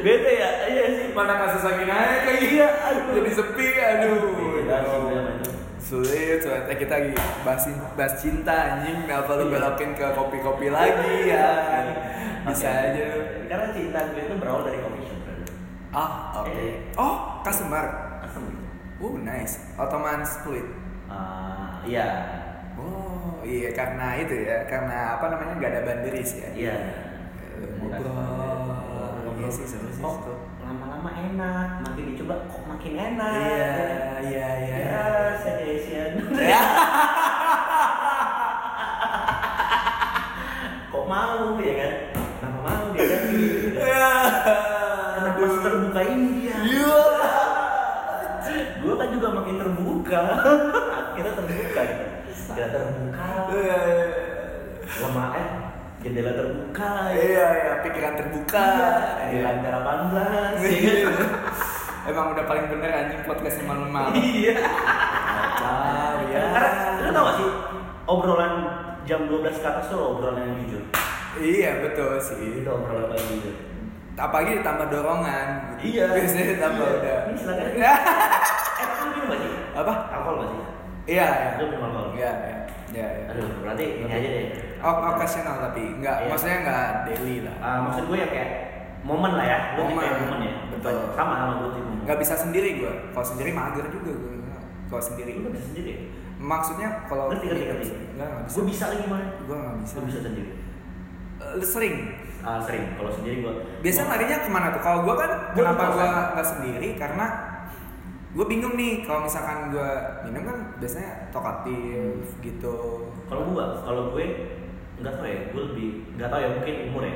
Speaker 2: Bete ya? Iya sih
Speaker 1: mana kasus lagi naik kayak
Speaker 2: Iya, aduh.
Speaker 1: jadi sepi aduh.
Speaker 2: Sih, memang itu.
Speaker 1: sulit sulit. Eh, kita lagi bahas, bahas cinta anjing. Apa lu
Speaker 2: Iya.
Speaker 1: belokin ke kopi-kopi lagi ya. Bisa
Speaker 2: Oke.
Speaker 1: aja.
Speaker 2: Karena cinta gue itu berawal dari coffee shop
Speaker 1: ah oke.
Speaker 2: Eh.
Speaker 1: oh customer.
Speaker 2: Gitu
Speaker 1: oh nice. Ottoman split.
Speaker 2: Ah, iya.
Speaker 1: Oh iya karena itu ya karena apa namanya nggak ada banderis ya.
Speaker 2: Iya.
Speaker 1: Eh, ngobrol. iya sih seru sih
Speaker 2: kok lama-lama enak makin dicoba kok makin enak.
Speaker 1: Iya iya iya
Speaker 2: ya saya Asian.
Speaker 1: Ya.
Speaker 2: kok mau ya kan? Kenapa mau dia kan.
Speaker 1: Ya.
Speaker 2: kenapa terbuka ini dia
Speaker 1: Iya.
Speaker 2: gue kan juga makin terbuka. Akhirnya terbuka. Kita terbuka.
Speaker 1: Iya,
Speaker 2: lama eh jendela terbuka ya.
Speaker 1: Iya, iya, pikiran terbuka.
Speaker 2: di
Speaker 1: Iya.
Speaker 2: lantai 18 ya kan?
Speaker 1: Emang udah paling bener anjing podcast malam-malam.
Speaker 2: iya
Speaker 1: Kacau ya.
Speaker 2: karena lu tau gak sih obrolan jam 12 ke atas tuh obrolan yang jujur
Speaker 1: Iya betul sih.
Speaker 2: itu obrolan paling jujur
Speaker 1: Apalagi ditambah dorongan.
Speaker 2: Iya.
Speaker 1: Biasanya ditambah
Speaker 2: Iya.
Speaker 1: udah.
Speaker 2: Ini silakan. eh lu minum gak sih
Speaker 1: Apa?
Speaker 2: alkohol gak sih
Speaker 1: Iya, iya.
Speaker 2: lu minum alkohol
Speaker 1: Iya, iya. Iya, iya.
Speaker 2: aduh berarti ini aja deh
Speaker 1: occasional tapi enggak,
Speaker 2: Iya.
Speaker 1: maksudnya enggak daily lah.
Speaker 2: Ah, maksud gue ya kayak momen lah ya lu
Speaker 1: Momen.
Speaker 2: kayak momen ya
Speaker 1: Betul.
Speaker 2: sama sama gue tuh momen
Speaker 1: Enggak bisa sendiri gua. Kalau sendiri mager juga gua. Kalau sendiri.
Speaker 2: lu bisa sendiri ya?
Speaker 1: Maksudnya kalau
Speaker 2: ngerti ngerti ngerti
Speaker 1: Enggak, enggak bisa.
Speaker 2: gue bisa lagi mana
Speaker 1: Gua enggak bisa.
Speaker 2: gue bisa sendiri
Speaker 1: Eh, sering.
Speaker 2: Ah, sering kalau sendiri gue
Speaker 1: Biasa larinya ke mana tuh? Kalau gua kan
Speaker 2: Gua
Speaker 1: kenapa
Speaker 2: di
Speaker 1: gua
Speaker 2: kosan.
Speaker 1: nggak sendiri? Karena gue bingung nih kalau misalkan gua minum kan biasanya tokatif gitu.
Speaker 2: kalau gue kalau gue nggak tahu ya gue lebih nggak tahu ya mungkin umur ya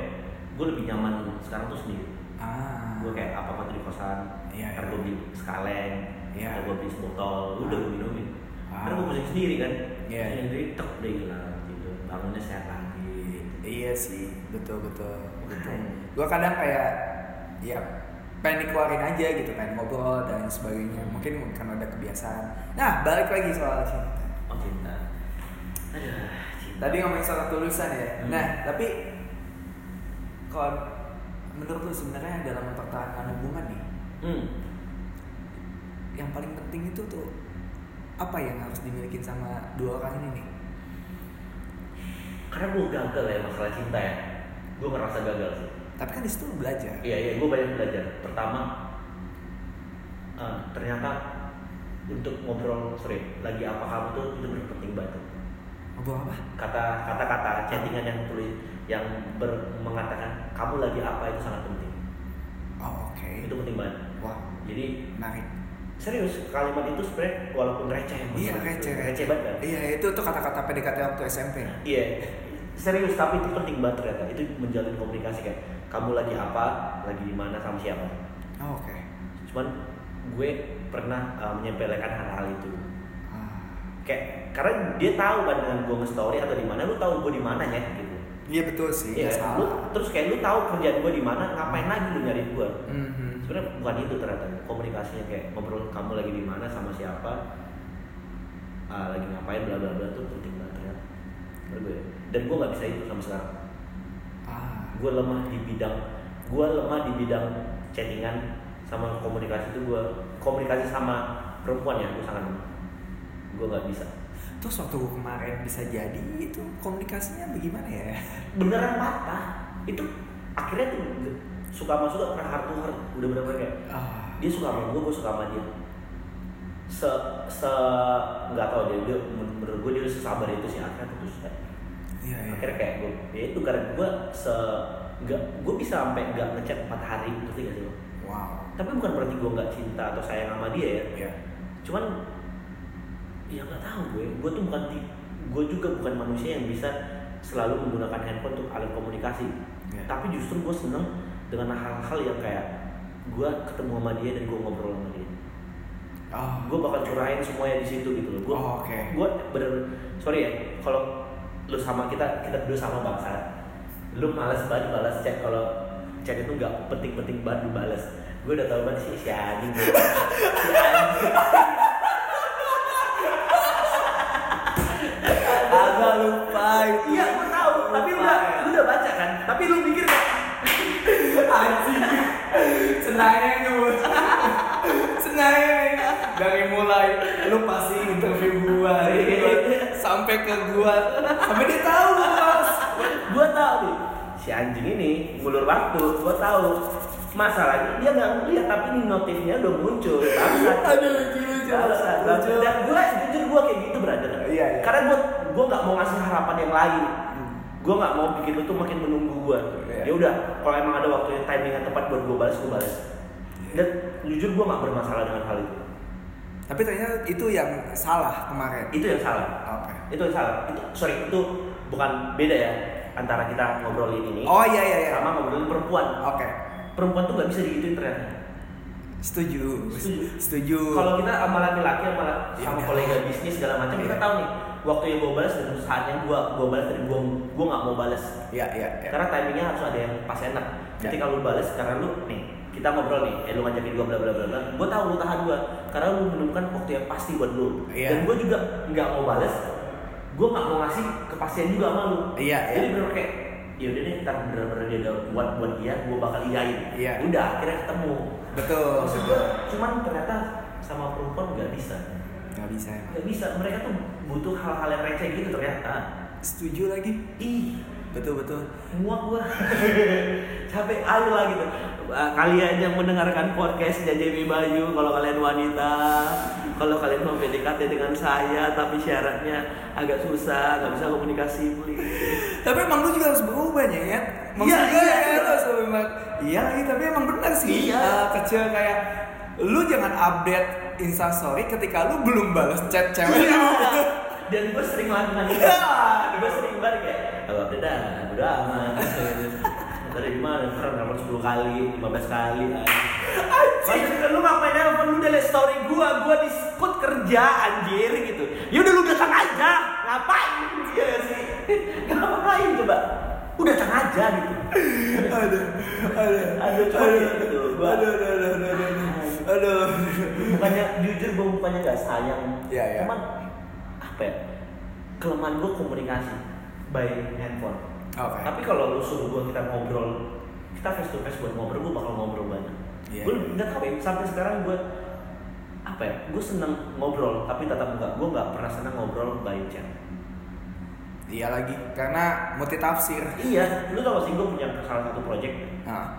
Speaker 2: gue lebih nyaman sekarang tuh sendiri
Speaker 1: Ah.
Speaker 2: gue kayak apa apa tuh di kosan
Speaker 1: Iya,
Speaker 2: ntar
Speaker 1: iya.
Speaker 2: gue beli sekalen
Speaker 1: Iya.
Speaker 2: ntar gue beli sebotol udah
Speaker 1: Ah.
Speaker 2: gue minumin
Speaker 1: Ah.
Speaker 2: karena gue pusing sendiri kan
Speaker 1: Iya.
Speaker 2: pusing sendiri tek udah hilang gitu bangunnya sehat lagi
Speaker 1: Iya sih, betul betul betul.
Speaker 2: Hmm.
Speaker 1: Gua kadang kayak ya pengen dikeluarin aja gitu, pengen ngobrol dan sebagainya. Mungkin karena ada kebiasaan. Nah, balik lagi soal cinta.
Speaker 2: oh cinta aduh
Speaker 1: Tadi ngomongin soal ketulusan ya.
Speaker 2: Hmm.
Speaker 1: Nah, tapi kalau menurut lu sebenarnya dalam mempertahankan hubungan nih,
Speaker 2: hmm.
Speaker 1: yang paling penting itu tuh apa yang harus dimiliki sama dua orang ini nih?
Speaker 2: karena gue gagal ya masalah cinta ya gue ngerasa gagal sih
Speaker 1: Tapi kan di situ lu belajar.
Speaker 2: Iya iya, gue banyak belajar. Pertama, eh, ternyata untuk ngobrol sorry, lagi apa kamu tuh itu penting banget.
Speaker 1: Ngobrol apa?
Speaker 2: Kata kata kata chattingan yang tulis yang ber, mengatakan kamu lagi apa itu sangat penting.
Speaker 1: Oh, oke.
Speaker 2: Itu penting banget.
Speaker 1: Wow,
Speaker 2: Jadi
Speaker 1: menarik.
Speaker 2: serius kalimat itu sebenarnya walaupun receh,
Speaker 1: Iya receh,
Speaker 2: receh banget. kan?
Speaker 1: Iya itu tuh kata-kata PDKT waktu SMP.
Speaker 2: Iya, serius tapi itu penting banget ternyata. Itu menjalin komunikasi kan. Kamu lagi apa, lagi di mana sama siapa.
Speaker 1: Oh, Oke.
Speaker 2: Cuman gue pernah uh, menyepelekan hal-hal itu. Kayak karena dia tahu kan dengan gue nge-story atau di mana, lu tahu gue di mana ya gitu.
Speaker 1: Iya betul sih.
Speaker 2: Iya,
Speaker 1: nggak
Speaker 2: lu, terus kayak lu tahu kerjaan gue di mana, ngapain lagi lu nyari gue?
Speaker 1: Mhm.
Speaker 2: Sebenarnya bukan itu ternyata komunikasinya kayak ngobrol kamu lagi di mana sama siapa, uh, lagi ngapain bla bla bla tuh penting banget ternyata. Menurut gue. Dan gue nggak bisa itu sama sekarang.
Speaker 1: Ah.
Speaker 2: gue lemah di bidang gue lemah di bidang chattingan sama komunikasi itu gue komunikasi sama perempuan ya gue sangat lemah gue nggak bisa
Speaker 1: Terus waktu gua kemarin bisa jadi itu komunikasinya bagaimana ya?
Speaker 2: beneran patah itu akhirnya tuh suka sama suka pernah heart to heart udah bener-bener kayak
Speaker 1: Ah.
Speaker 2: dia suka sama gue gue suka sama dia se se nggak tahu dia dia menurut gue dia sesabar itu sih akhirnya putus
Speaker 1: Iya iya.
Speaker 2: akhirnya kayak gue ya itu karena gue se nggak gue bisa sampai nggak ngechat empat hari ngerti gak sih lo
Speaker 1: Wow.
Speaker 2: tapi bukan berarti gue nggak cinta atau sayang sama dia ya
Speaker 1: Iya.
Speaker 2: cuman ya nggak tahu gue. Gue tuh bukan gue juga bukan manusia yang bisa selalu menggunakan handphone untuk alat komunikasi.
Speaker 1: Iya.
Speaker 2: tapi justru gue seneng dengan hal-hal yang kayak gue ketemu sama dia dan gue ngobrol sama dia.
Speaker 1: Oh.
Speaker 2: gue bakal curahin semuanya di situ gitu loh. Gue
Speaker 1: Oh, oke.
Speaker 2: gue bener sorry ya kalau lu sama kita kita berdua sama bangsa lu malas banget balas chat kalau chat itu nggak penting-penting banget dibalas gue udah tau banget sih si anjing. Si anjing
Speaker 1: lupa itu.
Speaker 2: iya gue tahu tapi lu udah lu udah baca kan tapi lu mikir kayak
Speaker 1: Anjing. Senangnya tuh. Senangnya dari mulai lu pasti interview gua sampai ke gua sampai dia tahu bos.
Speaker 2: gue tahu nih si anjing ini ngulur waktu gue tahu masalahnya dia nggak ngeliat tapi ini notifnya udah muncul bangsat
Speaker 1: Aduh lucu lucu.
Speaker 2: Bangsat, dan gue jujur gue kayak gitu brother
Speaker 1: Iya, iya.
Speaker 2: karena gue gue nggak mau ngasih harapan yang lain gue nggak mau bikin lu tuh makin menunggu gue
Speaker 1: Iya.
Speaker 2: ya udah kalau emang ada waktu yang timing yang tepat buat gue balas gue balas dan jujur gue nggak bermasalah dengan hal itu
Speaker 1: Tapi ternyata itu yang salah kemarin.
Speaker 2: itu yang salah
Speaker 1: Oke.
Speaker 2: itu yang salah itu sorry itu bukan beda ya antara kita ngobrolin ini
Speaker 1: Oh iya iya iya.
Speaker 2: sama ngobrolin perempuan
Speaker 1: Oke.
Speaker 2: Perempuan tuh nggak bisa digituin ternyata
Speaker 1: Setuju.
Speaker 2: Setuju.
Speaker 1: Setuju.
Speaker 2: kalau kita sama laki-laki sama,
Speaker 1: Iya,
Speaker 2: sama kolega bisnis segala macam kita
Speaker 1: Iya.
Speaker 2: tahu nih waktu yang gue balas dan saatnya gue gue balas dan gue gue nggak mau balas
Speaker 1: Iya iya iya.
Speaker 2: karena timingnya harus ada yang pas enak
Speaker 1: Ya.
Speaker 2: ketika lu balas karena lu nih kita ngobrol nih eh lu ngajakin gue bla bla bla bla gue tahu lu tahan gue karena lu menemukan waktu yang pasti buat lu
Speaker 1: Iya.
Speaker 2: dan gue juga nggak mau balas gue nggak mau ngasih kepastian juga sama lu
Speaker 1: Iya,
Speaker 2: jadi
Speaker 1: iya.
Speaker 2: bener kayak ya udah deh ntar bener-bener dia udah buat buat dia gue bakal iyain
Speaker 1: Iya.
Speaker 2: udah akhirnya ketemu.
Speaker 1: Betul
Speaker 2: maksud gue cuman ternyata sama perempuan nggak bisa.
Speaker 1: Nggak bisa emang.
Speaker 2: Nggak bisa. Mereka tuh butuh hal-hal yang receh gitu ternyata.
Speaker 1: Setuju lagi.
Speaker 2: Ih.
Speaker 1: Betul betul.
Speaker 2: Muak gua. Capek ayo lah gitu. Ah, kalian yang mendengarkan podcast Jajemi Bayu kalau kalian wanita kalau kalian mau PDKT dengan saya tapi syaratnya agak susah nggak bisa komunikasi please.
Speaker 1: Tapi emang lu juga harus berubah ya ya maksud
Speaker 2: Iya,
Speaker 1: gue
Speaker 2: iya,
Speaker 1: ya,
Speaker 2: iya.
Speaker 1: lu harus berubah? Iya lagi tapi emang benar sih.
Speaker 2: Iya.
Speaker 1: Eh, kecil kayak lu jangan update instastory ketika lu belum balas chat cewek lu.
Speaker 2: dan gue sering melakukan itu gue sering banget kayak kalau dah udah aman gimana ntar nelfon 10 kali 15 kali Maksudnya lu ngapain nelfon lu udah liat story gua, gua di spot kerja anjir gitu. Ya udah lu datang aja, ngapain? Iya sih? Ngapain coba? Udah datang aja gitu.
Speaker 1: aduh aduh
Speaker 2: Aduh, coba gitu. Gua
Speaker 1: aduh aduh aduh aduh aduh aduh
Speaker 2: bukannya jujur gua bukannya gak sayang.
Speaker 1: Iya, iya.
Speaker 2: Cuman apa ya? Kelemahan gua komunikasi by handphone.
Speaker 1: Oke.
Speaker 2: Tapi kalau lu suruh gua kita ngobrol, kita face to face buat ngobrol, gua bakal ngobrol banyak.
Speaker 1: Iya,
Speaker 2: gue nggak tahu ya sampai sekarang gue apa ya? Gue seneng ngobrol, tapi tetap enggak. Gue nggak pernah seneng ngobrol by chat.
Speaker 1: iya lagi karena multi tafsir
Speaker 2: Iya, lu tau gak sih gue punya salah satu project.
Speaker 1: nah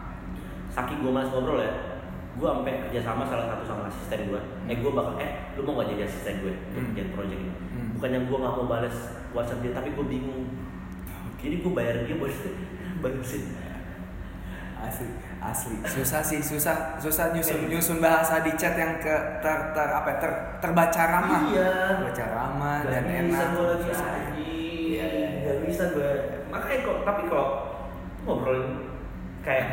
Speaker 2: Saking gue malas ngobrol ya, gue sampai kerja sama salah satu sama asisten gue. Eh gue bakal eh lu mau gak jadi asisten gue untuk
Speaker 1: Hmm.
Speaker 2: kerjaan project ini?
Speaker 1: Hmm.
Speaker 2: Bukannya gue nggak mau balas WhatsApp dia, tapi gue bingung. Jadi gue bayar dia buat balesin.
Speaker 1: asli asli susah sih susah susah nyusun nyusun bahasa di chat yang ke ter, ter apa ya, ter, terbaca ramah
Speaker 2: Iya.
Speaker 1: terbaca ramah
Speaker 2: Gak
Speaker 1: dan
Speaker 2: bisa
Speaker 1: enak
Speaker 2: gue lagi
Speaker 1: Susah. Iya, iya, iya.
Speaker 2: Gak bisa gue Makanya kok Tapi kalau Ngobrolin Kayak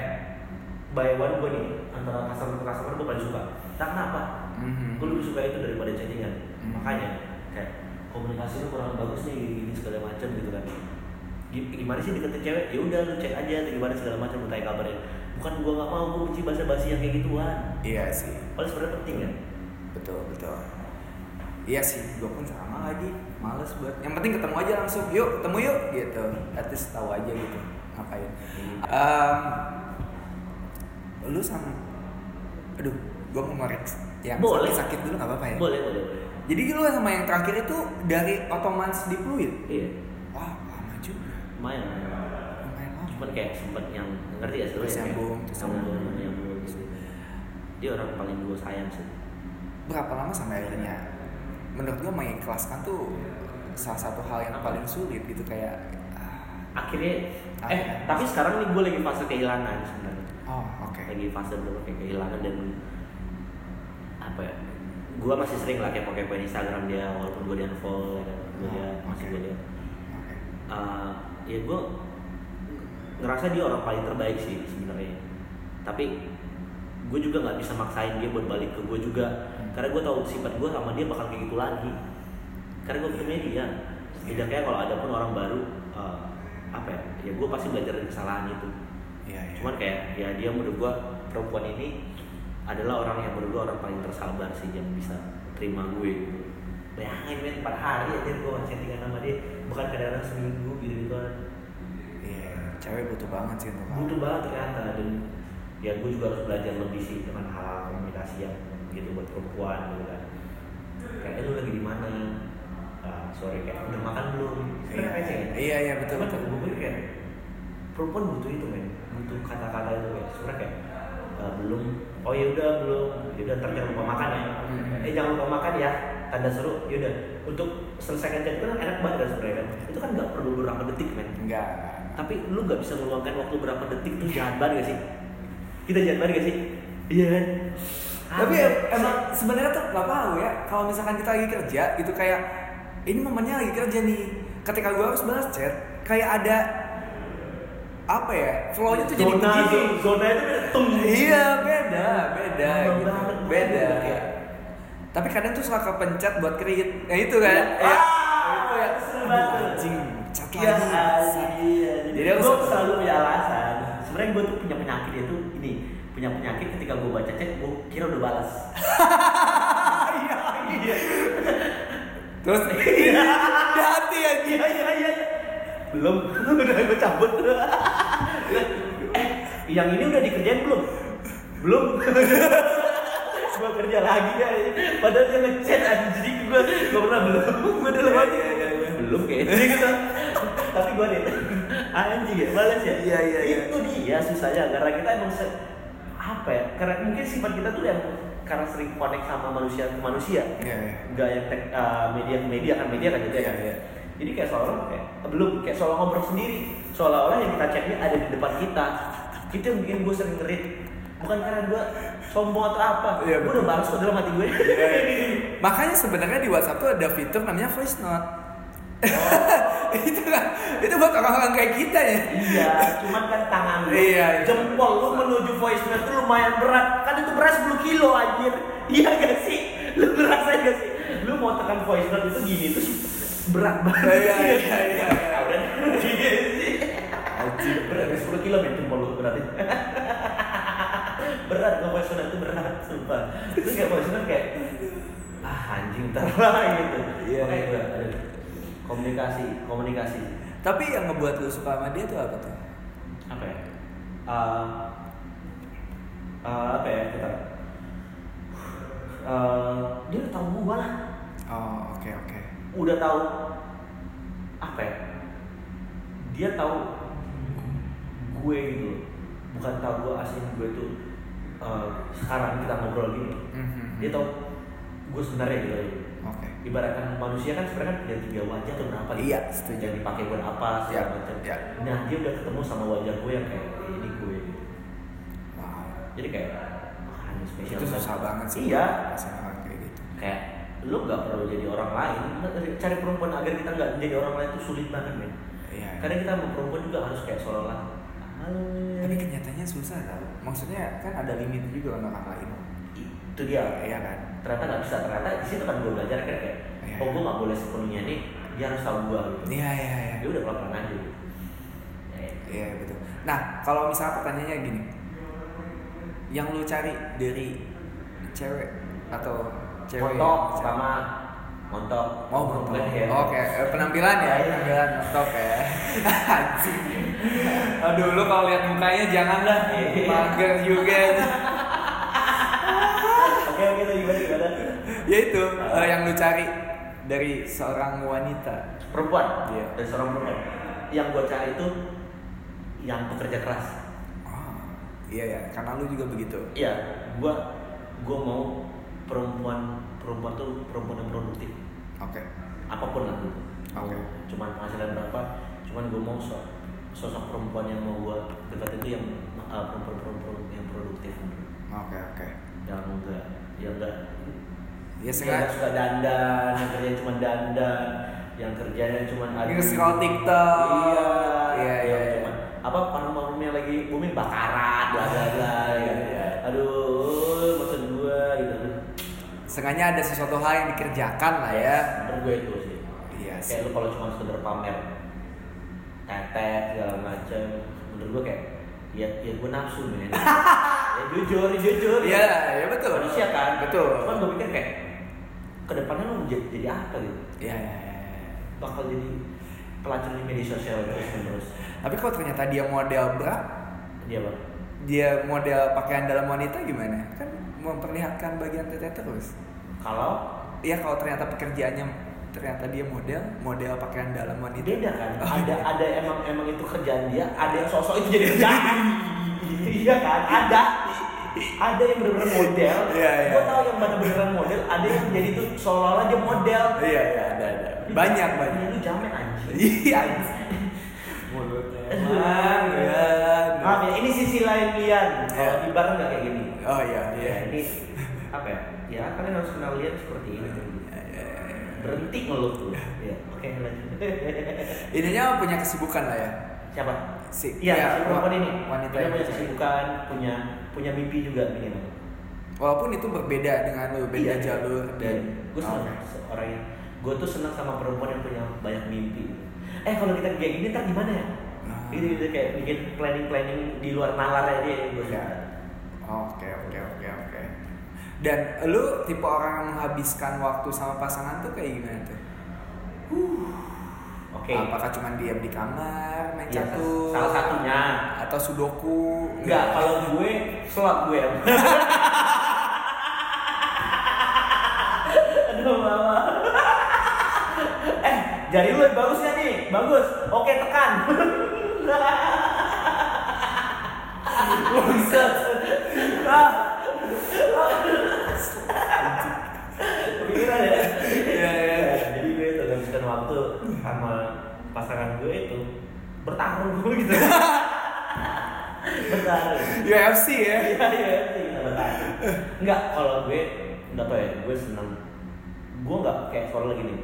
Speaker 2: By one gue nih Antara customer ke customer gue paling suka Tak kenapa
Speaker 1: Mhm.
Speaker 2: Gue lebih suka itu daripada chattingan
Speaker 1: Mhm.
Speaker 2: Makanya Kayak Komunikasi lu kurang bagus nih Gini segala macam gitu kan Gimana sih deketin cewek? Ya udah lu cek aja atau gimana segala macam lu tanya kabarnya. Bukan gua nggak mau, gua benci bahasa basi yang kayak gituan.
Speaker 1: iya sih
Speaker 2: Padahal sebenarnya penting kan.
Speaker 1: betul betul iya sih gue pun sama lagi males buat yang penting ketemu aja langsung yuk ketemu yuk gitu at least tahu aja gitu ngapain Em, lu sama aduh gue mau ngorek yang
Speaker 2: Boleh.
Speaker 1: sakit sakit dulu nggak apa-apa ya
Speaker 2: Boleh, boleh, boleh.
Speaker 1: jadi lu sama yang terakhir itu dari otomans di fluid
Speaker 2: Iya. Lumayan.
Speaker 1: lumayan lama
Speaker 2: cuman kayak sempet yang ngerti ya
Speaker 1: Terus
Speaker 2: kayak nyambung,
Speaker 1: nyambung
Speaker 2: nyambung. gitu dia orang paling gue sayang sih
Speaker 1: berapa lama sampai akhirnya menurut gue mengikhlaskan tuh salah satu hal yang paling sulit gitu kayak ah,
Speaker 2: akhirnya eh
Speaker 1: Akhirnya.
Speaker 2: tapi sekarang nih gue lagi fase kehilangan sebenarnya
Speaker 1: oh oke
Speaker 2: lagi fase bener kayak kehilangan dan apa ya gue masih sering lah kayak pakai pakai Instagram dia walaupun gue di unfollow ya kan gue
Speaker 1: Oh,
Speaker 2: dia masih
Speaker 1: oke.
Speaker 2: gue lihat
Speaker 1: Oke.
Speaker 2: Eh, ya gue ngerasa dia orang paling terbaik sih sebenarnya. Tapi gue juga nggak bisa maksain dia buat balik ke gue juga.
Speaker 1: Hmm.
Speaker 2: karena gue tahu sifat gue sama dia bakal kayak gitu lagi. Karena gue punya dia. Setidaknya kalau ada pun orang baru eh, apa ya ya gue pasti belajar dari kesalahan itu.
Speaker 1: Iya iya.
Speaker 2: Cuman kayak ya dia menurut gue perempuan ini adalah orang yang menurut gue orang paling tersabar sih yang bisa terima gue. Bayangin men 4 hari aja gue chattingan sama dia bukan kadang-kadang seminggu gitu gitu
Speaker 1: iya cewek butuh banget sih untuk
Speaker 2: butuh banget ternyata dan ya gue juga harus belajar lebih sih dengan hal komunikasi yang gitu buat perempuan gitu kan. Kayak "Eh, lu lagi di mana? Ah, sorry kayak udah makan belum?
Speaker 1: Iya.
Speaker 2: Kan?
Speaker 1: iya iya betul betul.
Speaker 2: gue pikir kayak perempuan butuh itu men. Butuh kata-kata itu kayak sebenarnya kayak "Eh, belum. Oh ya udah belum. Ya udah ntar jangan lupa makan ya.
Speaker 1: Hmm.
Speaker 2: eh jangan lupa makan ya. Tanda seru ya udah. Untuk selesaikan chat itu kan enak banget kan sebenarnya kan? Itu kan nggak perlu berapa detik men.
Speaker 1: Enggak
Speaker 2: tapi lu nggak bisa meluangkan waktu berapa detik tuh jahat banget gak sih? Kita jahat banget gak sih? Iya kan?
Speaker 1: Tapi
Speaker 2: Ah,
Speaker 1: em- emang sebenarnya tuh nggak tahu ya kalau misalkan kita lagi kerja gitu kayak ini momennya lagi kerja nih. Ketika gue harus balas chat kayak ada apa ya flownya tuh jadi
Speaker 2: zona tuh zona itu beda.
Speaker 1: Iya beda beda gitu. beda tapi kadang tuh suka kepencet buat create ya itu kan
Speaker 2: Iya.
Speaker 1: ya,
Speaker 2: Ah,
Speaker 1: itu ya anjing
Speaker 2: Iya,
Speaker 1: lagi bangsat.
Speaker 2: iya.
Speaker 1: Jadi aku
Speaker 2: selalu punya alasan. Sebenarnya gue tuh punya penyakit itu ini punya penyakit ketika gue baca chat gue kira udah balas.
Speaker 1: terus Ada hati ya
Speaker 2: Iya iya iya. Belum, udah gue cabut. eh, yang ini udah dikerjain belum? Belum. Gue kerja lagi ya. Padahal dia ngechat anjing gue. Gue pernah belum. Gue udah lewat.
Speaker 1: Iya, iya.
Speaker 2: Belum kayaknya gitu. Tapi gue nih anjing ya, balas ya.
Speaker 1: Iya, iya, iya.
Speaker 2: Itu dia susahnya karena kita emang se apa ya? Karena mungkin sifat kita tuh yang karena sering connect sama manusia ke manusia
Speaker 1: iya.
Speaker 2: nggak yang tek, uh, media ke media kan media kan gitu ya
Speaker 1: Iya, iya.
Speaker 2: jadi kayak seolah kayak belum kayak seolah ngobrol sendiri seolah-olah yang kita chatnya ada di depan kita itu yang bikin gue sering ngerit bukan karena gue sombong atau apa
Speaker 1: Iya,
Speaker 2: gue udah balas kok dalam hati gue
Speaker 1: Makanya sebenarnya di WhatsApp tuh ada fitur namanya voice note. itu kan itu buat orang-orang kayak kita ya.
Speaker 2: iya cuman kan tangan lu
Speaker 1: Iya, iya.
Speaker 2: jempol lu menuju voice note tuh lumayan berat kan itu berat 10 kilo anjir iya gak sih lu ngerasain gak sih lu mau tekan voice note itu gini tuh berat banget
Speaker 1: Iya, iya, iya, iya.
Speaker 2: Ah, udah. Iya sih. Berat 10 kilo men jempol lu berarti berat nggak voice note itu berat sumpah. Terus kayak voice note kayak ah anjing ntar lah gitu.
Speaker 1: Iya,
Speaker 2: makanya
Speaker 1: iya.
Speaker 2: gue komunikasi komunikasi.
Speaker 1: Tapi yang ngebuat lu suka sama dia tuh apa tuh?
Speaker 2: apa ya? Eh, eh, apa ya kita Eh, dia udah tahu gua lah.
Speaker 1: Oh, oke oke.
Speaker 2: udah tahu apa ya? Dia tahu gue gitu bukan tahu gue asing gue tuh eh, sekarang kita ngobrol gini
Speaker 1: Mhm.
Speaker 2: dia tahu gue sebenarnya gitu.
Speaker 1: Oke.
Speaker 2: ibaratkan manusia kan sebenarnya kan punya tiga wajah tuh berapa gitu
Speaker 1: Iya, setuju.
Speaker 2: yang dipakai buat apa segala
Speaker 1: Iya,
Speaker 2: macam
Speaker 1: iya.
Speaker 2: nah dia udah ketemu sama wajah gue yang kayak ini gue gitu.
Speaker 1: Wow.
Speaker 2: jadi kayak wah ini spesial
Speaker 1: Itu
Speaker 2: banget.
Speaker 1: susah banget sih.
Speaker 2: iya
Speaker 1: kayak gitu.
Speaker 2: kayak lu nggak perlu jadi orang lain cari perempuan agar kita nggak jadi orang lain itu sulit banget men
Speaker 1: Iya.
Speaker 2: karena kita sama perempuan juga harus kayak seolah-olah halo
Speaker 1: Tapi kenyataannya susah tau. Maksudnya kan ada limit juga kan orang lain.
Speaker 2: itu dia
Speaker 1: Iya kan.
Speaker 2: ternyata nggak bisa ternyata di situ kan gue belajar kayak kayak
Speaker 1: Iya.
Speaker 2: oh gue nggak boleh sepenuhnya nih dia harus tahu gue gitu
Speaker 1: Iya iya iya.
Speaker 2: dia udah pelan-pelan aja gitu Ya, ya.
Speaker 1: Iya betul. Nah kalau misalnya pertanyaannya gini, yang lu cari dari cewek atau cewek?
Speaker 2: montok
Speaker 1: yang-
Speaker 2: pertama montok
Speaker 1: Oh, montok. Oke, eh, penampilan ya,
Speaker 2: Iya.
Speaker 1: penampilan montok ya. Aduh, lu kalau lihat mukanya jangan dah.
Speaker 2: Iya.
Speaker 1: Mager juga.
Speaker 2: oke oke tuh gimana gimana
Speaker 1: ya itu eh, yang lu cari dari seorang wanita.
Speaker 2: perempuan
Speaker 1: Iya.
Speaker 2: dari seorang perempuan yang gue cari itu yang pekerja keras
Speaker 1: Oh, iya ya, karena lu juga begitu.
Speaker 2: Iya, gua gua mau perempuan perempuan tuh perempuan yang produktif
Speaker 1: Oke.
Speaker 2: apa pun lah.
Speaker 1: Oke.
Speaker 2: Cuman penghasilan berapa? Cuman gua mau so, sosok perempuan yang mau gua dekat itu yang uh, perempuan perempuan yang produktif
Speaker 1: Oke, oke.
Speaker 2: yang enggak yang enggak
Speaker 1: Ya
Speaker 2: yang
Speaker 1: sengaja
Speaker 2: suka dandan yang kerjanya cuma dandan yang kerjanya cuma
Speaker 1: Nge-scroll TikTok.
Speaker 2: iya
Speaker 1: Iya, iya,
Speaker 2: yang
Speaker 1: iya.
Speaker 2: cuma apa parum-parumnya lagi booming bakaran bla bla bla
Speaker 1: Iya,
Speaker 2: ya.
Speaker 1: iya.
Speaker 2: aduh maksud gua gitu
Speaker 1: sengaja ada sesuatu hal yang dikerjakan lah ya.
Speaker 2: menurut gue itu sih
Speaker 1: Iya sih.
Speaker 2: kayak lu kalau cuma sekedar pamer tetet segala macem menurut gue kayak ya ya gue nafsu men ya jujur jujur
Speaker 1: Iya, ya betul.
Speaker 2: manusia kan
Speaker 1: Betul.
Speaker 2: cuman gue pikir kayak ke depannya lu jadi, jadi apa gitu
Speaker 1: iya.
Speaker 2: bakal jadi pelacur di media sosial terus menerus
Speaker 1: Tapi kalau ternyata dia model bra,
Speaker 2: dia apa
Speaker 1: dia model pakaian dalam wanita gimana? Kan memperlihatkan bagian tete terus.
Speaker 2: kalau
Speaker 1: Iya kalau ternyata pekerjaannya ternyata dia model, model pakaian dalam wanita.
Speaker 2: beda kan
Speaker 1: Oh,
Speaker 2: ada
Speaker 1: iya.
Speaker 2: ada emang emang itu kerjaan dia ada yang sosok itu jadi kerjaan iya kan ada ada yang bener-bener model
Speaker 1: Iya, iya.
Speaker 2: gue tahu yang bener-beneran model ada yang jadi tuh seolah-olah dia model
Speaker 1: Iya, iya, ada, ada. Banyak, banyak.
Speaker 2: Ini lu jamet anjing
Speaker 1: Iya. Mulutnya emang, ya.
Speaker 2: maaf ya ini sisi lain Lian kalau
Speaker 1: Iya.
Speaker 2: di bar nggak kayak gini
Speaker 1: Oh iya, iya.
Speaker 2: ya ini apa ya ya kalian harus kenal Lian seperti ini
Speaker 1: Iya, iya, iya.
Speaker 2: Berhenti ngeluh tuh ya oke lanjut
Speaker 1: Ininya punya kesibukan lah ya.
Speaker 2: siapa
Speaker 1: Si,
Speaker 2: Iya,
Speaker 1: ya,
Speaker 2: si perempuan ini.
Speaker 1: Wanita
Speaker 2: dia
Speaker 1: yang
Speaker 2: punya kesibukan, punya punya mimpi juga minimal.
Speaker 1: Walaupun itu berbeda dengan lu, beda
Speaker 2: Iya.
Speaker 1: jalur
Speaker 2: dan gue
Speaker 1: Oh,
Speaker 2: senang
Speaker 1: oke.
Speaker 2: orang yang gue tuh senang sama perempuan yang punya banyak mimpi. Eh kalau kita kayak gini ntar gimana ya?
Speaker 1: Ah.
Speaker 2: Gitu gitu kayak bikin planning planning di luar nalarnya dia gue
Speaker 1: Iya.
Speaker 2: suka.
Speaker 1: Oke, oke, oke. Dan lu tipe orang yang menghabiskan waktu sama pasangan tuh kayak gimana tuh?
Speaker 2: Oke.
Speaker 1: Apakah cuma diam di kamar main
Speaker 2: Iya,
Speaker 1: catur?
Speaker 2: salah satunya.
Speaker 1: Atau sudoku?
Speaker 2: Enggak, kalau gue slot gue. Aduh, mama. eh, jari lu bagus ya nih? Bagus. Oke, tekan. Buset. Ah. Ya?
Speaker 1: Iya, iya.
Speaker 2: Jadi gue tuh habiskan waktu sama pasangan gue itu bertarung gitu. bertarung.
Speaker 1: UFC ya?
Speaker 2: Iya iya iya bertarung. Enggak kalau gue enggak tau ya, gue senang. Gue nggak kayak soal lagi nih.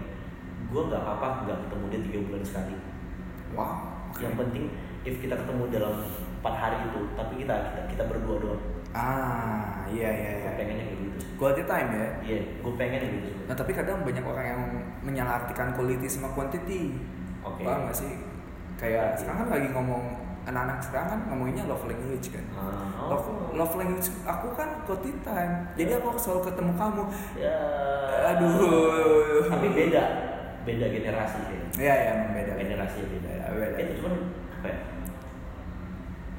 Speaker 2: Gue nggak apa-apa nggak ketemu dia tiga bulan sekali.
Speaker 1: Wow.
Speaker 2: Yang penting if kita ketemu dalam empat hari itu, tapi kita kita, kita berdua doang.
Speaker 1: Ah, iya iya iya.
Speaker 2: Pengennya kayak gitu.
Speaker 1: Quality time ya.
Speaker 2: Iya, gue pengen gitu.
Speaker 1: Nah tapi kadang banyak orang yang menyalahartikan quality sama quantity.
Speaker 2: Oke.
Speaker 1: Paham gak sih? Kayak sekarang kan lagi ngomong anak-anak sekarang kan ngomonginnya love language kan. Love,
Speaker 2: oh.
Speaker 1: love language aku kan quality time. Jadi aku harus selalu ketemu kamu.
Speaker 2: Ya.
Speaker 1: Aduh.
Speaker 2: Tapi beda, beda generasi sih.
Speaker 1: Iya iya beda.
Speaker 2: Generasi beda.
Speaker 1: Beda, beda.
Speaker 2: Itu cuman apa ya?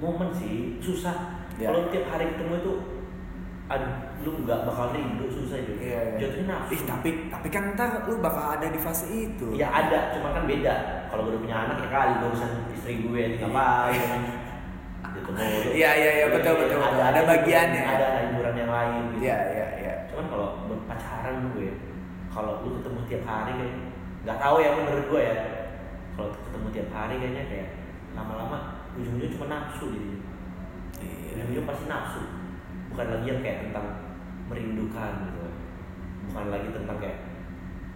Speaker 2: Momen sih susah.
Speaker 1: Ya.
Speaker 2: Kalau tiap hari ketemu itu, aduh, lu nggak bakal rindu susah itu.
Speaker 1: Iya, iya.
Speaker 2: Jatuhnya nafsu.
Speaker 1: Ih tapi tapi kan ntar lu bakal ada di fase itu.
Speaker 2: Ya ada, cuma kan beda. Kalau gue udah punya anak ya kali gue urusan istri gue ngapain? Ketemu.
Speaker 1: Iya iya iya betul betul. betul. Ada bagiannya.
Speaker 2: Ada hiburan yang lain. Gitu.
Speaker 1: Iya iya iya.
Speaker 2: Cuman kalau berpacaran gue, kalau lu ketemu tiap hari kayak nggak tahu ya menurut gue ya. Kalau ketemu tiap hari kayaknya kayak lama-lama ujung-ujungnya cuma nafsu.
Speaker 1: Iya.
Speaker 2: Ujung-ujungnya pasti nafsu. Bukan lagi yang kayak tentang merindukan gitu. Bukan lagi tentang kayak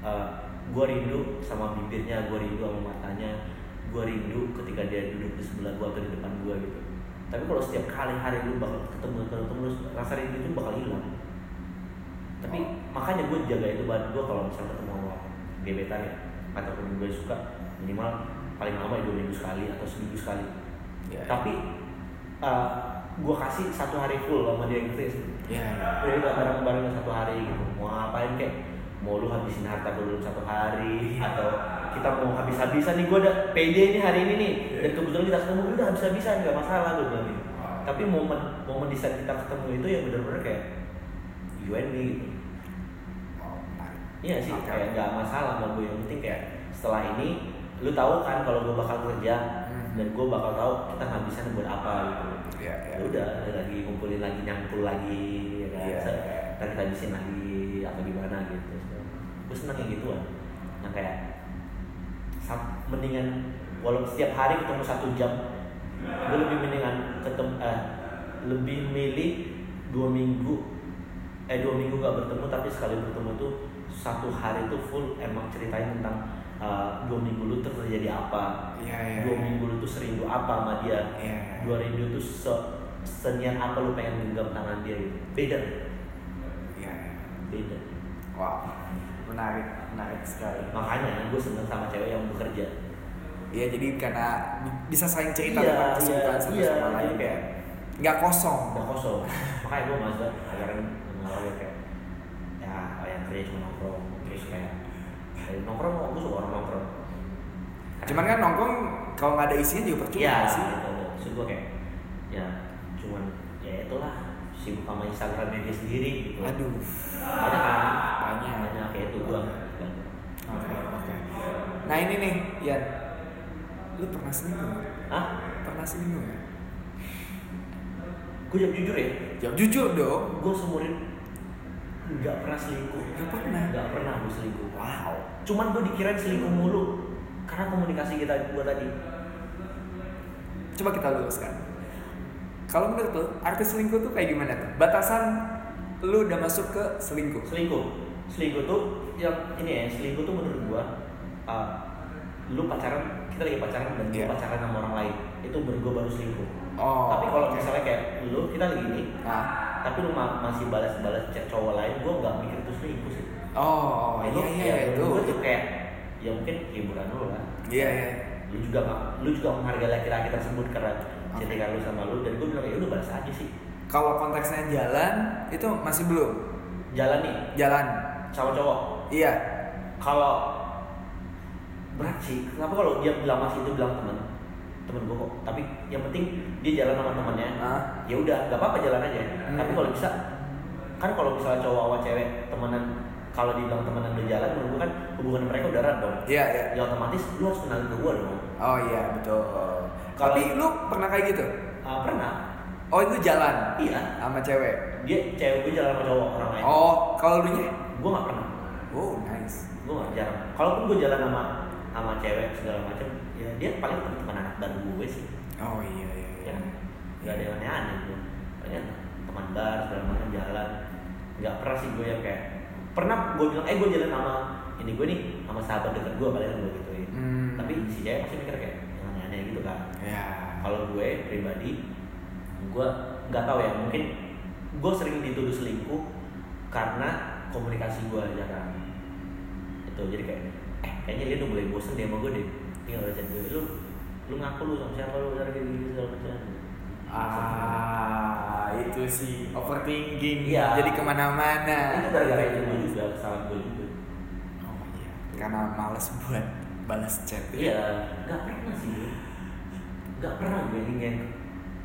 Speaker 2: eh, gue rindu sama bibirnya, gue rindu sama matanya, gue rindu ketika dia duduk di sebelah gue atau di depan gue gitu. Tapi kalau setiap kali hari lu bakal ketemu ketemu terus, rasa rindu itu bakal hilang. Tapi makanya gue jaga itu banget gue kalau misalnya ketemu sama gebetan ya ataupun gue suka minimal paling lama ya dua minggu sekali atau seminggu sekali.
Speaker 1: Iya.
Speaker 2: Tapi gue kasih satu hari full sama dia gitu ya.
Speaker 1: Iya. iya.
Speaker 2: Udah kita bareng-bareng satu hari gitu. Mau ngapain kayak mau lu habisin harta gue dulu satu hari atau kita mau habis-habisan nih gue udah pede nih hari ini nih dan kebetulan kita ketemu udah habis-habisan nggak masalah gue bilang gitu. Tapi momen momen di saat kita ketemu itu ya bener-bener kayak you and me gitu.
Speaker 1: Oh.
Speaker 2: Iya sih
Speaker 1: Oke.
Speaker 2: kayak nggak masalah sama gue yang penting kayak setelah ini lu tahu kan kalau gue bakal kerja
Speaker 1: Hmm.
Speaker 2: dan gue bakal tahu kita ngabisin buat apa gitu
Speaker 1: Iya.
Speaker 2: ya udah lagi kumpulin lagi nyangkul lagi ya kan. Se- ntar kita habisin lagi atau gimana gitu gue seneng yang gituan nah kayak mendingan walau setiap hari ketemu satu jam gue lebih mendingan ketemu eh, lebih milih dua minggu eh dua minggu gak bertemu tapi sekali bertemu tuh satu hari tuh full emang ceritain tentang eh, dua minggu lu terjadi apa
Speaker 1: Iya iya.
Speaker 2: dua minggu lu tuh serindu apa sama dia
Speaker 1: Iya.
Speaker 2: dua rindu tuh se seniat apa lu pengen genggam tangan dia gitu beda
Speaker 1: Iya. iya.
Speaker 2: beda
Speaker 1: Wow. Menarik menarik sekali.
Speaker 2: makanya gue seneng sama cewek yang bekerja
Speaker 1: Iya jadi karena bi- bisa saling cerita
Speaker 2: Iya,
Speaker 1: tentang kesibukan
Speaker 2: iya,
Speaker 1: satu
Speaker 2: iya,
Speaker 1: sama lain
Speaker 2: jadi kayak-
Speaker 1: nggak kosong.
Speaker 2: udah kosong makanya gue mas banget akhirnya ngalamin kayak ya yang kerja cuma nongkrong gue suka orang nongkrong
Speaker 1: Cuman kan nongkrong kalau nggak ada isinya juga percuma nggak sih.
Speaker 2: gitu. Maksud gue kayak ya cuman ya itulah sibuk sama Instagramnya dia sendiri gitu.
Speaker 1: Aduh.
Speaker 2: Banyak kan?
Speaker 1: Banyak.
Speaker 2: Banyak kayak itu gua.
Speaker 1: Oke oke. Nah ini nih, ya, lu pernah selingkuh? nggak?
Speaker 2: Hah?
Speaker 1: Pernah selingkuh ya?
Speaker 2: Gue jawab jujur ya.
Speaker 1: Jawab jujur dong.
Speaker 2: Gue seumurin nggak pernah selingkuh.
Speaker 1: Gak pernah.
Speaker 2: Nggak pernah gue selingkuh.
Speaker 1: Wow.
Speaker 2: Cuman gue dikirain selingkuh mulu karena komunikasi kita gue tadi.
Speaker 1: Coba kita luruskan. Kalau menurut lu, arti selingkuh tuh kayak gimana tuh? Batasan lu udah masuk ke selingkuh.
Speaker 2: Selingkuh. Selingkuh tuh yang ini ya, selingkuh tuh menurut gua uh, lu pacaran, kita lagi pacaran dan lu pacaran sama orang lain. Itu menurut gua baru selingkuh.
Speaker 1: Oh.
Speaker 2: tapi kalau
Speaker 1: oke.
Speaker 2: misalnya kayak lu kita lagi ini,
Speaker 1: Nah.
Speaker 2: tapi lu ma- masih balas-balas chat cowok lain, gua nggak mikir itu selingkuh sih.
Speaker 1: Oh,
Speaker 2: Itu
Speaker 1: iya iya
Speaker 2: ya,
Speaker 1: itu.
Speaker 2: gua tuh kayak ya mungkin hiburan lu lah.
Speaker 1: Iya iya.
Speaker 2: Lu juga lu juga menghargai laki-laki tersebut karena
Speaker 1: Oke.
Speaker 2: chattingan lu sama lu dan gua bilang ya udah balas aja sih.
Speaker 1: Kalau konteksnya jalan itu masih belum.
Speaker 2: Jalan nih
Speaker 1: Jalan.
Speaker 2: sama cowok.
Speaker 1: Iya.
Speaker 2: Kalau berat sih kenapa kalau dia bilang masih itu bilang temen temen gue kok tapi yang penting dia jalan sama temennya
Speaker 1: Ah.
Speaker 2: ya udah nggak apa-apa jalan aja
Speaker 1: Hmm.
Speaker 2: tapi kalau bisa kan kalau misalnya cowok sama cewek temenan kalau dibilang temenan udah jalan menurut gue kan hubungan mereka udah erat dong
Speaker 1: Iya, iya.
Speaker 2: ya otomatis lu harus kenalin ke gue dong
Speaker 1: Oh iya, betul.
Speaker 2: Kalau-
Speaker 1: Tapi lu pernah kayak gitu?
Speaker 2: Ah, pernah
Speaker 1: Oh, itu jalan
Speaker 2: iya
Speaker 1: sama cewek.
Speaker 2: dia cewek gue jalan sama cowok orang lain
Speaker 1: Oh, kalau lu nya?
Speaker 2: gue nggak pernah
Speaker 1: Oh, nice.
Speaker 2: gue nggak jarang kalaupun gue jalan sama sama cewek segala macam ya dia paling teman anak baru gue sih
Speaker 1: Oh iya iya.
Speaker 2: ya
Speaker 1: iya.
Speaker 2: nggak ada yang aneh-aneh gue banyak teman bar segala macam jalan nggak pernah sih gue yang kayak pernah gue bilang eh gue jalan sama ini gue nih sama sahabat dekat gue paling gue gituin.
Speaker 1: Hmm.
Speaker 2: tapi si cewek pasti mikir kayak yang aneh-aneh gitu kan.
Speaker 1: Ya.
Speaker 2: kalau gue pribadi gue nggak tahu ya mungkin gue sering dituduh selingkuh karena komunikasi gue jarang itu jadi kayak eh kayaknya dia udah mulai bosen deh sama gue deh. Tinggal baca gue lu lu ngaku lu sama siapa lu dari gini segala macam
Speaker 1: Ah, itu sih overthinking.
Speaker 2: Iya.
Speaker 1: Jadi ke mana-mana.
Speaker 2: itu gara-gara itu gue juga kesalahan gue juga
Speaker 1: Oh iya. Karena males buat balas chat.
Speaker 2: iya nggak pernah sih nggak pernah gue yang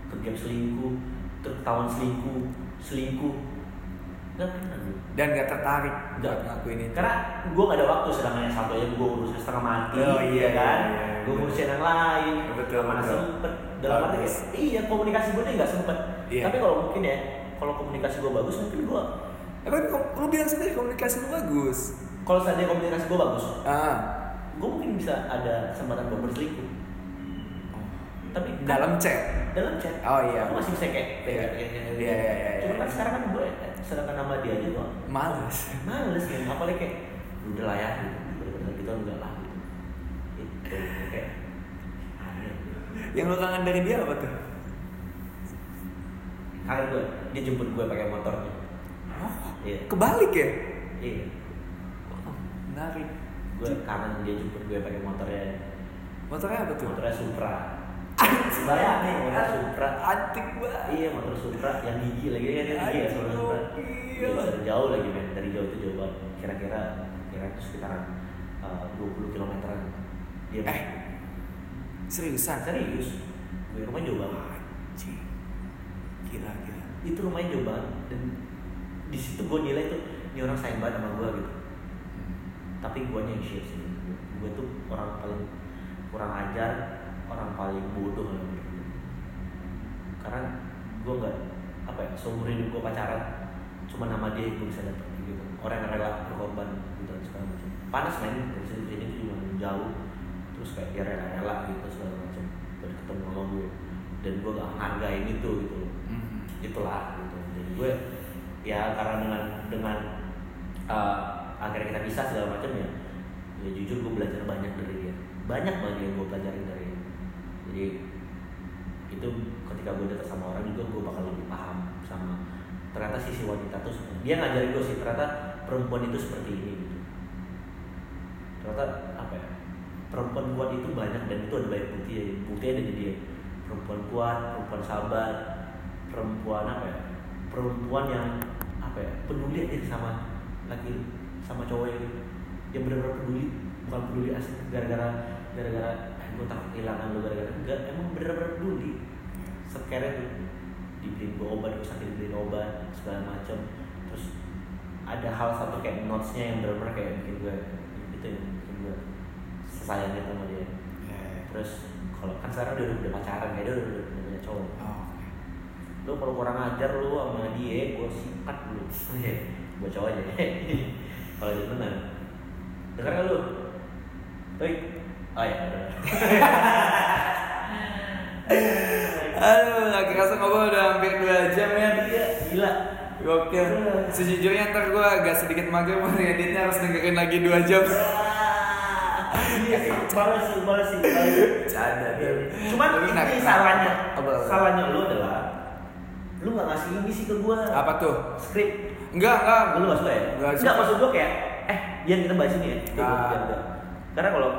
Speaker 2: ke game selingkuh terus ketahuan selingkuh selingkuh nggak pernah gue
Speaker 1: Dan gak tertarik buat ngakuin itu.
Speaker 2: karena gue gak ada waktu sedangkan yang satu aja gue urusin setengah mati
Speaker 1: Oh, iya,
Speaker 2: ya kan
Speaker 1: iya, iya,
Speaker 2: gue
Speaker 1: iya.
Speaker 2: ngurusin yang lain
Speaker 1: Betul,
Speaker 2: mana sempet dalam arti iya komunikasi gue tuh nggak sempet
Speaker 1: Iya.
Speaker 2: tapi kalau mungkin ya kalau komunikasi gue bagus mungkin gue
Speaker 1: Emang kom- lu bilang sendiri komunikasi lu bagus.
Speaker 2: kalau saja komunikasi gue bagus
Speaker 1: Ah.
Speaker 2: gue mungkin bisa ada kesempatan buat berselingkuh tapi kan
Speaker 1: Dalam chat.
Speaker 2: dalam chat
Speaker 1: Oh iya.
Speaker 2: gue masih bisa kayak
Speaker 1: Iya.
Speaker 2: kayak-
Speaker 1: Iya, iya, iya,
Speaker 2: cuma
Speaker 1: iya.
Speaker 2: kan sekarang kan gue sedangkan nama dia aja gue
Speaker 1: Males.
Speaker 2: males ya apalagi kayak udah lah ya gitu enggak lah gitu itu kayak aneh
Speaker 1: Yang lu kangen dari dia apa tuh?
Speaker 2: kangen gue dia jemput gue pakai motornya
Speaker 1: Oh,
Speaker 2: iya.
Speaker 1: kebalik ya?
Speaker 2: iya.
Speaker 1: Oh, menarik.
Speaker 2: gue kangen dia jemput gue pakai motornya.
Speaker 1: Motornya apa tuh?
Speaker 2: motornya Supra. Bayangin motor Supra.
Speaker 1: Antik banget.
Speaker 2: iya motor Supra. Yang gigi lagi kan? Yang gigi ya motor Supra.
Speaker 1: iya.
Speaker 2: Dari jauh lagi men. Dari jauh itu jauh banget. Kira-kira kira itu sekitaran uh, 20 kilometeran. Dia
Speaker 1: Eh, seriusan?
Speaker 2: serius? Rumahnya jauh banget.
Speaker 1: Gila, gila.
Speaker 2: itu rumahnya jauh banget dan di situ gue nilai tuh ini orang sayang banget sama gue gitu. Tapi gue yang shit sih gue tuh orang paling kurang ajar orang paling bodoh gue karena gue nggak apa ya seumur hidup gue pacaran cuma nama dia yang gue bisa dapet gitu. Orang yang rela berkorban gitu segala macam. Panas men. Dari sini itu jauh. Terus kayak dia gitu segala macam buat ketemu sama gue. Dan gue gak menghargain itu gitu loh.
Speaker 1: Mhm.
Speaker 2: itulah gitu. Jadi gue ya karena dengan dengan uh, akhirnya kita bisa segala macam ya ya jujur gue belajar banyak dari dia. Banyak banget yang gue pelajarin dari dia. Jadi itu ketika gue deket sama orang juga gue bakal lebih paham sama ternyata sisi wanita tuh dia ngajarin gue sih ternyata perempuan itu seperti ini gitu. Ternyata ya perempuan kuat itu banyak dan itu ada banyak bukti bukti ada di dia. Perempuan kuat perempuan sabar perempuan apa ya? Perempuan yang apa ya? Peduli aja sama laki sama cowok yang yang benar-benar peduli bukan peduli asik gara-gara gara-gara eh, gue takut kehilangan lu gara-gara. Enggak emang benar-benar peduli. Sekeren tuh dibeliin gue obat gue sakit dibeliin obat segala macam terus ada hal satu kayak notesnya yang benar-benar kayak bikin gue itu gue sayang gitu sama dia.
Speaker 1: Ya, ya.
Speaker 2: terus kalau kan sekarang dia udah, udah pacaran ya dia udah, udah, udah punya cowok.
Speaker 1: Oh,
Speaker 2: lu kalau kurang ajar lu sama dia gue sikat lu. Gue cowok aja. Kalau dia benar. Dengar gak lu? Woi oh ya
Speaker 1: Aduh, gak kerasa ngobrol udah hampir 2 jam ya.
Speaker 2: Iya, gila.
Speaker 1: Gokil. Sejujurnya ntar gue agak sedikit mager mau editnya harus dengerin lagi 2 jam.
Speaker 2: Iya sih, balas sih.
Speaker 1: Canda deh.
Speaker 2: Cuman ini salahnya, salahnya lu adalah lu nggak ngasih ini sih ke gua.
Speaker 1: Apa tuh?
Speaker 2: Skrip.
Speaker 1: Enggak, enggak.
Speaker 2: Lu nggak suka ya?
Speaker 1: Nggak
Speaker 2: Enggak
Speaker 1: suka.
Speaker 2: maksud gua kayak, eh, Dian kita bahas ini ya. Gua enggak. Karena kalau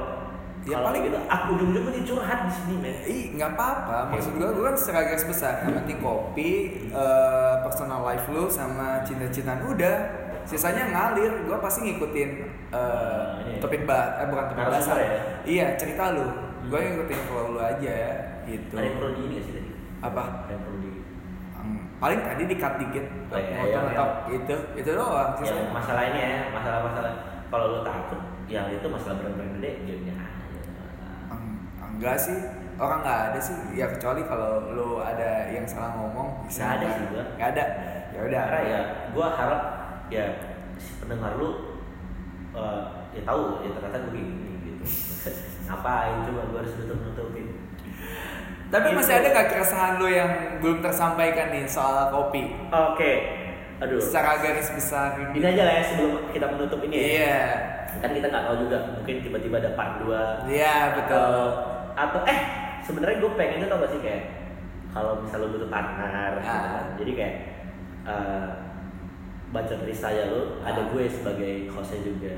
Speaker 1: Ya,
Speaker 2: kalau
Speaker 1: paling-
Speaker 2: gitu, aku ujung-ujungnya dia curhat di sini men.
Speaker 1: Ih, nggak apa-apa. Maksud gue, gue kan secara garis besar. Yang penting kopi, eh, personal life lu, sama cinta-cintaan udah. Sisanya ngalir gue pasti ngikutin uh,
Speaker 2: Ini ya?
Speaker 1: topik ba eh bukan topik bahasa.
Speaker 2: ya?
Speaker 1: iya cerita lu. Gue ngikutin flow lu aja gitu.
Speaker 2: Ada yang perlu di ini sih tadi?
Speaker 1: apa?
Speaker 2: Ada yang perlu di
Speaker 1: Hmm, paling tadi di cut dikit
Speaker 2: Oh, iya, iya,
Speaker 1: ngetop itu itu doang
Speaker 2: ya,
Speaker 1: sisanya.
Speaker 2: masalah ini ya, masalah-masalah. Kalau lu takut, ya itu masalah brand-brand gede, gamenya aja.
Speaker 1: Enggak sih orang nggak ada sih. Ya kecuali kalau lu ada yang salah ngomong bisa.
Speaker 2: Nggak ada sih gua.
Speaker 1: nggak ada. Ya udah.
Speaker 2: Ya, gua harap ya si pendengar lu eh, ya tahu ya ternyata gue gini gitu. Ngapain coba gue harus nutup nutupin?
Speaker 1: tapi
Speaker 2: Gitu.
Speaker 1: masih ada nggak keresahan lu yang belum tersampaikan nih soal kopi
Speaker 2: Oke, aduh.
Speaker 1: secara garis besar
Speaker 2: Ini aja lah ya sebelum kita menutup ini ya.
Speaker 1: iya
Speaker 2: Kan kita nggak tahu juga, mungkin tiba-tiba ada part 2
Speaker 1: iya betul
Speaker 2: atau eh sebenarnya gue pengennya tau gak sih kayak kalau misal lo butuh partner gitu
Speaker 1: Ah.
Speaker 2: kan. jadi kayak eh, baca dari saya lo ada gue sebagai hostnya juga.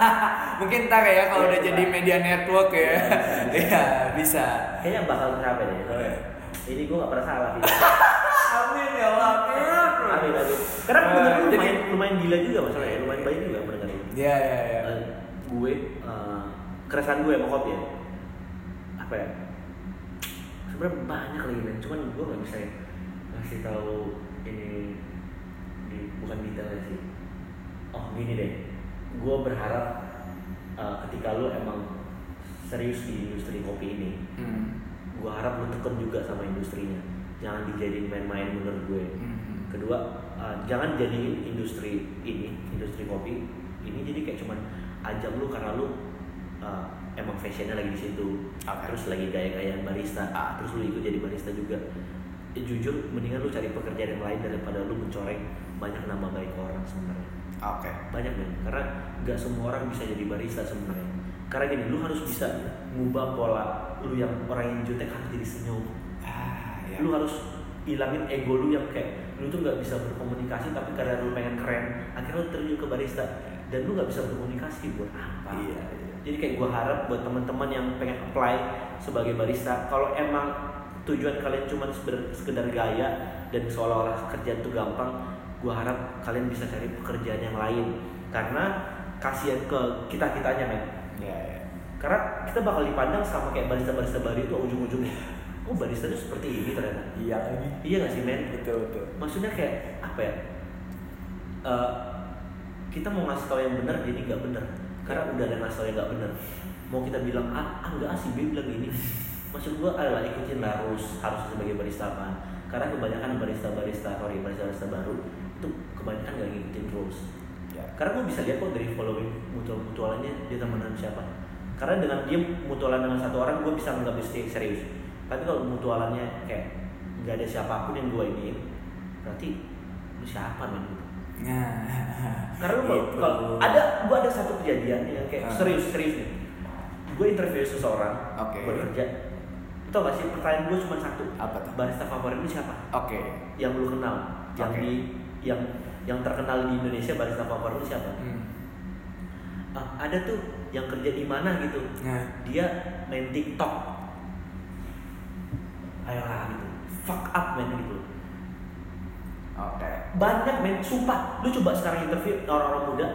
Speaker 1: Mungkin ntar ya kalau
Speaker 2: Iya,
Speaker 1: udah jadi media network ya.
Speaker 2: Iya, bisa.
Speaker 1: iya bisa.
Speaker 2: Kayaknya bakal tercapai deh?
Speaker 1: Oh, iya.
Speaker 2: ini gue gak pernah salah
Speaker 1: amin ya Allah amin.
Speaker 2: Amin karena
Speaker 1: Eh,
Speaker 2: bener
Speaker 1: jadi-
Speaker 2: lumayan lumayan gila juga masalahnya lumayan baik juga mendengar ini
Speaker 1: iya iya iya.
Speaker 2: Eh, gue eh, keresahan gue sama kopi ya. Apa ya? Sebenarnya banyak lagi men. Cuman gue nggak bisa ngasih tahu ini bukan detailnya sih oh gini deh gue berharap eh, ketika lu emang serius di industri kopi ini
Speaker 1: Hmm.
Speaker 2: gue harap lu teken juga sama industrinya jangan dijadiin main-main menurut gue
Speaker 1: Hmm.
Speaker 2: kedua uh, jangan jadi industri ini industri kopi ini jadi kayak cuman ajang lu karena lu uh, emang fashionnya lagi di situ
Speaker 1: Oke.
Speaker 2: terus lagi gaya-gayaan barista
Speaker 1: Ah.
Speaker 2: terus lu ikut jadi barista juga Eh, jujur mendingan lu cari pekerjaan yang lain daripada lu mencoreng banyak nama baik orang sebenarnya.
Speaker 1: Oke.
Speaker 2: Banyak men karena nggak semua orang bisa jadi barista sebenarnya. Karena gini lu harus bisa ngubah pola lu yang orang yang jutek harus jadi senyum.
Speaker 1: Ah ya
Speaker 2: lu harus hilangin ego lu yang kayak lu tuh nggak bisa berkomunikasi tapi karena lu pengen keren akhirnya lu terjun ke barista. Dan lu nggak bisa berkomunikasi buat apa.
Speaker 1: Iya iya.
Speaker 2: Jadi kayak gua harap buat teman-teman yang pengen apply sebagai barista kalau emang tujuan kalian cuma sekedar, sekedar gaya dan seolah-olah kerjaan itu gampang gua harap kalian bisa cari pekerjaan yang lain. Karena kasihan ke kita kitanya men.
Speaker 1: Iya iya.
Speaker 2: Karena kita bakal dipandang sama kayak barista-barista baru itu ujung-ujungnya. Oh barista itu seperti ini ternyata?
Speaker 1: Iya. Lagi
Speaker 2: iya gak sih men?
Speaker 1: Betul betul.
Speaker 2: Maksudnya kayak apa ya? Eh, kita mau ngasih tahu yang benar jadi nggak benar. Karena udah ada ngasih tahu yang nggak benar. Mau kita bilang ah, ah nggak ah, si B bilang ini. Maksud gua adalah ikutin harus harus sebagai barista apa. Karena kebanyakan barista barista sorry barista barista baru itu kebanyakan nggak ngikutin rules.
Speaker 1: Ya.
Speaker 2: Karena gue bisa lihat kok dari following mutual mutualannya dia temenan siapa. Karena dengan dia mutualan dengan satu orang gue bisa nggak bisa serius. Tapi kalau mutualannya kayak nggak ada siapa pun yang gue ini berarti lu siapa men?
Speaker 1: Nah.
Speaker 2: Karena lu kalau-
Speaker 1: Gitu.
Speaker 2: kalau ada gue ada satu kejadian yang kayak
Speaker 1: Ah.
Speaker 2: serius serius nih. Gue interview seseorang
Speaker 1: Oke.
Speaker 2: buat kerja. Tau gak sih pertanyaan gue cuma satu.
Speaker 1: Apa tuh?
Speaker 2: Barista favorit lu siapa?
Speaker 1: Oke.
Speaker 2: Yang lu kenal yang
Speaker 1: Oke.
Speaker 2: di yang yang terkenal di Indonesia barista favorit siapa?
Speaker 1: Hmm.
Speaker 2: Ah, ada tuh yang kerja di mana gitu.
Speaker 1: Nah.
Speaker 2: Dia main TikTok. Ayolah gitu. Fuck up men gitu.
Speaker 1: Oke.
Speaker 2: Banyak men sumpah. Lu coba sekarang interview orang-orang muda.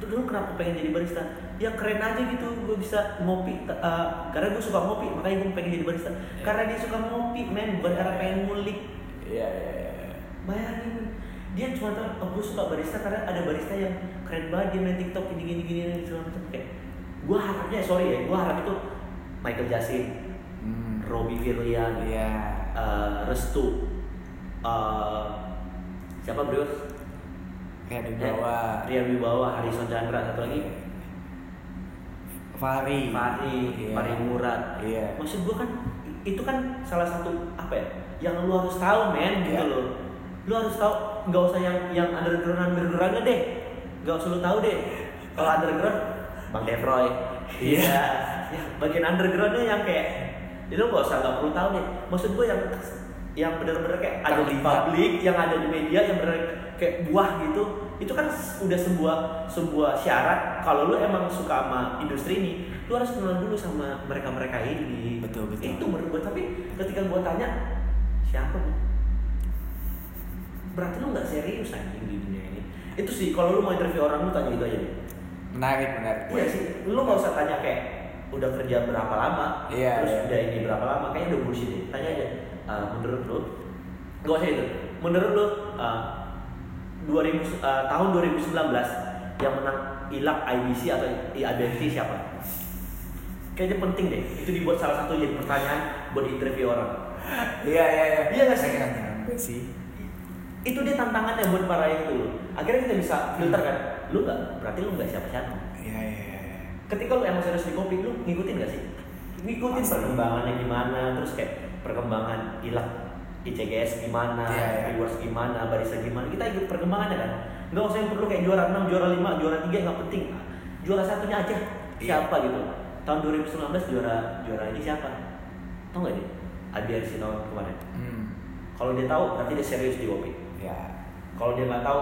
Speaker 2: Tuh lu kenapa pengen jadi barista? Ya keren aja gitu. Gue bisa ngopi eh, karena gue suka ngopi makanya gue pengen jadi barista. Karena dia suka ngopi men bukan karena pengen ngulik.
Speaker 1: Iya iya iya.
Speaker 2: Bayangin men. Dia cuma tahu oh, gue suka barista karena ada barista yang keren banget dia main TikTok gini gini gini gini, segala macam. Kayak gue harapnya sorry ya gue harap itu Michael Jackson
Speaker 1: hmm.
Speaker 2: Robbie Williams
Speaker 1: iya.
Speaker 2: eh, Restu eh, siapa bro?
Speaker 1: Kayak di bawah
Speaker 2: Rian Wibawa Harrison Chandra satu lagi.
Speaker 1: Fahri.
Speaker 2: Fahri
Speaker 1: Iya.
Speaker 2: Fahri Murad.
Speaker 1: Iya.
Speaker 2: Maksud gue kan itu kan salah satu apa ya yang lu harus tahu men gitu
Speaker 1: Iya.
Speaker 2: loh lu harus tahu nggak usah yang yang underground undergroundnya deh. Nggak usah lu tahu deh. Kalau underground bang Devroy.
Speaker 1: Iya.
Speaker 2: ya, bagian undergroundnya yang kayak itu nggak usah nggak perlu tahu deh. Maksud gue yang yang benar-benar kayak ada di publik yang ada di media yang benar kayak buah gitu itu kan udah sebuah sebuah syarat. Kalau lu emang suka sama industri ini lu harus kenal dulu sama mereka mereka ini.
Speaker 1: Betul, betul.
Speaker 2: itu menurut gue tapi ketika gue tanya siapa Bu? Berarti lu nggak serius anjing di dunia ini. Itu sih kalau lu mau interview orang lu tanya itu aja deh.
Speaker 1: Menarik menarik.
Speaker 2: Iya sih lu nggak usah tanya kayak udah kerja berapa lama?
Speaker 1: Iya,
Speaker 2: terus
Speaker 1: iya.
Speaker 2: udah ini berapa lama? Kayaknya udah bullshit deh. Tanya aja. "Eh, menurut lu gak usah itu. Menurut lu eh, 2000 eh, tahun 2019 yang menang ilak IBC atau IABC siapa? Kayaknya penting deh. Itu dibuat salah satu jadi pertanyaan buat interview orang.
Speaker 1: Iya iya iya.
Speaker 2: Iya nggak sih?
Speaker 1: Saya nggak nyampe sih
Speaker 2: itu dia tantangannya buat para yang itu akhirnya kita bisa filter kan lu nggak berarti lu nggak siapa siapa
Speaker 1: iya iya.
Speaker 2: Ketika lu emang serius di kopi lu ngikutin gak sih? Ngikutin
Speaker 1: Pasti.
Speaker 2: perkembangannya gimana terus kayak perkembangan ilak ICGS gimana,
Speaker 1: Iya, iya.
Speaker 2: rewards gimana, barista gimana, kita ikut perkembangannya kan. Nggak usah yang perlu kayak juara 6, juara 5, juara 3 nggak penting. Juara satunya aja
Speaker 1: Iya.
Speaker 2: siapa gitu. Tahun 2019 juara juara ini siapa? Tau nggak dia? ABRC tahun kemarin.
Speaker 1: Hmm.
Speaker 2: kalau dia tahu berarti dia serius di kopi kalau dia nggak tahu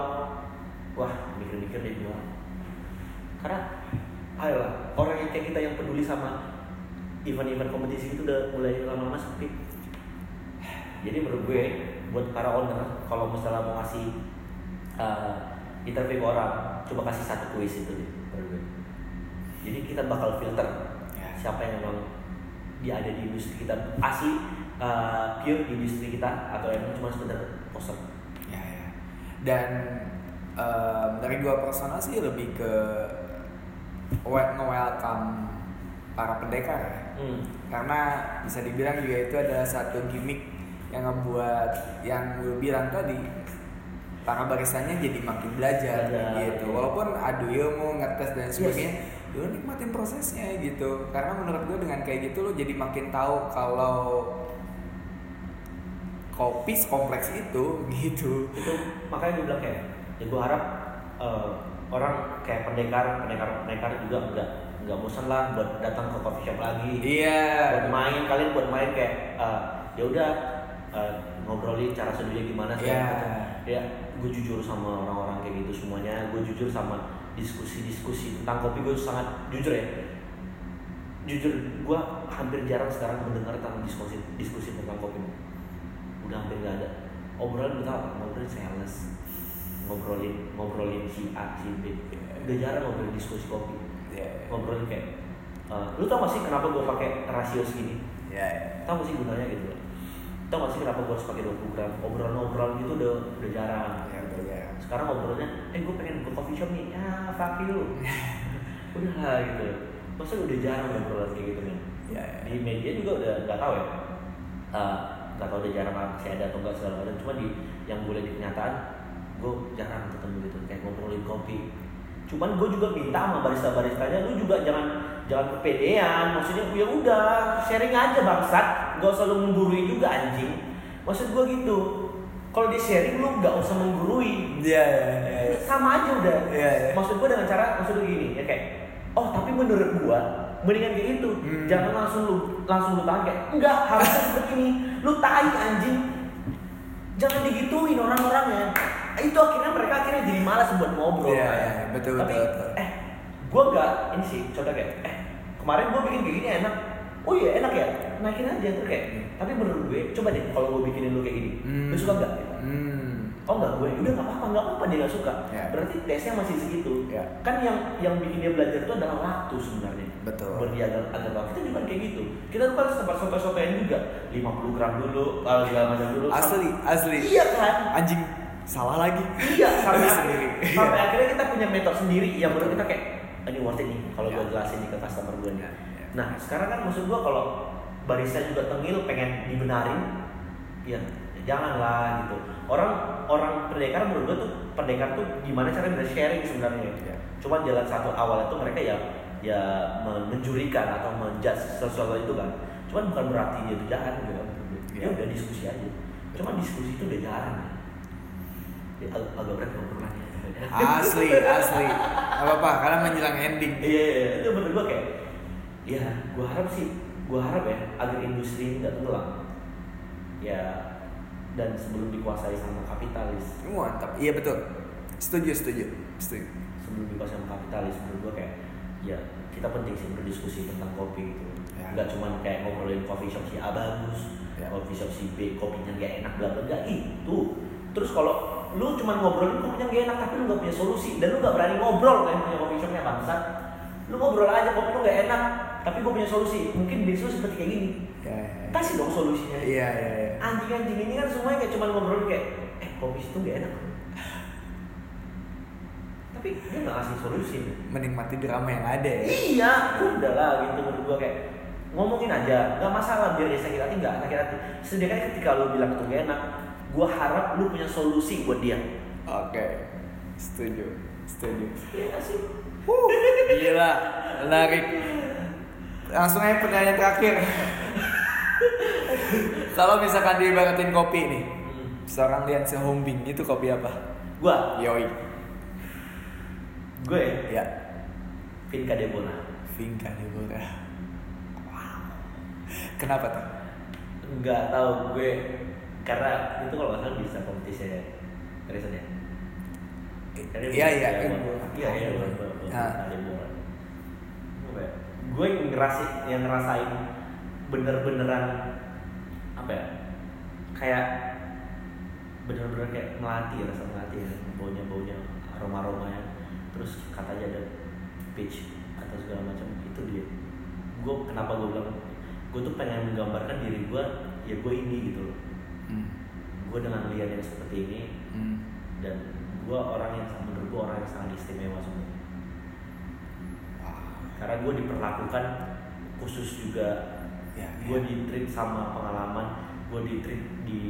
Speaker 2: wah mikir-mikir deh gua karena ayolah orang yang kayak kita yang peduli sama event-event kompetisi itu udah mulai lama-lama sepi. Jadi menurut gue buat para owner kalau misalnya mau kasih uh, interview orang coba kasih satu kuis itu deh jadi kita bakal filter siapa yang memang dia ada di industri kita. Asli uh, pure di industri kita atau yang cuma sekedar poster
Speaker 1: dan em, dari gua personal sih lebih ke we- nge-welcome para pendekar ya
Speaker 2: hmm.
Speaker 1: karena bisa dibilang juga itu adalah satu gimmick yang ngebuat yang gue bilang tadi para baristanya jadi makin belajar
Speaker 2: Belajar,
Speaker 1: gitu walaupun adu ilmu ngetes dan
Speaker 2: Yes.
Speaker 1: sebagainya lu nikmatin prosesnya gitu karena menurut gue dengan kayak gitu lo jadi makin tahu kalau kopi kompleks itu gitu.
Speaker 2: Itu makanya gue bilang kayak ya gue harap eh, orang kayak pendekar pendekar pendekar juga enggak nggak bosan lah buat datang ke coffee shop lagi.
Speaker 1: Iya.
Speaker 2: Buat main kalian buat main kayak eh, ya udah eh, ngobrolin cara seduhnya gimana sih
Speaker 1: Iya.
Speaker 2: ya gue jujur sama orang-orang kayak gitu semuanya. Gue jujur sama diskusi-diskusi tentang kopi gue sangat jujur ya. Jujur gue hampir jarang sekarang mendengar tentang diskusi diskusi tentang kopi udah hampir gak ada. Obrolan kita ngobrolin sales. Ngobrolin ngobrolin si A si B. Udah jarang ngobrolin diskusi kopi.
Speaker 1: Iya,
Speaker 2: ngobrolin kayak eh, lu tau gak sih kenapa gue pakai rasio segini?
Speaker 1: Iya, iya.
Speaker 2: tau gak sih gunanya gitu? Tau gak sih kenapa gue harus pakai 20 gram? Obrolan-obrolan gitu udah udah jarang. Sekarang ngobrolnya eh gue pengen ke coffee shop nih. Ya fuck you. Udah lah gitu. Masa udah jarang ngobrolan kayak gitu nih di media juga udah nggak tahu ya. Eh, nggak tahu udah jarang masih ada atau enggak segala macam. Cuma di yang boleh di kenyataan gue jarang ketemu gitu. Kayak ngobrolin kopi. Cuman gue juga minta sama barista baristanya lu juga jangan jangan kepedean. Maksudnya ya udah sharing aja bangsat. Gak usah lu menggurui juga anjing. Maksud gue gitu. Kalau di sharing lu nggak usah menggurui.
Speaker 1: Iya, iya, iya, iya.
Speaker 2: sama aja udah.
Speaker 1: Iya, iya.
Speaker 2: maksud gue dengan cara maksud gue gini ya kayak oh tapi menurut gue mendingan kayak gitu
Speaker 1: Hmm.
Speaker 2: jangan langsung lu langsung lu tahan kayak enggak harusnya seperti ini lu tai anjing jangan digituin orang-orangnya itu akhirnya mereka akhirnya jadi malas buat ngobrol
Speaker 1: Iya,
Speaker 2: kan.
Speaker 1: iya, betul,
Speaker 2: tapi
Speaker 1: betul, betul.
Speaker 2: eh gue gak ini sih contoh kayak eh kemarin gue bikin kayak gini enak oh iya enak ya naikin aja tuh kayak tapi menurut gue coba deh kalau gue bikinin lu kayak gini
Speaker 1: Hmm.
Speaker 2: lu suka nggak
Speaker 1: Hmm.
Speaker 2: Oh enggak gue, udah nggak apa-apa, nggak apa-apa dia nggak suka.
Speaker 1: Ya.
Speaker 2: Berarti tesnya masih segitu.
Speaker 1: Ya.
Speaker 2: Kan yang yang bikin dia belajar itu adalah waktu sebenarnya.
Speaker 1: Betul.
Speaker 2: Buat dia agar agar waktu. Kita juga kayak gitu. Kita tuh kan sempat soto-sotoin juga, 50 gram dulu, kalau segala macam dulu.
Speaker 1: Asli, asli.
Speaker 2: Iya kan?
Speaker 1: Anjing salah lagi.
Speaker 2: Iya, sampai
Speaker 1: sendiri.
Speaker 2: sampai akhirnya kita punya metode sendiri yang menurut kita kayak "Ah, ini worth it nih kalau
Speaker 1: Ya.
Speaker 2: gue jelasin nih ke customer gue nih.
Speaker 1: Ya, ya.
Speaker 2: Nah, sekarang kan maksud gue kalau barista juga tengil pengen dibenarin, ya janganlah gitu. Orang orang pendekar menurut gue tuh pendekar tuh gimana cara bisa sharing sebenarnya.
Speaker 1: Ya.
Speaker 2: Cuma jalan satu awal itu mereka ya ya menjurikan atau menjudge sesuatu itu kan. Cuman bukan berarti dia tuh jahat gitu kan. Ya
Speaker 1: Ya.
Speaker 2: udah diskusi aja. Cuma diskusi itu udah jarang. Ya, ag- agak berat ngobrolannya.
Speaker 1: Asli, asli. Gak apa-apa, karena menjelang ending.
Speaker 2: Iya, iya, itu menurut gua kayak, ya, gua harap sih, gua harap ya, agar industri ini nggak tenggelam. Ya, dan sebelum dikuasai sama kapitalis,
Speaker 1: Mantap. Iya betul. Setuju, setuju, setuju.
Speaker 2: sebelum dikuasai sama kapitalis, menurut gua kayak, ya, kita penting sih berdiskusi tentang kopi gitu.
Speaker 1: Ya.
Speaker 2: Nggak cuma kayak ngobrolin coffee shop si A bagus,
Speaker 1: Ya.
Speaker 2: coffee shop si B kopinya nggak enak, bla bla, nggak itu. Terus kalau lu cuma ngobrolin kopinya gak enak tapi lu gak punya solusi dan lu gak berani ngobrol kan punya kopi shopnya bangsa lu ngobrol aja kopi lu gak enak tapi gue punya solusi mungkin bisu seperti kayak gini
Speaker 1: ya, ya.
Speaker 2: Kasih dong solusinya
Speaker 1: Iya, iya, iya.
Speaker 2: anjing-anjing ini kan semuanya kayak cuma ngobrol kayak eh kopi itu gak enak tapi dia gak ngasih solusi
Speaker 1: Menikmati drama yang ada ya.
Speaker 2: iya udah lah gitu menurut gua kayak ngomongin aja nggak masalah biar dia sakit hati nggak sakit hati sedangkan ketika lu bilang itu gak enak gua harap lu punya solusi buat dia
Speaker 1: Oke. Setuju. Setuju.
Speaker 2: iya nggak sih
Speaker 1: Huh, gila, menarik. Langsung aja pertanyaan terakhir. Kalau misalkan diibaratin kopi nih,
Speaker 2: Hmm.
Speaker 1: seorang Lian Sehombing itu kopi apa?
Speaker 2: gua
Speaker 1: Yoi.
Speaker 2: gue
Speaker 1: Ya,
Speaker 2: Vinka Debona
Speaker 1: Vinka Deborah. Wow. Kenapa tuh?
Speaker 2: nggak tahu gue karena itu kalau nggak salah bisa kompetisi ya Harrison ya Karena dia
Speaker 1: Iya,
Speaker 2: bisa
Speaker 1: iya.
Speaker 2: Debona. iya iya
Speaker 1: Ah.
Speaker 2: Vinka Debona Apa ya? gue ngerasa yang ngerasain bener-beneran apa ya kayak bener-bener kayak melati rasa melati ya baunya baunya aroma aromanya terus katanya ada peach atau segala macam itu dia gue kenapa gue bilang gue tuh pengen menggambarkan diri gue ya gue ini gitu loh
Speaker 1: Hmm.
Speaker 2: gue dengan lian yang seperti ini
Speaker 1: Hmm.
Speaker 2: dan gue orang yang menurut gue orang yang sangat istimewa
Speaker 1: Wow.
Speaker 2: karena gue diperlakukan khusus juga
Speaker 1: Ya,
Speaker 2: gue
Speaker 1: ya.
Speaker 2: di treat sama pengalaman gue di treat di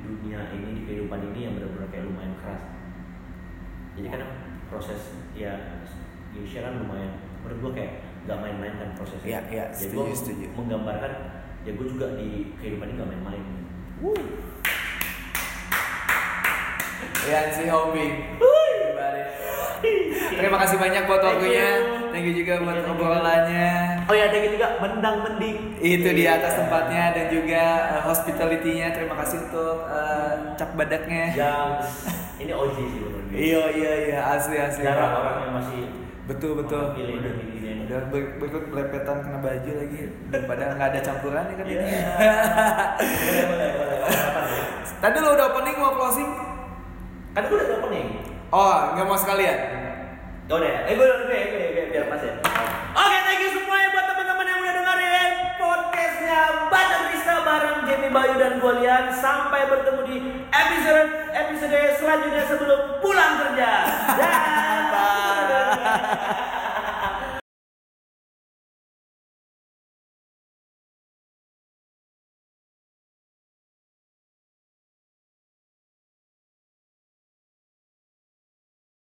Speaker 2: dunia ini di kehidupan ini yang benar-benar kayak lumayan keras. Jadi kan proses ya Indonesia kan lumayan. Menurut gue kayak gak main-main kan prosesnya.
Speaker 1: Iya,
Speaker 2: ya
Speaker 1: setuju,
Speaker 2: gue
Speaker 1: setuju.
Speaker 2: menggambarkan ya gue juga di kehidupan ini gak main-main
Speaker 1: Lian Sehombing. Everybody. Terima kasih banyak buat
Speaker 2: Thank
Speaker 1: waktunya.
Speaker 2: you.
Speaker 1: Thank you juga buat
Speaker 2: Thank you, thank you.
Speaker 1: obrolannya.
Speaker 2: oh ya ada juga mendang mending
Speaker 1: Itu di atas tempatnya dan juga uh, hospitality-nya. Terima kasih untuk uh, cap badaknya.
Speaker 2: yang ini OG sih
Speaker 1: Iya iya iya asli asli.
Speaker 2: jarang orang yang masih
Speaker 1: Betul betul.
Speaker 2: pilih
Speaker 1: Udah,
Speaker 2: dan pilih
Speaker 1: udah ber- berikut belepetan kena baju lagi. Daripada nggak ada campurannya kan
Speaker 2: Iya.
Speaker 1: ini.
Speaker 2: ya?
Speaker 1: Tadi lo udah opening mau closing?
Speaker 2: Kan gue udah opening
Speaker 1: Oh nggak mau sekalian?
Speaker 2: Ya udah, ya. eh gue gue gue gue biar pas ya. Oke, thank you semuanya buat teman-teman yang udah dengerin podcastnya Badan Rista bareng Jamie Bayu dan Golian. Sampai bertemu di episode episode selanjutnya sebelum pulang kerja. Dan